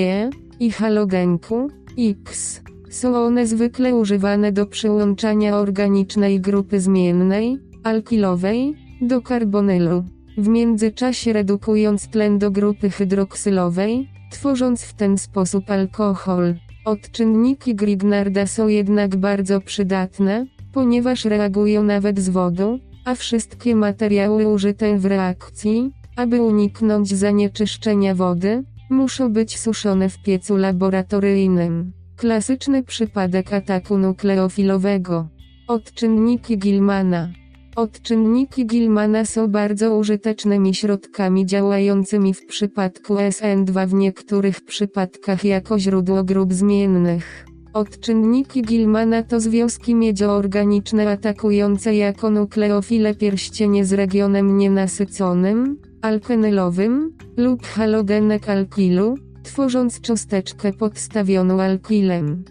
i halogenku, X. Są one zwykle używane do przyłączania organicznej grupy zmiennej, alkilowej, do karbonylu. W międzyczasie redukując tlen do grupy hydroksylowej, tworząc w ten sposób alkohol. Odczynniki Grignarda są jednak bardzo przydatne, ponieważ reagują nawet z wodą, a wszystkie materiały użyte w reakcji, aby uniknąć zanieczyszczenia wody, muszą być suszone w piecu laboratoryjnym. Klasyczny przypadek ataku nukleofilowego. Odczynniki Gilmana. Odczynniki Gilmana są bardzo użytecznymi środkami działającymi w przypadku SN2 w niektórych przypadkach jako źródło grup zmiennych. Odczynniki Gilmana to związki miedzioorganiczne atakujące jako nukleofile pierścienie z regionem nienasyconym, alkenylowym, lub halogenek alkilu, tworząc cząsteczkę podstawioną alkilem.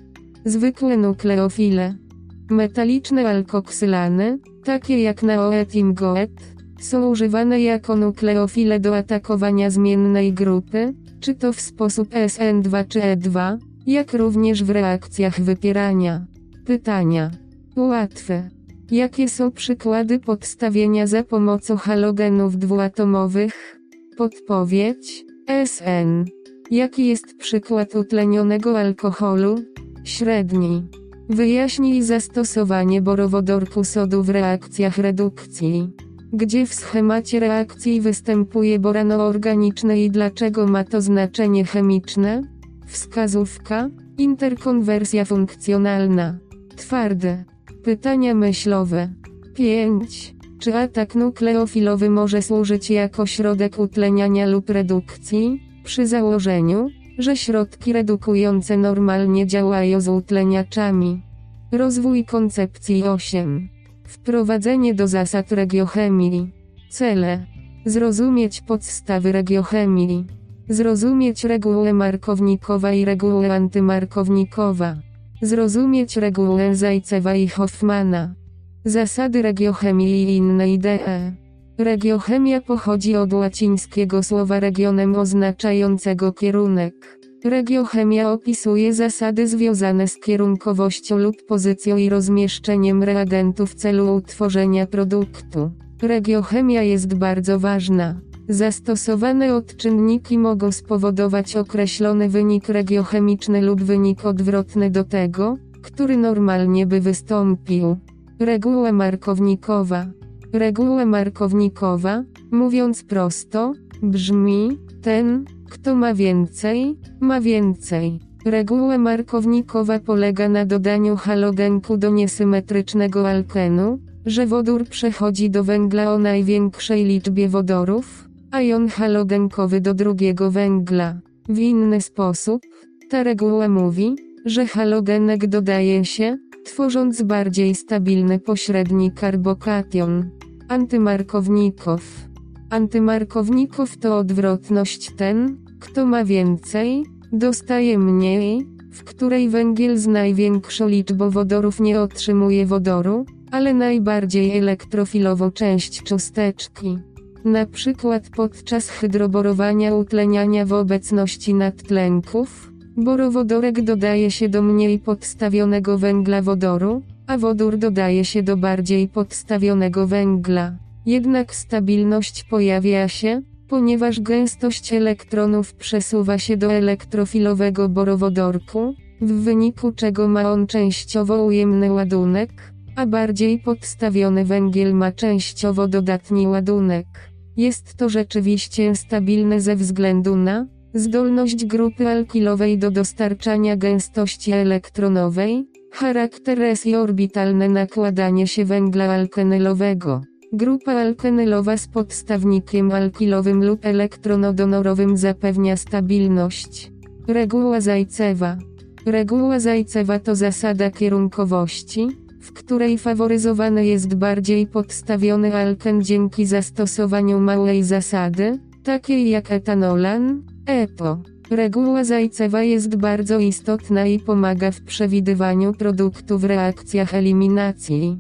Zwykłe nukleofile. Metaliczne alkoksylany, takie jak naoet i mgoet, są używane jako nukleofile do atakowania zmiennej grupy, czy to w sposób SN2 czy E2, jak również w reakcjach wypierania. Pytania. Łatwe. Jakie są przykłady podstawienia za pomocą halogenów dwuatomowych? Podpowiedź. SN. Jaki jest przykład utlenionego alkoholu? Średni. Wyjaśnij zastosowanie borowodorku sodu w reakcjach redukcji. Gdzie w schemacie reakcji występuje borano organiczne i dlaczego ma to znaczenie chemiczne? Wskazówka. Interkonwersja funkcjonalna. Twarde. Pytania myślowe. 5. Czy atak nukleofilowy może służyć jako środek utleniania lub redukcji? Przy założeniu, że środki redukujące normalnie działają z utleniaczami. Rozwój koncepcji 8. Wprowadzenie do zasad regiochemii. Cele. Zrozumieć podstawy regiochemii. Zrozumieć regułę markownikowa i regułę antymarkownikowa. Zrozumieć regułę Zajcewa i Hoffmana. Zasady regiochemii i inne idee. Regiochemia pochodzi od łacińskiego słowa regionem oznaczającego kierunek. Regiochemia opisuje zasady związane z kierunkowością lub pozycją i rozmieszczeniem reagentu w celu utworzenia produktu. Regiochemia jest bardzo ważna. Zastosowane odczynniki mogą spowodować określony wynik regiochemiczny lub wynik odwrotny do tego, który normalnie by wystąpił. Reguła markownikowa. Reguła markownikowa, mówiąc prosto, brzmi: ten, kto ma więcej, ma więcej. Reguła markownikowa polega na dodaniu halogenku do niesymetrycznego alkenu, że wodór przechodzi do węgla o największej liczbie wodorów, a jon halogenkowy do drugiego węgla. W inny sposób, ta reguła mówi, że halogenek dodaje się, tworząc bardziej stabilny pośredni karbokation. Antymarkownikow. Antymarkownikow to odwrotność ten, kto ma więcej, dostaje mniej, w której węgiel z największą liczbą wodorów nie otrzymuje wodoru, ale najbardziej elektrofilową część cząsteczki. Na przykład podczas hydroborowania utleniania w obecności nadtlenków, borowodorek dodaje się do mniej podstawionego węgla wodoru, a wodór dodaje się do bardziej podstawionego węgla. Jednak stabilność pojawia się, ponieważ gęstość elektronów przesuwa się do elektrofilowego borowodorku, w wyniku czego ma on częściowo ujemny ładunek, a bardziej podstawiony węgiel ma częściowo dodatni ładunek. Jest to rzeczywiście stabilne ze względu na zdolność grupy alkilowej do dostarczania gęstości elektronowej, charakter S i orbitalne nakładanie się węgla alkenylowego. Grupa alkenylowa z podstawnikiem alkilowym lub elektronodonorowym zapewnia stabilność. Reguła Zajcewa. Reguła Zajcewa to zasada kierunkowości, w której faworyzowany jest bardziej podstawiony alken dzięki zastosowaniu małej zasady, takiej jak etanolan, EPO. Reguła Zajcewa jest bardzo istotna i pomaga w przewidywaniu produktu w reakcjach eliminacji.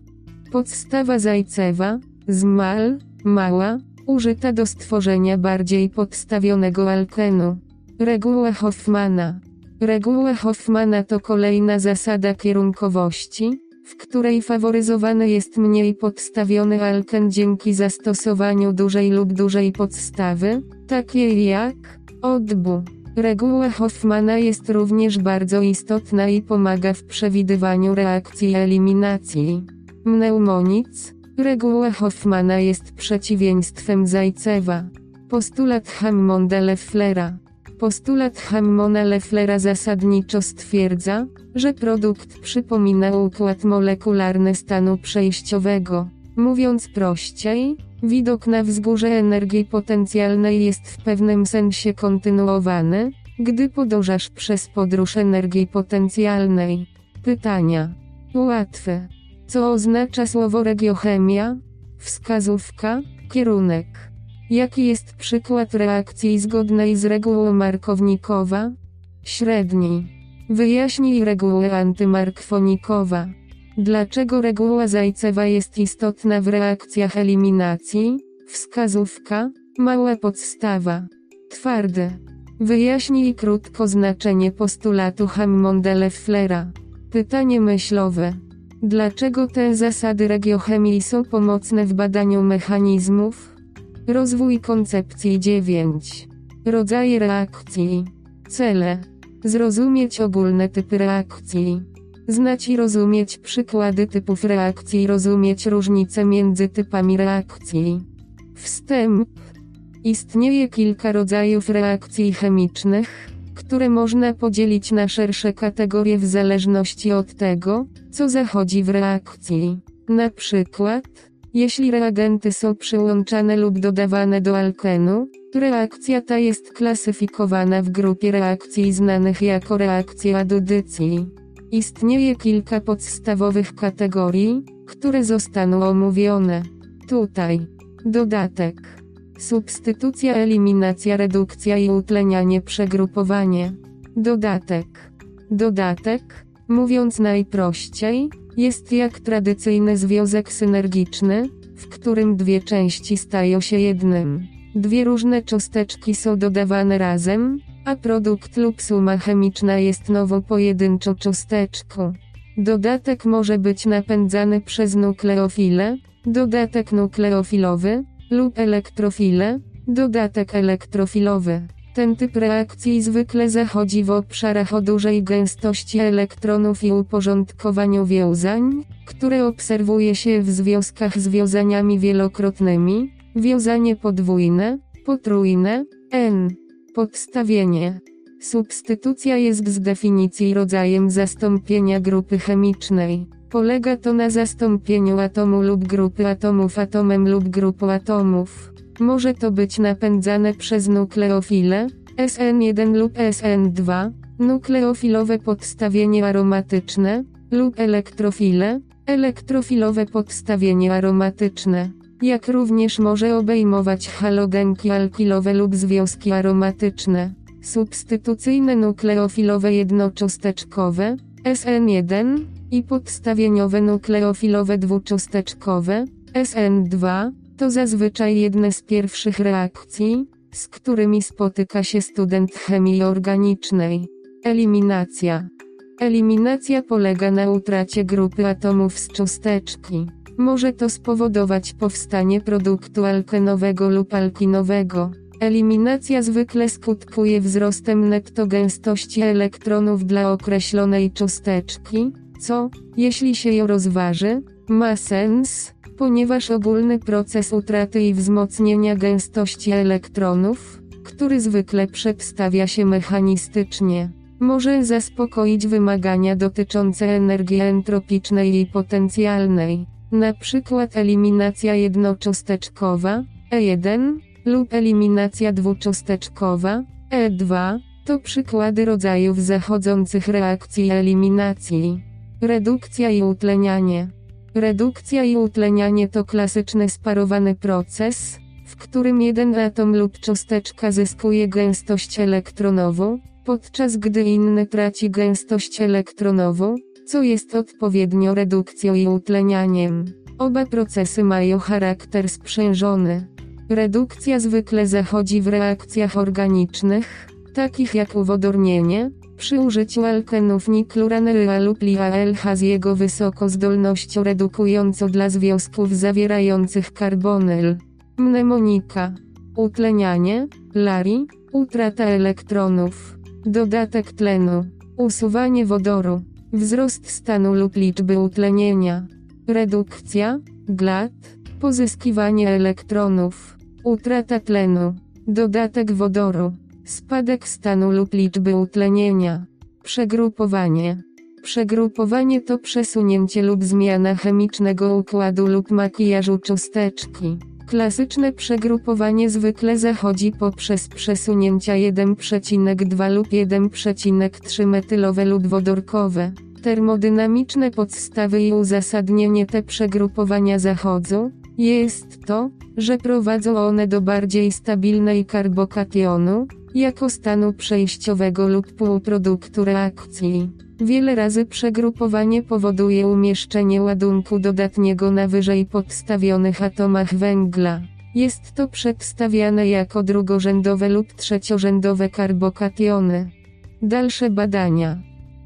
Podstawa Zajcewa, zmal, mała, użyta do stworzenia bardziej podstawionego alkenu. Reguła Hoffmana. Reguła Hoffmana to kolejna zasada kierunkowości, w której faworyzowany jest mniej podstawiony alken dzięki zastosowaniu dużej lub dużej podstawy, takiej jak odbu. Reguła Hoffmana jest również bardzo istotna i pomaga w przewidywaniu reakcji eliminacji. Mneumonic, reguła Hoffmana jest przeciwieństwem Zajcewa. Postulat Hammonda-Lefflera. Postulat Hammona-Lefflera zasadniczo stwierdza, że produkt przypomina układ molekularny stanu przejściowego. Mówiąc prościej, widok na wzgórze energii potencjalnej jest w pewnym sensie kontynuowany, gdy podążasz przez podróż energii potencjalnej. Pytania. Łatwe. Co oznacza słowo regiochemia? Wskazówka, kierunek. Jaki jest przykład reakcji zgodnej z regułą markownikowa? Średni. Wyjaśnij regułę antymarkwnikowa. Dlaczego reguła Zajcewa jest istotna w reakcjach eliminacji? Wskazówka, mała podstawa. Twarde. Wyjaśnij krótko znaczenie postulatu Hammonda-Lefflera. Pytanie myślowe. Dlaczego te zasady regiochemii są pomocne w badaniu mechanizmów? Rozwój koncepcji 9. Rodzaje reakcji. Cele. Zrozumieć ogólne typy reakcji. Znać i rozumieć przykłady typów reakcji, rozumieć różnice między typami reakcji. Wstęp. Istnieje kilka rodzajów reakcji chemicznych, które można podzielić na szersze kategorie w zależności od tego, co zachodzi w reakcji. Na przykład, jeśli reagenty są przyłączane lub dodawane do alkenu, reakcja ta jest klasyfikowana w grupie reakcji znanych jako reakcje adudycji. Istnieje kilka podstawowych kategorii, które zostaną omówione. Tutaj. Dodatek. Substytucja, eliminacja, redukcja i utlenianie, przegrupowanie. Dodatek. Dodatek, mówiąc najprościej, jest jak tradycyjny związek synergiczny, w którym dwie części stają się jednym. Dwie różne cząsteczki są dodawane razem, a produkt lub suma chemiczna jest nową pojedynczą cząsteczką. Dodatek może być napędzany przez nukleofile, dodatek nukleofilowy, lub elektrofile, dodatek elektrofilowy. Ten typ reakcji zwykle zachodzi w obszarach o dużej gęstości elektronów i uporządkowaniu wiązań, które obserwuje się w związkach z wiązaniami wielokrotnymi, wiązanie podwójne, potrójne, N. Podstawienie. Substytucja jest z definicji rodzajem zastąpienia grupy chemicznej. Polega to na zastąpieniu atomu lub grupy atomów atomem lub grupą atomów. Może to być napędzane przez nukleofile, SN1 lub SN2, nukleofilowe podstawienie aromatyczne, lub elektrofile, elektrofilowe podstawienie aromatyczne. Jak również może obejmować halogenki alkilowe lub związki aromatyczne. Substytucyjne nukleofilowe jednocząsteczkowe, SN1, i podstawieniowe nukleofilowe dwucząsteczkowe, SN2, to zazwyczaj jedne z pierwszych reakcji, z którymi spotyka się student chemii organicznej. Eliminacja. Eliminacja polega na utracie grupy atomów z cząsteczki. Może to spowodować powstanie produktu alkenowego lub alkinowego. Eliminacja zwykle skutkuje wzrostem netto gęstości elektronów dla określonej cząsteczki, co, jeśli się ją rozważy, ma sens, ponieważ ogólny proces utraty i wzmocnienia gęstości elektronów, który zwykle przedstawia się mechanistycznie, może zaspokoić wymagania dotyczące energii entropicznej i potencjalnej, przykład eliminacja jednocząsteczkowa, E1, lub eliminacja dwucząsteczkowa, E2, to przykłady rodzajów zachodzących reakcji eliminacji. Redukcja i utlenianie. Redukcja i utlenianie to klasyczny sparowany proces, w którym jeden atom lub cząsteczka zyskuje gęstość elektronową, podczas gdy inny traci gęstość elektronową, co jest odpowiednio redukcją i utlenianiem. Oba procesy mają charakter sprzężony. Redukcja zwykle zachodzi w reakcjach organicznych, takich jak uwodornienie, przy użyciu alkenów nikluranyla lub LiALH z jego wysoką zdolnością redukującą dla związków zawierających karbonyl. Mnemonika. Utlenianie, lari, utrata elektronów. Dodatek tlenu. Usuwanie wodoru. Wzrost stanu lub liczby utlenienia. Redukcja, glad, pozyskiwanie elektronów. Utrata tlenu. Dodatek wodoru. Spadek stanu lub liczby utlenienia. Przegrupowanie. Przegrupowanie to przesunięcie lub zmiana chemicznego układu lub makijażu cząsteczki. Klasyczne przegrupowanie zwykle zachodzi poprzez przesunięcia 1,2 lub 1,3 metylowe lub wodorkowe. Termodynamiczne podstawy i uzasadnienie te przegrupowania zachodzą, jest to, że prowadzą one do bardziej stabilnej karbokationu, jako stanu przejściowego lub półproduktu reakcji. Wiele razy przegrupowanie powoduje umieszczenie ładunku dodatniego na wyżej podstawionych atomach węgla. Jest to przedstawiane jako drugorzędowe lub trzeciorzędowe karbokationy. Dalsze badania.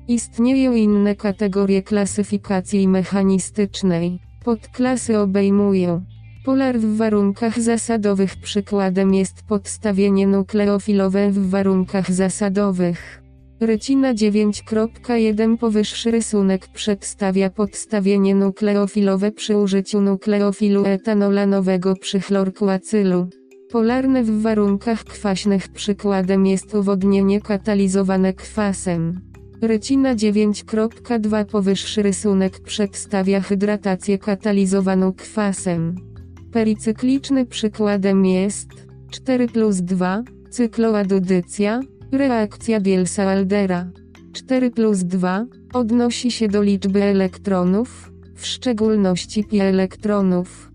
Istnieją inne kategorie klasyfikacji mechanistycznej. Podklasy obejmują Polar w warunkach zasadowych przykładem jest podstawienie nukleofilowe w warunkach zasadowych. Rycina 9.1 Powyższy rysunek przedstawia podstawienie nukleofilowe przy użyciu nukleofilu etanolanowego przy chlorku acylu. Polarne w warunkach kwaśnych przykładem jest uwodnienie katalizowane kwasem. Rycina 9.2 Powyższy rysunek przedstawia hydratację katalizowaną kwasem. Pericykliczny przykładem jest 4 plus 2, cykloadudycja, reakcja Bielsa-Aldera. 4 plus 2 odnosi się do liczby elektronów, w szczególności pi elektronów.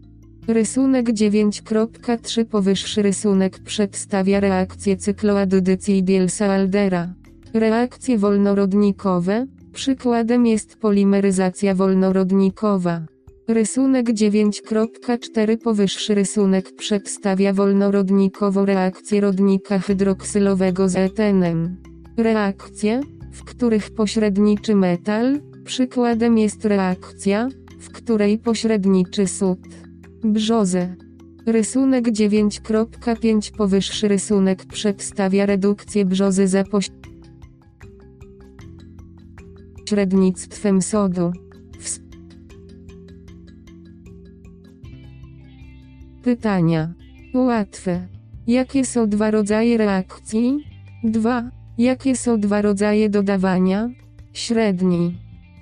Rysunek 9.3 Powyższy rysunek przedstawia reakcję cykloadudycji Bielsa-Aldera. Reakcje wolnorodnikowe, przykładem jest polimeryzacja wolnorodnikowa. Rysunek 9.4 Powyższy rysunek przedstawia wolnorodnikową reakcję rodnika hydroksylowego z etenem. Reakcje, w których pośredniczy metal, przykładem jest reakcja, w której pośredniczy sód. Brzozę. Rysunek 9.5 Powyższy rysunek przedstawia redukcję brzozy za pośrednictwem sodu. Pytania. Łatwe. Jakie są dwa rodzaje reakcji? 2. Jakie są dwa rodzaje dodawania? Średni.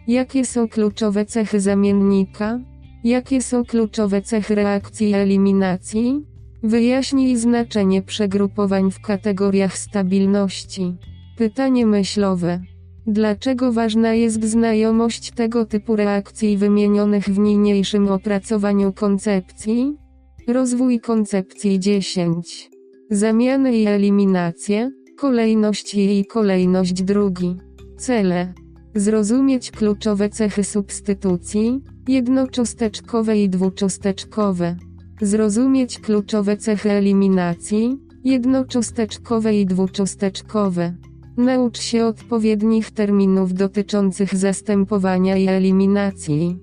Jakie są kluczowe cechy zamiennika? Jakie są kluczowe cechy reakcji eliminacji? Wyjaśnij znaczenie przegrupowań w kategoriach stabilności. Pytanie myślowe. Dlaczego ważna jest znajomość tego typu reakcji wymienionych w niniejszym opracowaniu koncepcji? Rozwój koncepcji 10. Zamiany i eliminacje, kolejność i kolejność drugi. Cele. Zrozumieć kluczowe cechy substytucji, jednocząsteczkowe i dwucząsteczkowe. Zrozumieć kluczowe cechy eliminacji, jednocząsteczkowe i dwucząsteczkowe. Naucz się odpowiednich terminów dotyczących zastępowania i eliminacji.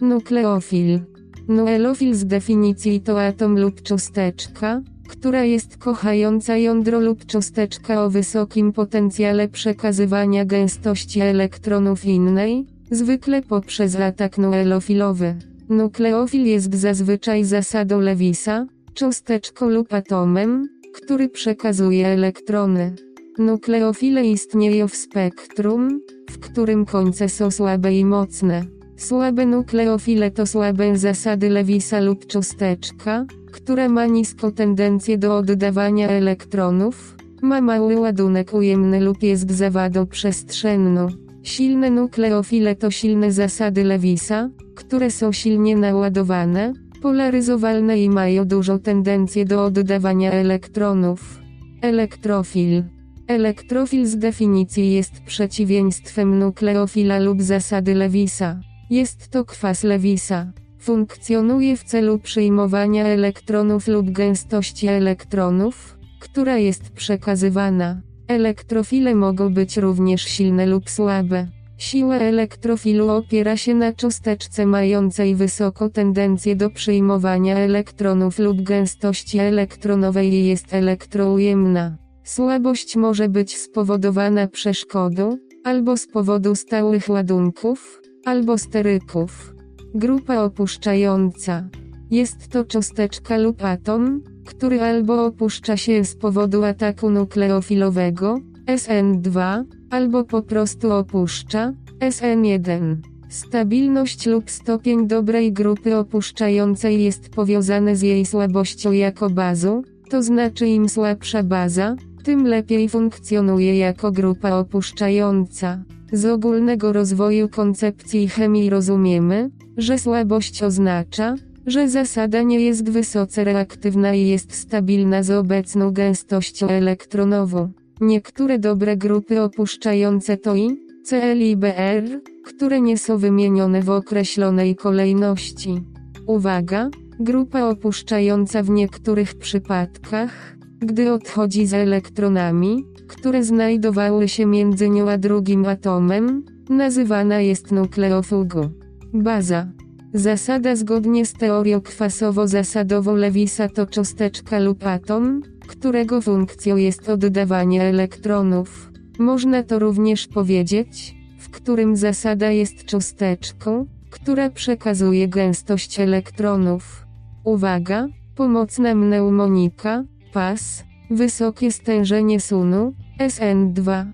Nukleofil. Nuelofil z definicji to atom lub cząsteczka, która jest kochająca jądro lub cząsteczka o wysokim potencjale przekazywania gęstości elektronów innej, zwykle poprzez atak nuelofilowy. Nukleofil jest zazwyczaj zasadą Lewisa, cząsteczką lub atomem, który przekazuje elektrony. Nukleofile istnieją w spektrum, w którym końce są słabe i mocne. Słabe nukleofile to słabe zasady Lewisa lub cząsteczka, która ma niską tendencję do oddawania elektronów, ma mały ładunek ujemny lub jest zawadą przestrzenną. Silne nukleofile to silne zasady Lewisa, które są silnie naładowane, polaryzowalne i mają dużą tendencję do oddawania elektronów. Elektrofil. Elektrofil z definicji jest przeciwieństwem nukleofila lub zasady Lewisa. Jest to kwas Lewisa. Funkcjonuje w celu przyjmowania elektronów lub gęstości elektronów, która jest przekazywana. Elektrofile mogą być również silne lub słabe. Siła elektrofilu opiera się na cząsteczce mającej wysoką tendencję do przyjmowania elektronów lub gęstości elektronowej i jest elektroujemna. Słabość może być spowodowana przeszkodą, albo z powodu stałych ładunków, albo steryków. Grupa opuszczająca. Jest to cząsteczka lub atom, który albo opuszcza się z powodu ataku nukleofilowego, SN2, albo po prostu opuszcza, SN1. Stabilność lub stopień dobrej grupy opuszczającej jest powiązany z jej słabością jako bazą, to znaczy im słabsza baza, tym lepiej funkcjonuje jako grupa opuszczająca. Z ogólnego rozwoju koncepcji chemii rozumiemy, że słabość oznacza, że zasada nie jest wysoce reaktywna i jest stabilna z obecną gęstością elektronową. Niektóre dobre grupy opuszczające to I, Cl i Br, które nie są wymienione w określonej kolejności. Uwaga! Grupa opuszczająca w niektórych przypadkach, gdy odchodzi z elektronami, które znajdowały się między nią a drugim atomem, nazywana jest nukleofugą. Baza. Zasada zgodnie z teorią kwasowo-zasadową Lewisa to cząsteczka lub atom, którego funkcją jest oddawanie elektronów. Można to również powiedzieć, w którym zasada jest cząsteczką, która przekazuje gęstość elektronów. Uwaga, pomocna mneumonika, pas, wysokie stężenie sunu, SN2,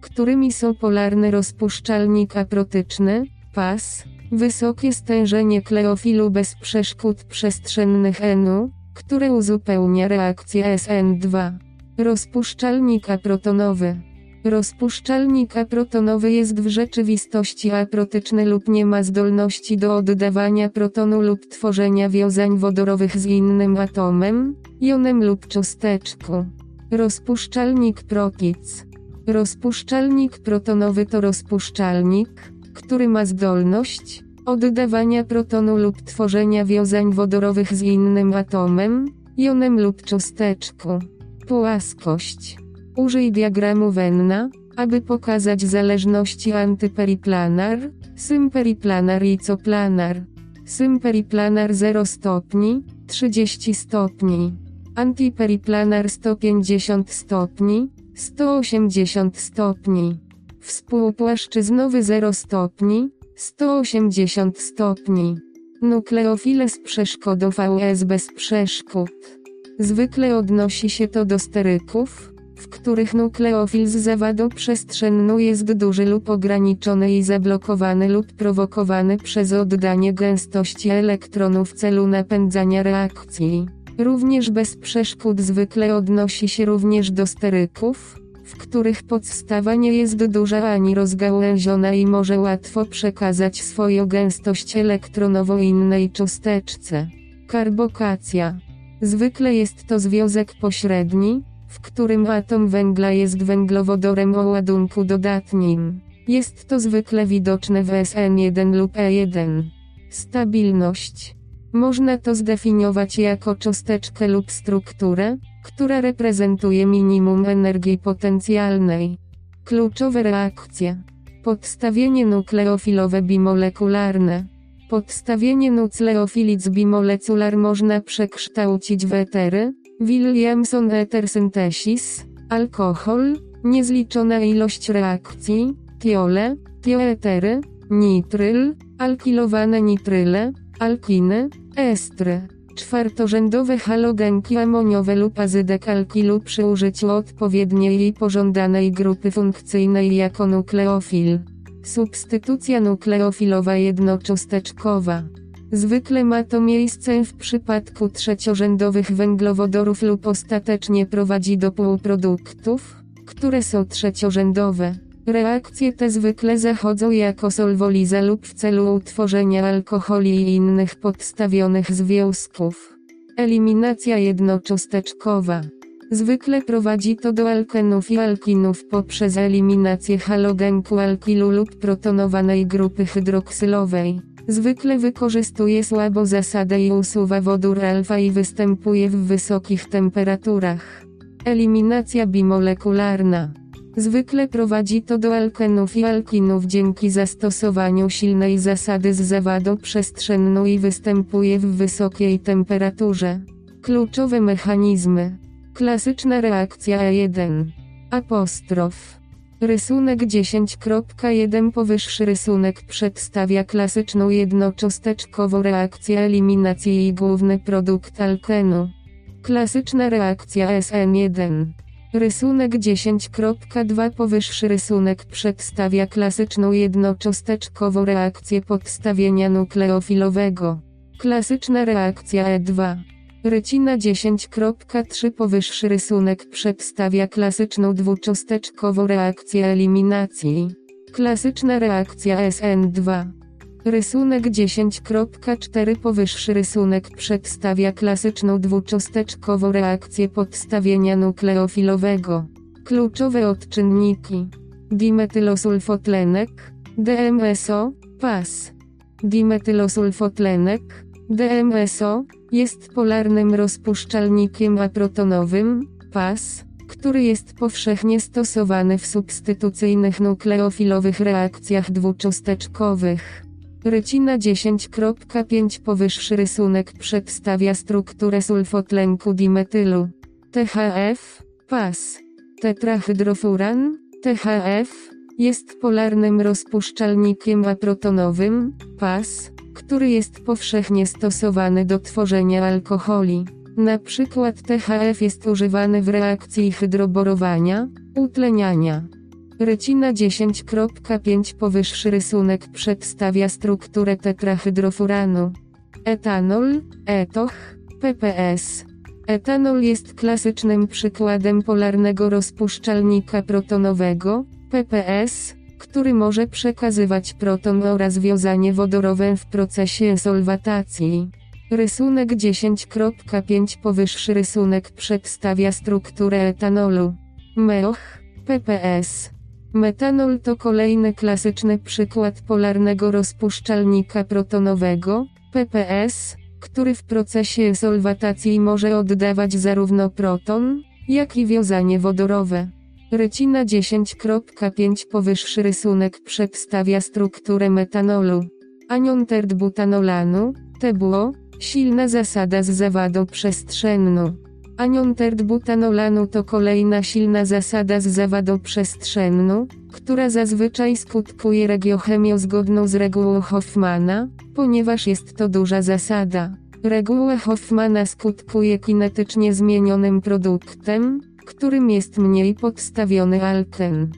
którymi są polarny rozpuszczalnik aprotyczny, pas, wysokie stężenie kleofilu bez przeszkód przestrzennych NU, które uzupełnia reakcję SN2. Rozpuszczalnik aprotonowy. Rozpuszczalnik aprotonowy jest w rzeczywistości aprotyczny lub nie ma zdolności do oddawania protonu lub tworzenia wiązań wodorowych z innym atomem, jonem lub cząsteczką. Rozpuszczalnik protic. Rozpuszczalnik protonowy to rozpuszczalnik, który ma zdolność oddawania protonu lub tworzenia wiązań wodorowych z innym atomem, jonem lub cząsteczką. Płaskość. Użyj diagramu Venna, aby pokazać zależności antyperiplanar, symperiplanar i coplanar. Symperiplanar 0 stopni, 30 stopni. Antiperiplanar 150 stopni, 180 stopni. Współpłaszczyznowy 0 stopni, 180 stopni. Nukleofiles przeszkodą VS bez przeszkód. Zwykle odnosi się to do steryków, w których nukleofil z zawadą przestrzenną jest duży lub ograniczony i zablokowany lub prowokowany przez oddanie gęstości elektronów w celu napędzania reakcji. Również bez przeszkód zwykle odnosi się również do steryków, w których podstawa nie jest duża ani rozgałęziona i może łatwo przekazać swoją gęstość elektronową innej cząsteczce. Karbokacja. Zwykle jest to związek pośredni, w którym atom węgla jest węglowodorem o ładunku dodatnim. Jest to zwykle widoczne w SN1 lub E1. Stabilność. Można to zdefiniować jako cząsteczkę lub strukturę, która reprezentuje minimum energii potencjalnej. Kluczowe reakcje. Podstawienie nukleofilowe bimolekularne. Podstawienie nucleofilic bimolecular można przekształcić w etery, Williamson ether synthesis, alkohol, niezliczona ilość reakcji, tiole, tioetery, nitryl, alkilowane nitryle, alkiny, estry. Czwartorzędowe halogenki amoniowe lub azydek alkilu przy użyciu odpowiedniej i pożądanej grupy funkcyjnej jako nukleofil. Substytucja nukleofilowa jednocząsteczkowa. Zwykle ma to miejsce w przypadku trzeciorzędowych węglowodorów lub ostatecznie prowadzi do półproduktów, które są trzeciorzędowe. Reakcje te zwykle zachodzą jako solwoliza lub w celu utworzenia alkoholi i innych podstawionych związków. Eliminacja jednocząsteczkowa. Zwykle prowadzi to do alkenów i alkinów poprzez eliminację halogenku alkilu lub protonowanej grupy hydroksylowej. Zwykle wykorzystuje słabo zasadę i usuwa wodór alfa i występuje w wysokich temperaturach. Eliminacja bimolekularna. Zwykle prowadzi to do alkenów i alkinów dzięki zastosowaniu silnej zasady z zawadą przestrzenną i występuje w wysokiej temperaturze. Kluczowe mechanizmy. Klasyczna reakcja E1. Apostrof. Rysunek 10.1 Powyższy rysunek przedstawia klasyczną jednocząsteczkową reakcję eliminacji i główny produkt alkenu. Klasyczna reakcja SN1. Rysunek 10.2 Powyższy rysunek przedstawia klasyczną jednocząsteczkową reakcję podstawienia nukleofilowego. Klasyczna reakcja E2. Rycina 10.3 Powyższy rysunek przedstawia klasyczną dwucząsteczkową reakcję eliminacji. Klasyczna reakcja SN2. Rysunek 10.4 Powyższy rysunek przedstawia klasyczną dwucząsteczkową reakcję podstawienia nukleofilowego. Kluczowe odczynniki. Dimetylosulfotlenek, DMSO, PAS. Dimetylosulfotlenek, DMSO, jest polarnym rozpuszczalnikiem aprotonowym, PAS, który jest powszechnie stosowany w substytucyjnych nukleofilowych reakcjach dwucząsteczkowych. Rycina 10.5 Powyższy rysunek przedstawia strukturę sulfotlenku dimetylu. THF, PAS. Tetrahydrofuran, THF, jest polarnym rozpuszczalnikiem aprotonowym, PAS, który jest powszechnie stosowany do tworzenia alkoholi. Na przykład THF jest używany w reakcji hydroborowania, utleniania. Rycina 10.5 Powyższy rysunek przedstawia strukturę tetrahydrofuranu. Etanol, etoch, PPS. Etanol jest klasycznym przykładem polarnego rozpuszczalnika protonowego, PPS, który może przekazywać proton oraz wiązanie wodorowe w procesie solwatacji. Rysunek 10.5 Powyższy rysunek przedstawia strukturę etanolu. MEOH, PPS. Metanol to kolejny klasyczny przykład polarnego rozpuszczalnika protonowego, PPS, który w procesie solwatacji może oddawać zarówno proton, jak i wiązanie wodorowe. Rycina 10.5 Powyższy rysunek przedstawia strukturę metanolu. Anion butanolanu, Tebło, silna zasada z zawadą przestrzenną. Anion butanolanu to kolejna silna zasada z zawadą przestrzenną, która zazwyczaj skutkuje regiochemią zgodną z regułą Hoffmana, ponieważ jest to duża zasada. Reguła Hoffmana skutkuje kinetycznie zmienionym produktem, którym jest mniej podstawiony alken.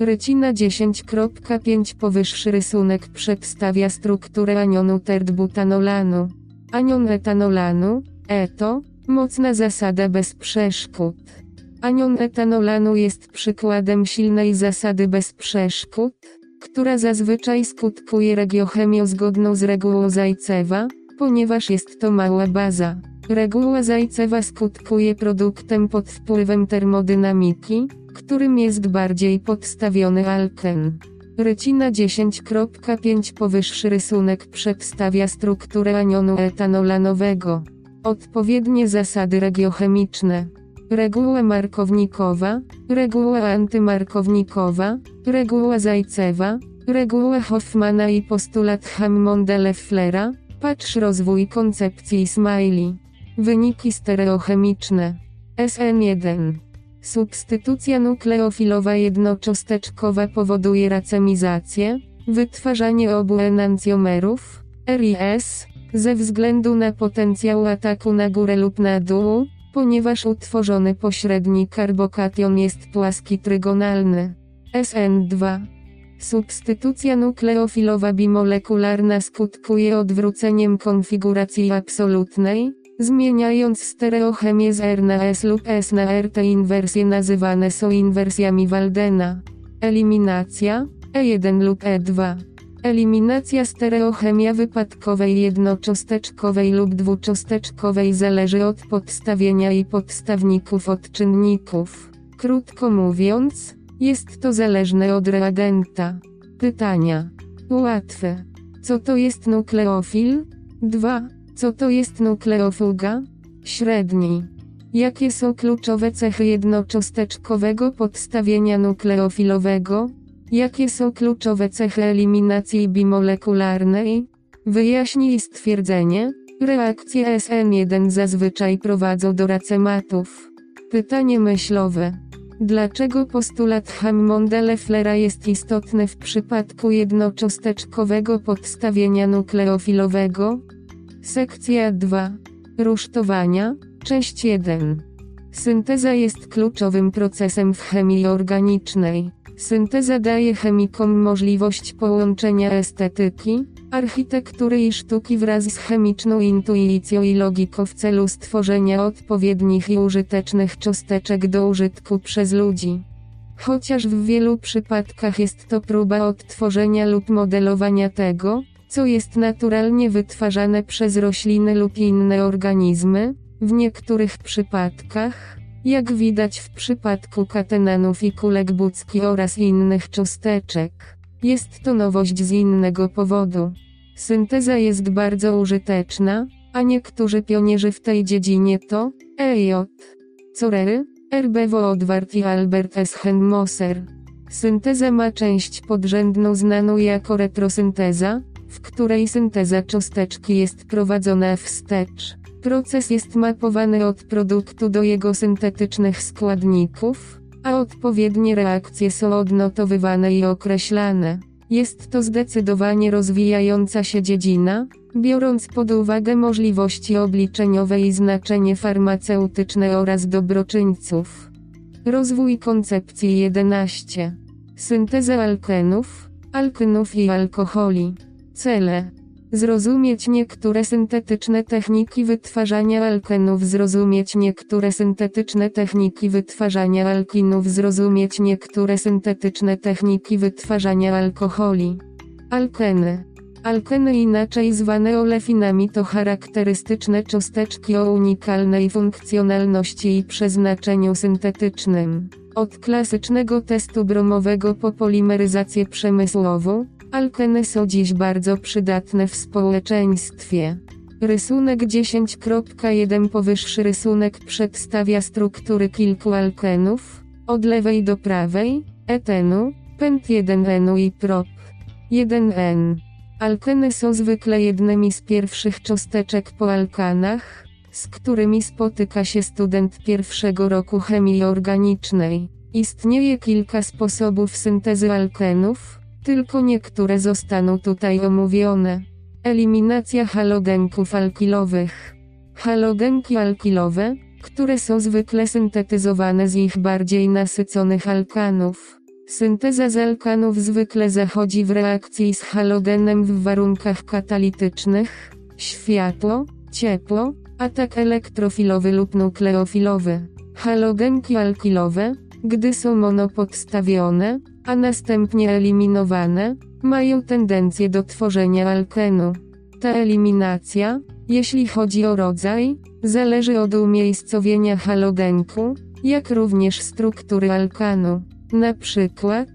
Rycina 10.5 Powyższy rysunek przedstawia strukturę anionu terdbutanolanu. Anion etanolanu, ETO, mocna zasada bez przeszkód. Anion etanolanu jest przykładem silnej zasady bez przeszkód, która zazwyczaj skutkuje regiochemią zgodną z regułą Zajcewa, ponieważ jest to mała baza. Reguła Zajcewa skutkuje produktem pod wpływem termodynamiki, którym jest bardziej podstawiony alken. Rycina 10.5 Powyższy rysunek przedstawia strukturę anionu etanolanowego. Odpowiednie zasady regiochemiczne. Reguła markownikowa, reguła antymarkownikowa, reguła Zajcewa, reguła Hoffmana i postulat Hammonda-Lefflera, patrz rozwój koncepcji Smiley. Wyniki stereochemiczne. SN1. Substytucja nukleofilowa jednocząsteczkowa powoduje racemizację, wytwarzanie obu enancjomerów, RIS, ze względu na potencjał ataku na górę lub na dół, ponieważ utworzony pośredni karbokation jest płaski trygonalny. SN2. Substytucja nukleofilowa bimolekularna skutkuje odwróceniem konfiguracji absolutnej, zmieniając stereochemię z R na S lub S na R. Te inwersje nazywane są inwersjami Waldena. Eliminacja E1 lub E2. Eliminacja stereochemia wypadkowej jednocząsteczkowej lub dwucząsteczkowej zależy od podstawienia i podstawników od czynników. Krótko mówiąc, jest to zależne od reagenta. Pytania. Łatwe. Co to jest nukleofil? 2. Co to jest nukleofuga? Średni. Jakie są kluczowe cechy jednocząsteczkowego podstawienia nukleofilowego? Jakie są kluczowe cechy eliminacji bimolekularnej? Wyjaśnij stwierdzenie. Reakcje SN1 zazwyczaj prowadzą do racematów. Pytanie myślowe. Dlaczego postulat Hammonda-Lefflera jest istotny w przypadku jednocząsteczkowego podstawienia nukleofilowego? Sekcja 2. Rusztowania. Część 1. Synteza jest kluczowym procesem w chemii organicznej. Synteza daje chemikom możliwość połączenia estetyki, architektury i sztuki wraz z chemiczną intuicją i logiką w celu stworzenia odpowiednich i użytecznych cząsteczek do użytku przez ludzi. Chociaż w wielu przypadkach jest to próba odtworzenia lub modelowania tego, co jest naturalnie wytwarzane przez rośliny lub inne organizmy, w niektórych przypadkach, jak widać w przypadku katenanów i kulek budzki oraz innych cząsteczek, jest to nowość z innego powodu. Synteza jest bardzo użyteczna, a niektórzy pionierzy w tej dziedzinie to EJ, Corery, Erbewo Odwart i Albert S. Henmoser. Synteza ma część podrzędną znaną jako retrosynteza, w której synteza cząsteczki jest prowadzona wstecz. Proces jest mapowany od produktu do jego syntetycznych składników, a odpowiednie reakcje są odnotowywane i określane. Jest to zdecydowanie rozwijająca się dziedzina, biorąc pod uwagę możliwości obliczeniowe i znaczenie farmaceutyczne oraz dobroczyńców. Rozwój koncepcji 11. Synteza alkenów, alkynów i alkoholi. Cele. Zrozumieć niektóre syntetyczne techniki wytwarzania alkenów, zrozumieć niektóre syntetyczne techniki wytwarzania alkinów, zrozumieć niektóre syntetyczne techniki wytwarzania alkoholi. Alkeny. Alkeny inaczej zwane olefinami to charakterystyczne cząsteczki o unikalnej funkcjonalności i przeznaczeniu syntetycznym. Od klasycznego testu bromowego po polimeryzację przemysłową, Alkeny są dziś bardzo przydatne w społeczeństwie. Rysunek 10.1 Powyższy rysunek przedstawia struktury kilku alkenów, od lewej do prawej, etenu, pent 1N i prop 1N. Alkeny są zwykle jednymi z pierwszych cząsteczek po alkanach, z którymi spotyka się student pierwszego roku chemii organicznej. Istnieje kilka sposobów syntezy alkenów, tylko niektóre zostaną tutaj omówione. Eliminacja halogenków alkilowych. Halogenki alkilowe, które są zwykle syntetyzowane z ich bardziej nasyconych alkanów. Synteza z alkanów zwykle zachodzi w reakcji z halogenem w warunkach katalitycznych, światło, ciepło, atak elektrofilowy lub nukleofilowy. Halogenki alkilowe, gdy są monopodstawione, a następnie eliminowane, mają tendencję do tworzenia alkenu. Ta eliminacja, jeśli chodzi o rodzaj, zależy od umiejscowienia halogenku, jak również struktury alkanu. Na przykład,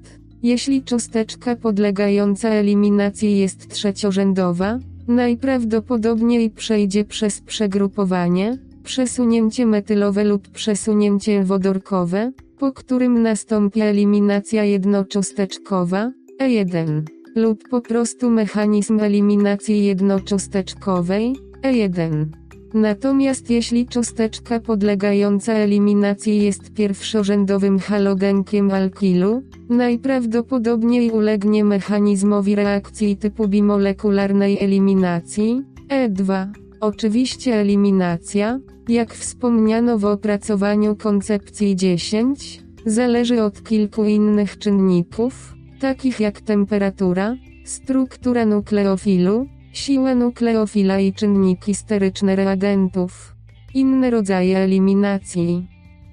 jeśli cząsteczka podlegająca eliminacji jest trzeciorzędowa, najprawdopodobniej przejdzie przez przegrupowanie, przesunięcie metylowe lub przesunięcie wodorkowe, po którym nastąpi eliminacja jednocząsteczkowa, E1, lub po prostu mechanizm eliminacji jednocząsteczkowej, E1. Natomiast jeśli cząsteczka podlegająca eliminacji jest pierwszorzędowym halogenkiem alkilu, najprawdopodobniej ulegnie mechanizmowi reakcji typu bimolekularnej eliminacji, E2. Oczywiście eliminacja, jak wspomniano w opracowaniu koncepcji 10, zależy od kilku innych czynników, takich jak temperatura, struktura nukleofilu, siła nukleofila i czynniki steryczne reagentów. Inne rodzaje eliminacji.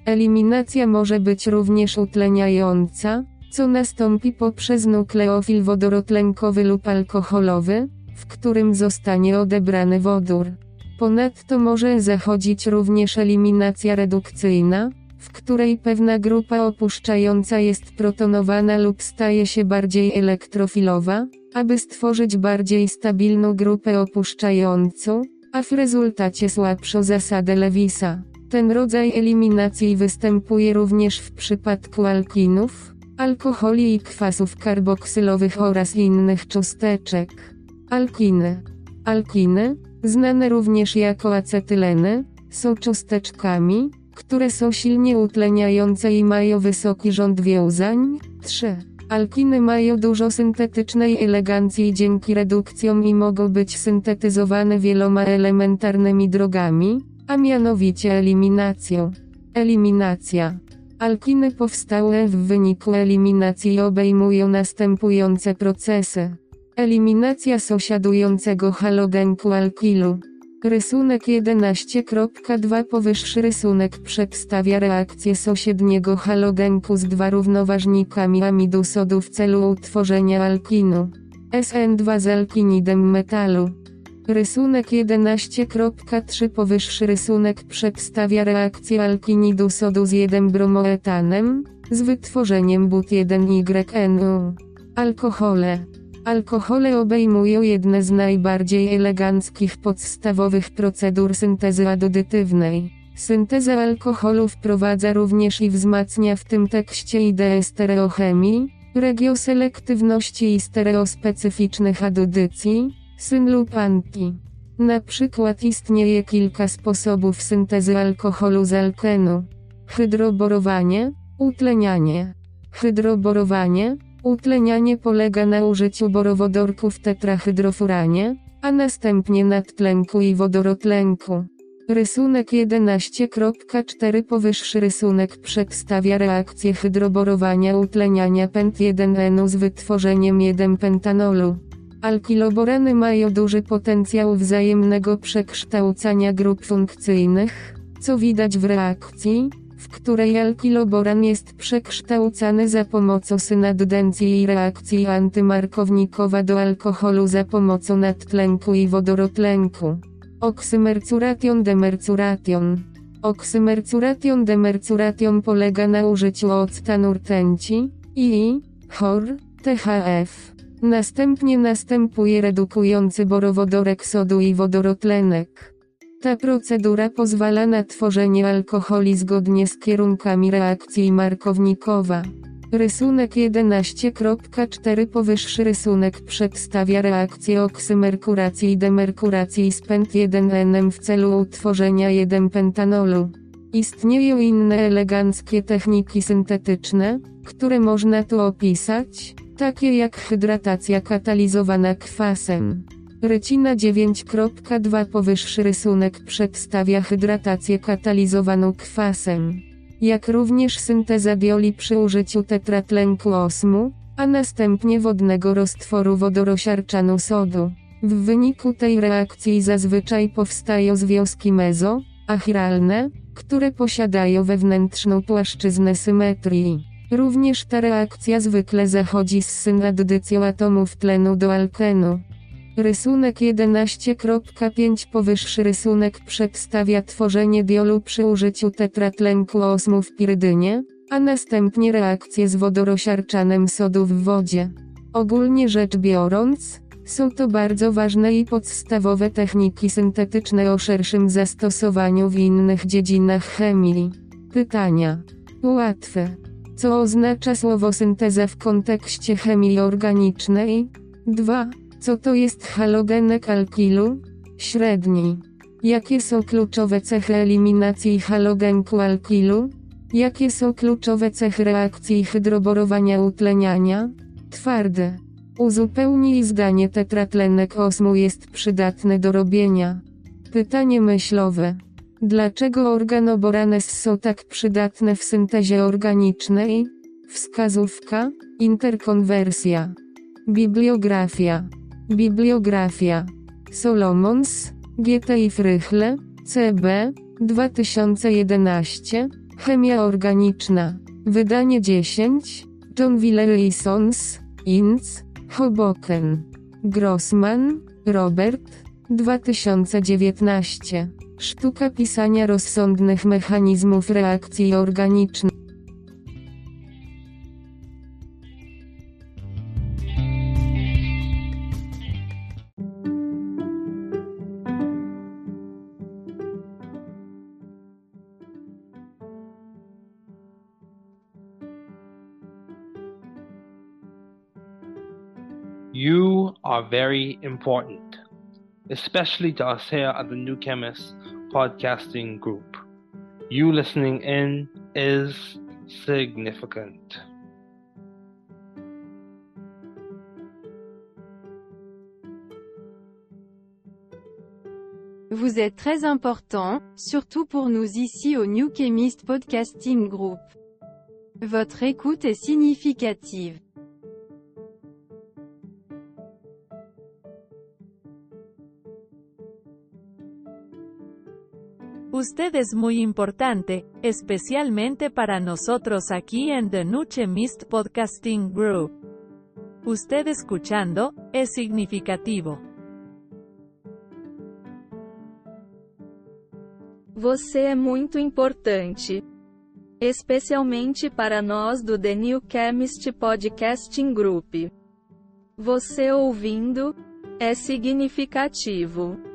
Eliminacja może być również utleniająca, co nastąpi poprzez nukleofil wodorotlenkowy lub alkoholowy, w którym zostanie odebrany wodór. Ponadto może zachodzić również eliminacja redukcyjna, w której pewna grupa opuszczająca jest protonowana lub staje się bardziej elektrofilowa, aby stworzyć bardziej stabilną grupę opuszczającą, a w rezultacie słabszą zasadę Lewisa. Ten rodzaj eliminacji występuje również w przypadku alkinów, alkoholi i kwasów karboksylowych oraz innych cząsteczek. Alkiny. Alkiny, znane również jako acetyleny, są cząsteczkami, które są silnie utleniające i mają wysoki rząd wiązań. 3. Alkiny mają dużo syntetycznej elegancji dzięki redukcjom i mogą być syntetyzowane wieloma elementarnymi drogami, a mianowicie eliminacją. Eliminacja. Alkiny powstałe w wyniku eliminacji obejmują następujące procesy. Eliminacja sąsiadującego halogenku alkilu. Rysunek 11.2 Powyższy rysunek przedstawia reakcję sąsiedniego halogenku z dwa równoważnikami amidu sodu w celu utworzenia alkinu. SN2 z alkinidem metalu. Rysunek 11.3 Powyższy rysunek przedstawia reakcję alkinidu sodu z 1-bromoetanem, z wytworzeniem but-1YNU. Alkohole. Alkohole obejmują jedne z najbardziej eleganckich podstawowych procedur syntezy adodytywnej. Synteza alkoholu wprowadza również i wzmacnia w tym tekście ideę stereochemii, regioselektywności i stereospecyficznych adodycji, syn lub anti. Na przykład istnieje kilka sposobów syntezy alkoholu z alkenu. Hydroborowanie, utlenianie. Hydroborowanie, Utlenianie polega na użyciu borowodorków tetrahydrofuranie, a następnie nadtlenku i wodorotlenku. Rysunek 11.4 Powyższy rysunek przedstawia reakcję hydroborowania utleniania pent-1-enu z wytworzeniem 1-pentanolu. Alkiloborany mają duży potencjał wzajemnego przekształcania grup funkcyjnych, co widać w reakcji, w której alkiloboran jest przekształcany za pomocą synaddencji i reakcji antymarkownikowa do alkoholu za pomocą nadtlenku i wodorotlenku. Oksymercuration demercuration. Oksymercuration demercuration polega na użyciu octanu rtęci i chor, THF. Następnie następuje redukujący borowodorek sodu i wodorotlenek. Ta procedura pozwala na tworzenie alkoholi zgodnie z kierunkami reakcji markownikowa. Rysunek 11.4 Powyższy rysunek przedstawia reakcję oksymerkuracji i demerkuracji spęd 1N w celu utworzenia 1-pentanolu. Istnieją inne eleganckie techniki syntetyczne, które można tu opisać, takie jak hydratacja katalizowana kwasem. Rycina 9.2 Powyższy rysunek przedstawia hydratację katalizowaną kwasem, jak również synteza dioli przy użyciu tetratlenku osmu, a następnie wodnego roztworu wodorosiarczanu sodu. W wyniku tej reakcji zazwyczaj powstają związki mezo, achiralne, które posiadają wewnętrzną płaszczyznę symetrii. Również ta reakcja zwykle zachodzi z synaddycją atomów tlenu do alkenu. Rysunek 11.5 Powyższy rysunek przedstawia tworzenie diolu przy użyciu tetratlenku osmu w pirydynie, a następnie reakcję z wodorosiarczanem sodu w wodzie. Ogólnie rzecz biorąc, są to bardzo ważne i podstawowe techniki syntetyczne o szerszym zastosowaniu w innych dziedzinach chemii. Pytania. Łatwe. Co oznacza słowo synteza w kontekście chemii organicznej? 2. Co to jest halogenek alkilu? Średni. Jakie są kluczowe cechy eliminacji halogenku alkilu? Jakie są kluczowe cechy reakcji hydroborowania utleniania? Twarde. Uzupełnij zdanie tetratlenek osmu jest przydatne do robienia. Pytanie myślowe. Dlaczego organoboranes są tak przydatne w syntezie organicznej? Wskazówka, interkonwersja. Bibliografia. Bibliografia. Solomons, GT i Frychle, CB, 2011, Chemia organiczna. Wydanie 10, John Willery Sons, Inc., Hoboken. Grossman, Robert, 2019. Sztuka pisania rozsądnych mechanizmów reakcji organicznych. Are very important, especially to us here at the New Chemist podcasting group. You listening in is significant. Vous êtes très important, surtout pour nous ici au New Chemist Podcasting Group. Votre écoute est significative. Usted es muy importante, especialmente para nosotros aquí en The New Chemist Podcasting Group. Usted escuchando, es significativo. Você é muito importante. Especialmente para nós do The New Chemist Podcasting Group. Você ouvindo, é significativo.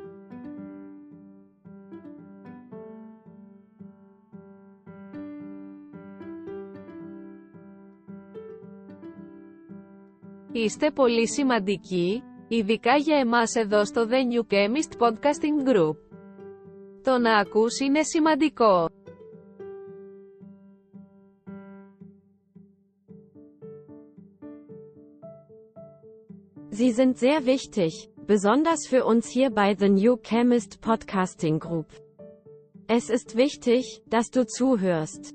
Είστε πολύ σημαντικοί, ειδικά για εμάς εδώ στο The New Chemist Podcasting Group. Το να ακούς είναι σημαντικό. Sie sind sehr wichtig, besonders für uns hier bei The New Chemist Podcasting Group. Es ist wichtig, dass du zuhörst.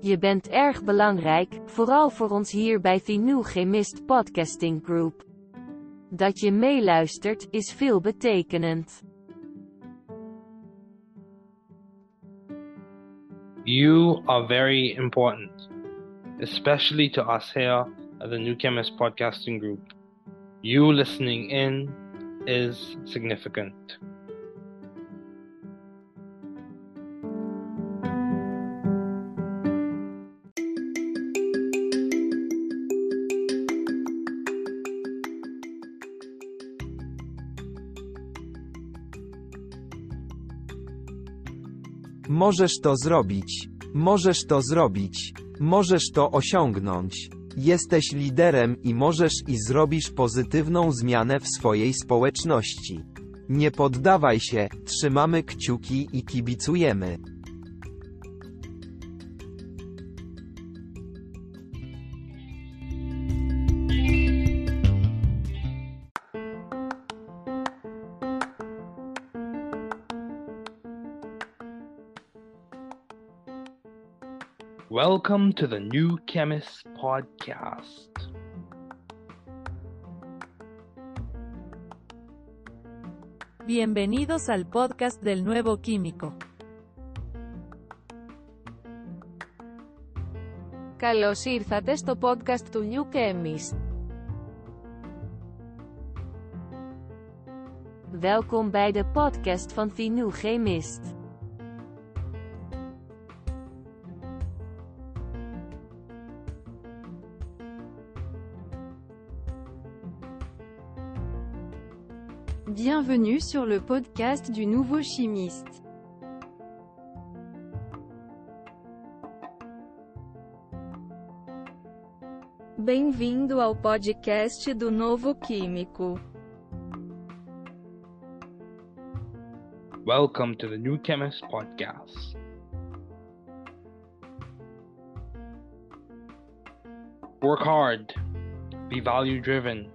Je bent erg belangrijk, vooral voor ons hier bij The New Chemist Podcasting Group. Dat je meeluistert, is veelbetekenend. You are very important, especially to us here at the New Chemist Podcasting Group. You listening in is significant. Możesz to zrobić. Możesz to zrobić. Możesz to osiągnąć. Jesteś liderem i możesz i zrobisz pozytywną zmianę w swojej społeczności. Nie poddawaj się, trzymamy kciuki i kibicujemy. Welcome to the New Chemist Podcast. Bienvenidos al podcast del nuevo químico. Καλώς ήρθατε στο podcast του New Chemist. Welkom bij de podcast van The New Chemist. Bienvenue sur le podcast du nouveau chimiste. Bem-vindo ao podcast do Novo Químico. Welcome to the New Chemist Podcast. Work hard. Be value driven.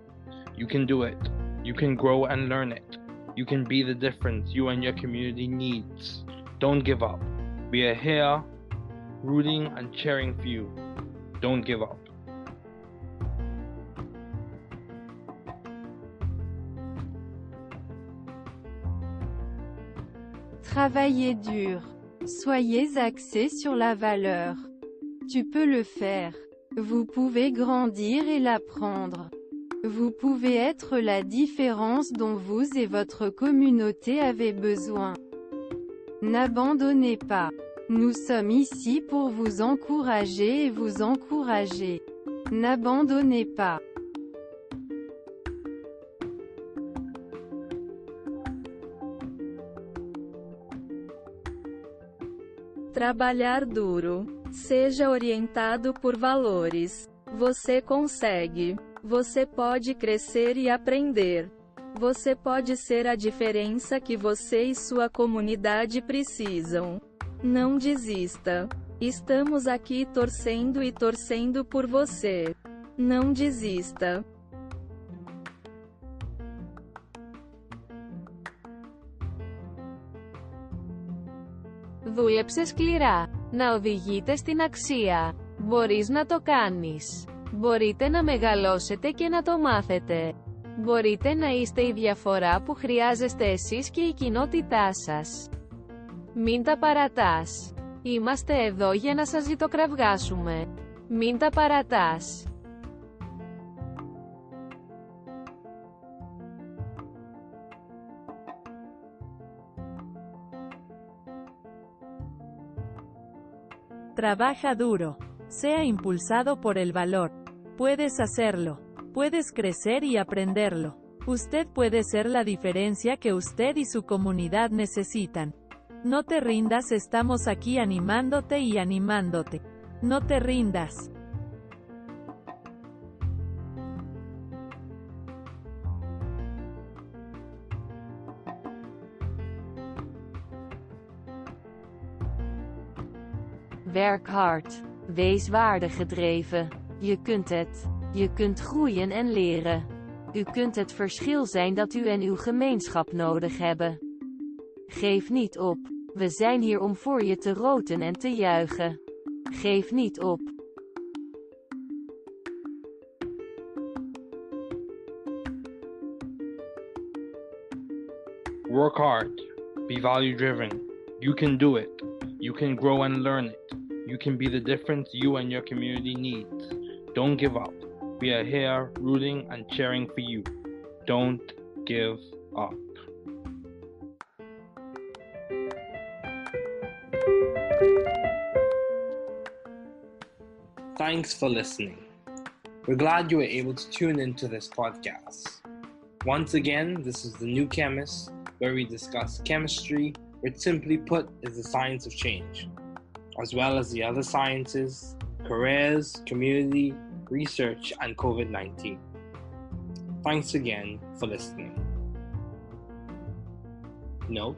You can do it. You can grow and learn it. You can be the difference you and your community needs. Don't give up. We are here rooting and cheering for you. Don't give up. Travaillez dur. Soyez axé sur la valeur. Tu peux le faire. Vous pouvez grandir et l'apprendre. Vous pouvez être la différence dont vous et votre communauté avez besoin. N'abandonnez pas. Nous sommes ici pour vous encourager et vous encourager. N'abandonnez pas. Trabalhar duro. Seja orientado por valores. Você consegue. Você pode crescer e aprender. Você pode ser a diferença que você e sua comunidade precisam. Não desista. Estamos aqui torcendo e torcendo por você. Não desista. Δούλεψε σκληρά. Να οδηγείτε στην αξία. Μπορείς να το κάνεις. Μπορείτε να μεγαλώσετε και να το μάθετε. Μπορείτε να είστε η διαφορά που χρειάζεστε εσείς και η κοινότητά σας. Μην τα παρατάς. Είμαστε εδώ για να σας ζητοκραυγάσουμε. Μην τα παρατάς. Trabaja duro. Sea impulsado por el valor. Puedes hacerlo. Puedes crecer y aprenderlo. Usted puede ser la diferencia que usted y su comunidad necesitan. No te rindas, estamos aquí animándote y animándote. No te rindas. Werk hard. Wees waardegedreven. Je kunt het. Je kunt groeien en leren. U kunt het verschil zijn dat u en uw gemeenschap nodig hebben. Geef niet op. We zijn hier om voor je te roten en te juichen. Geef niet op. Work hard. Be value driven. You can do it. You can grow and learn it. You can be the difference you and your community needs. Don't give up. We are here rooting and cheering for you. Don't give up. Thanks for listening. We're glad you were able to tune into this podcast. Once again, this is The New Chemist, where we discuss chemistry, which simply put is the science of change, as well as the other sciences, careers, community, research, and COVID 19. Thanks again for listening. Note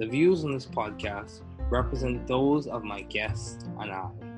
the views on this podcast represent those of my guests and I.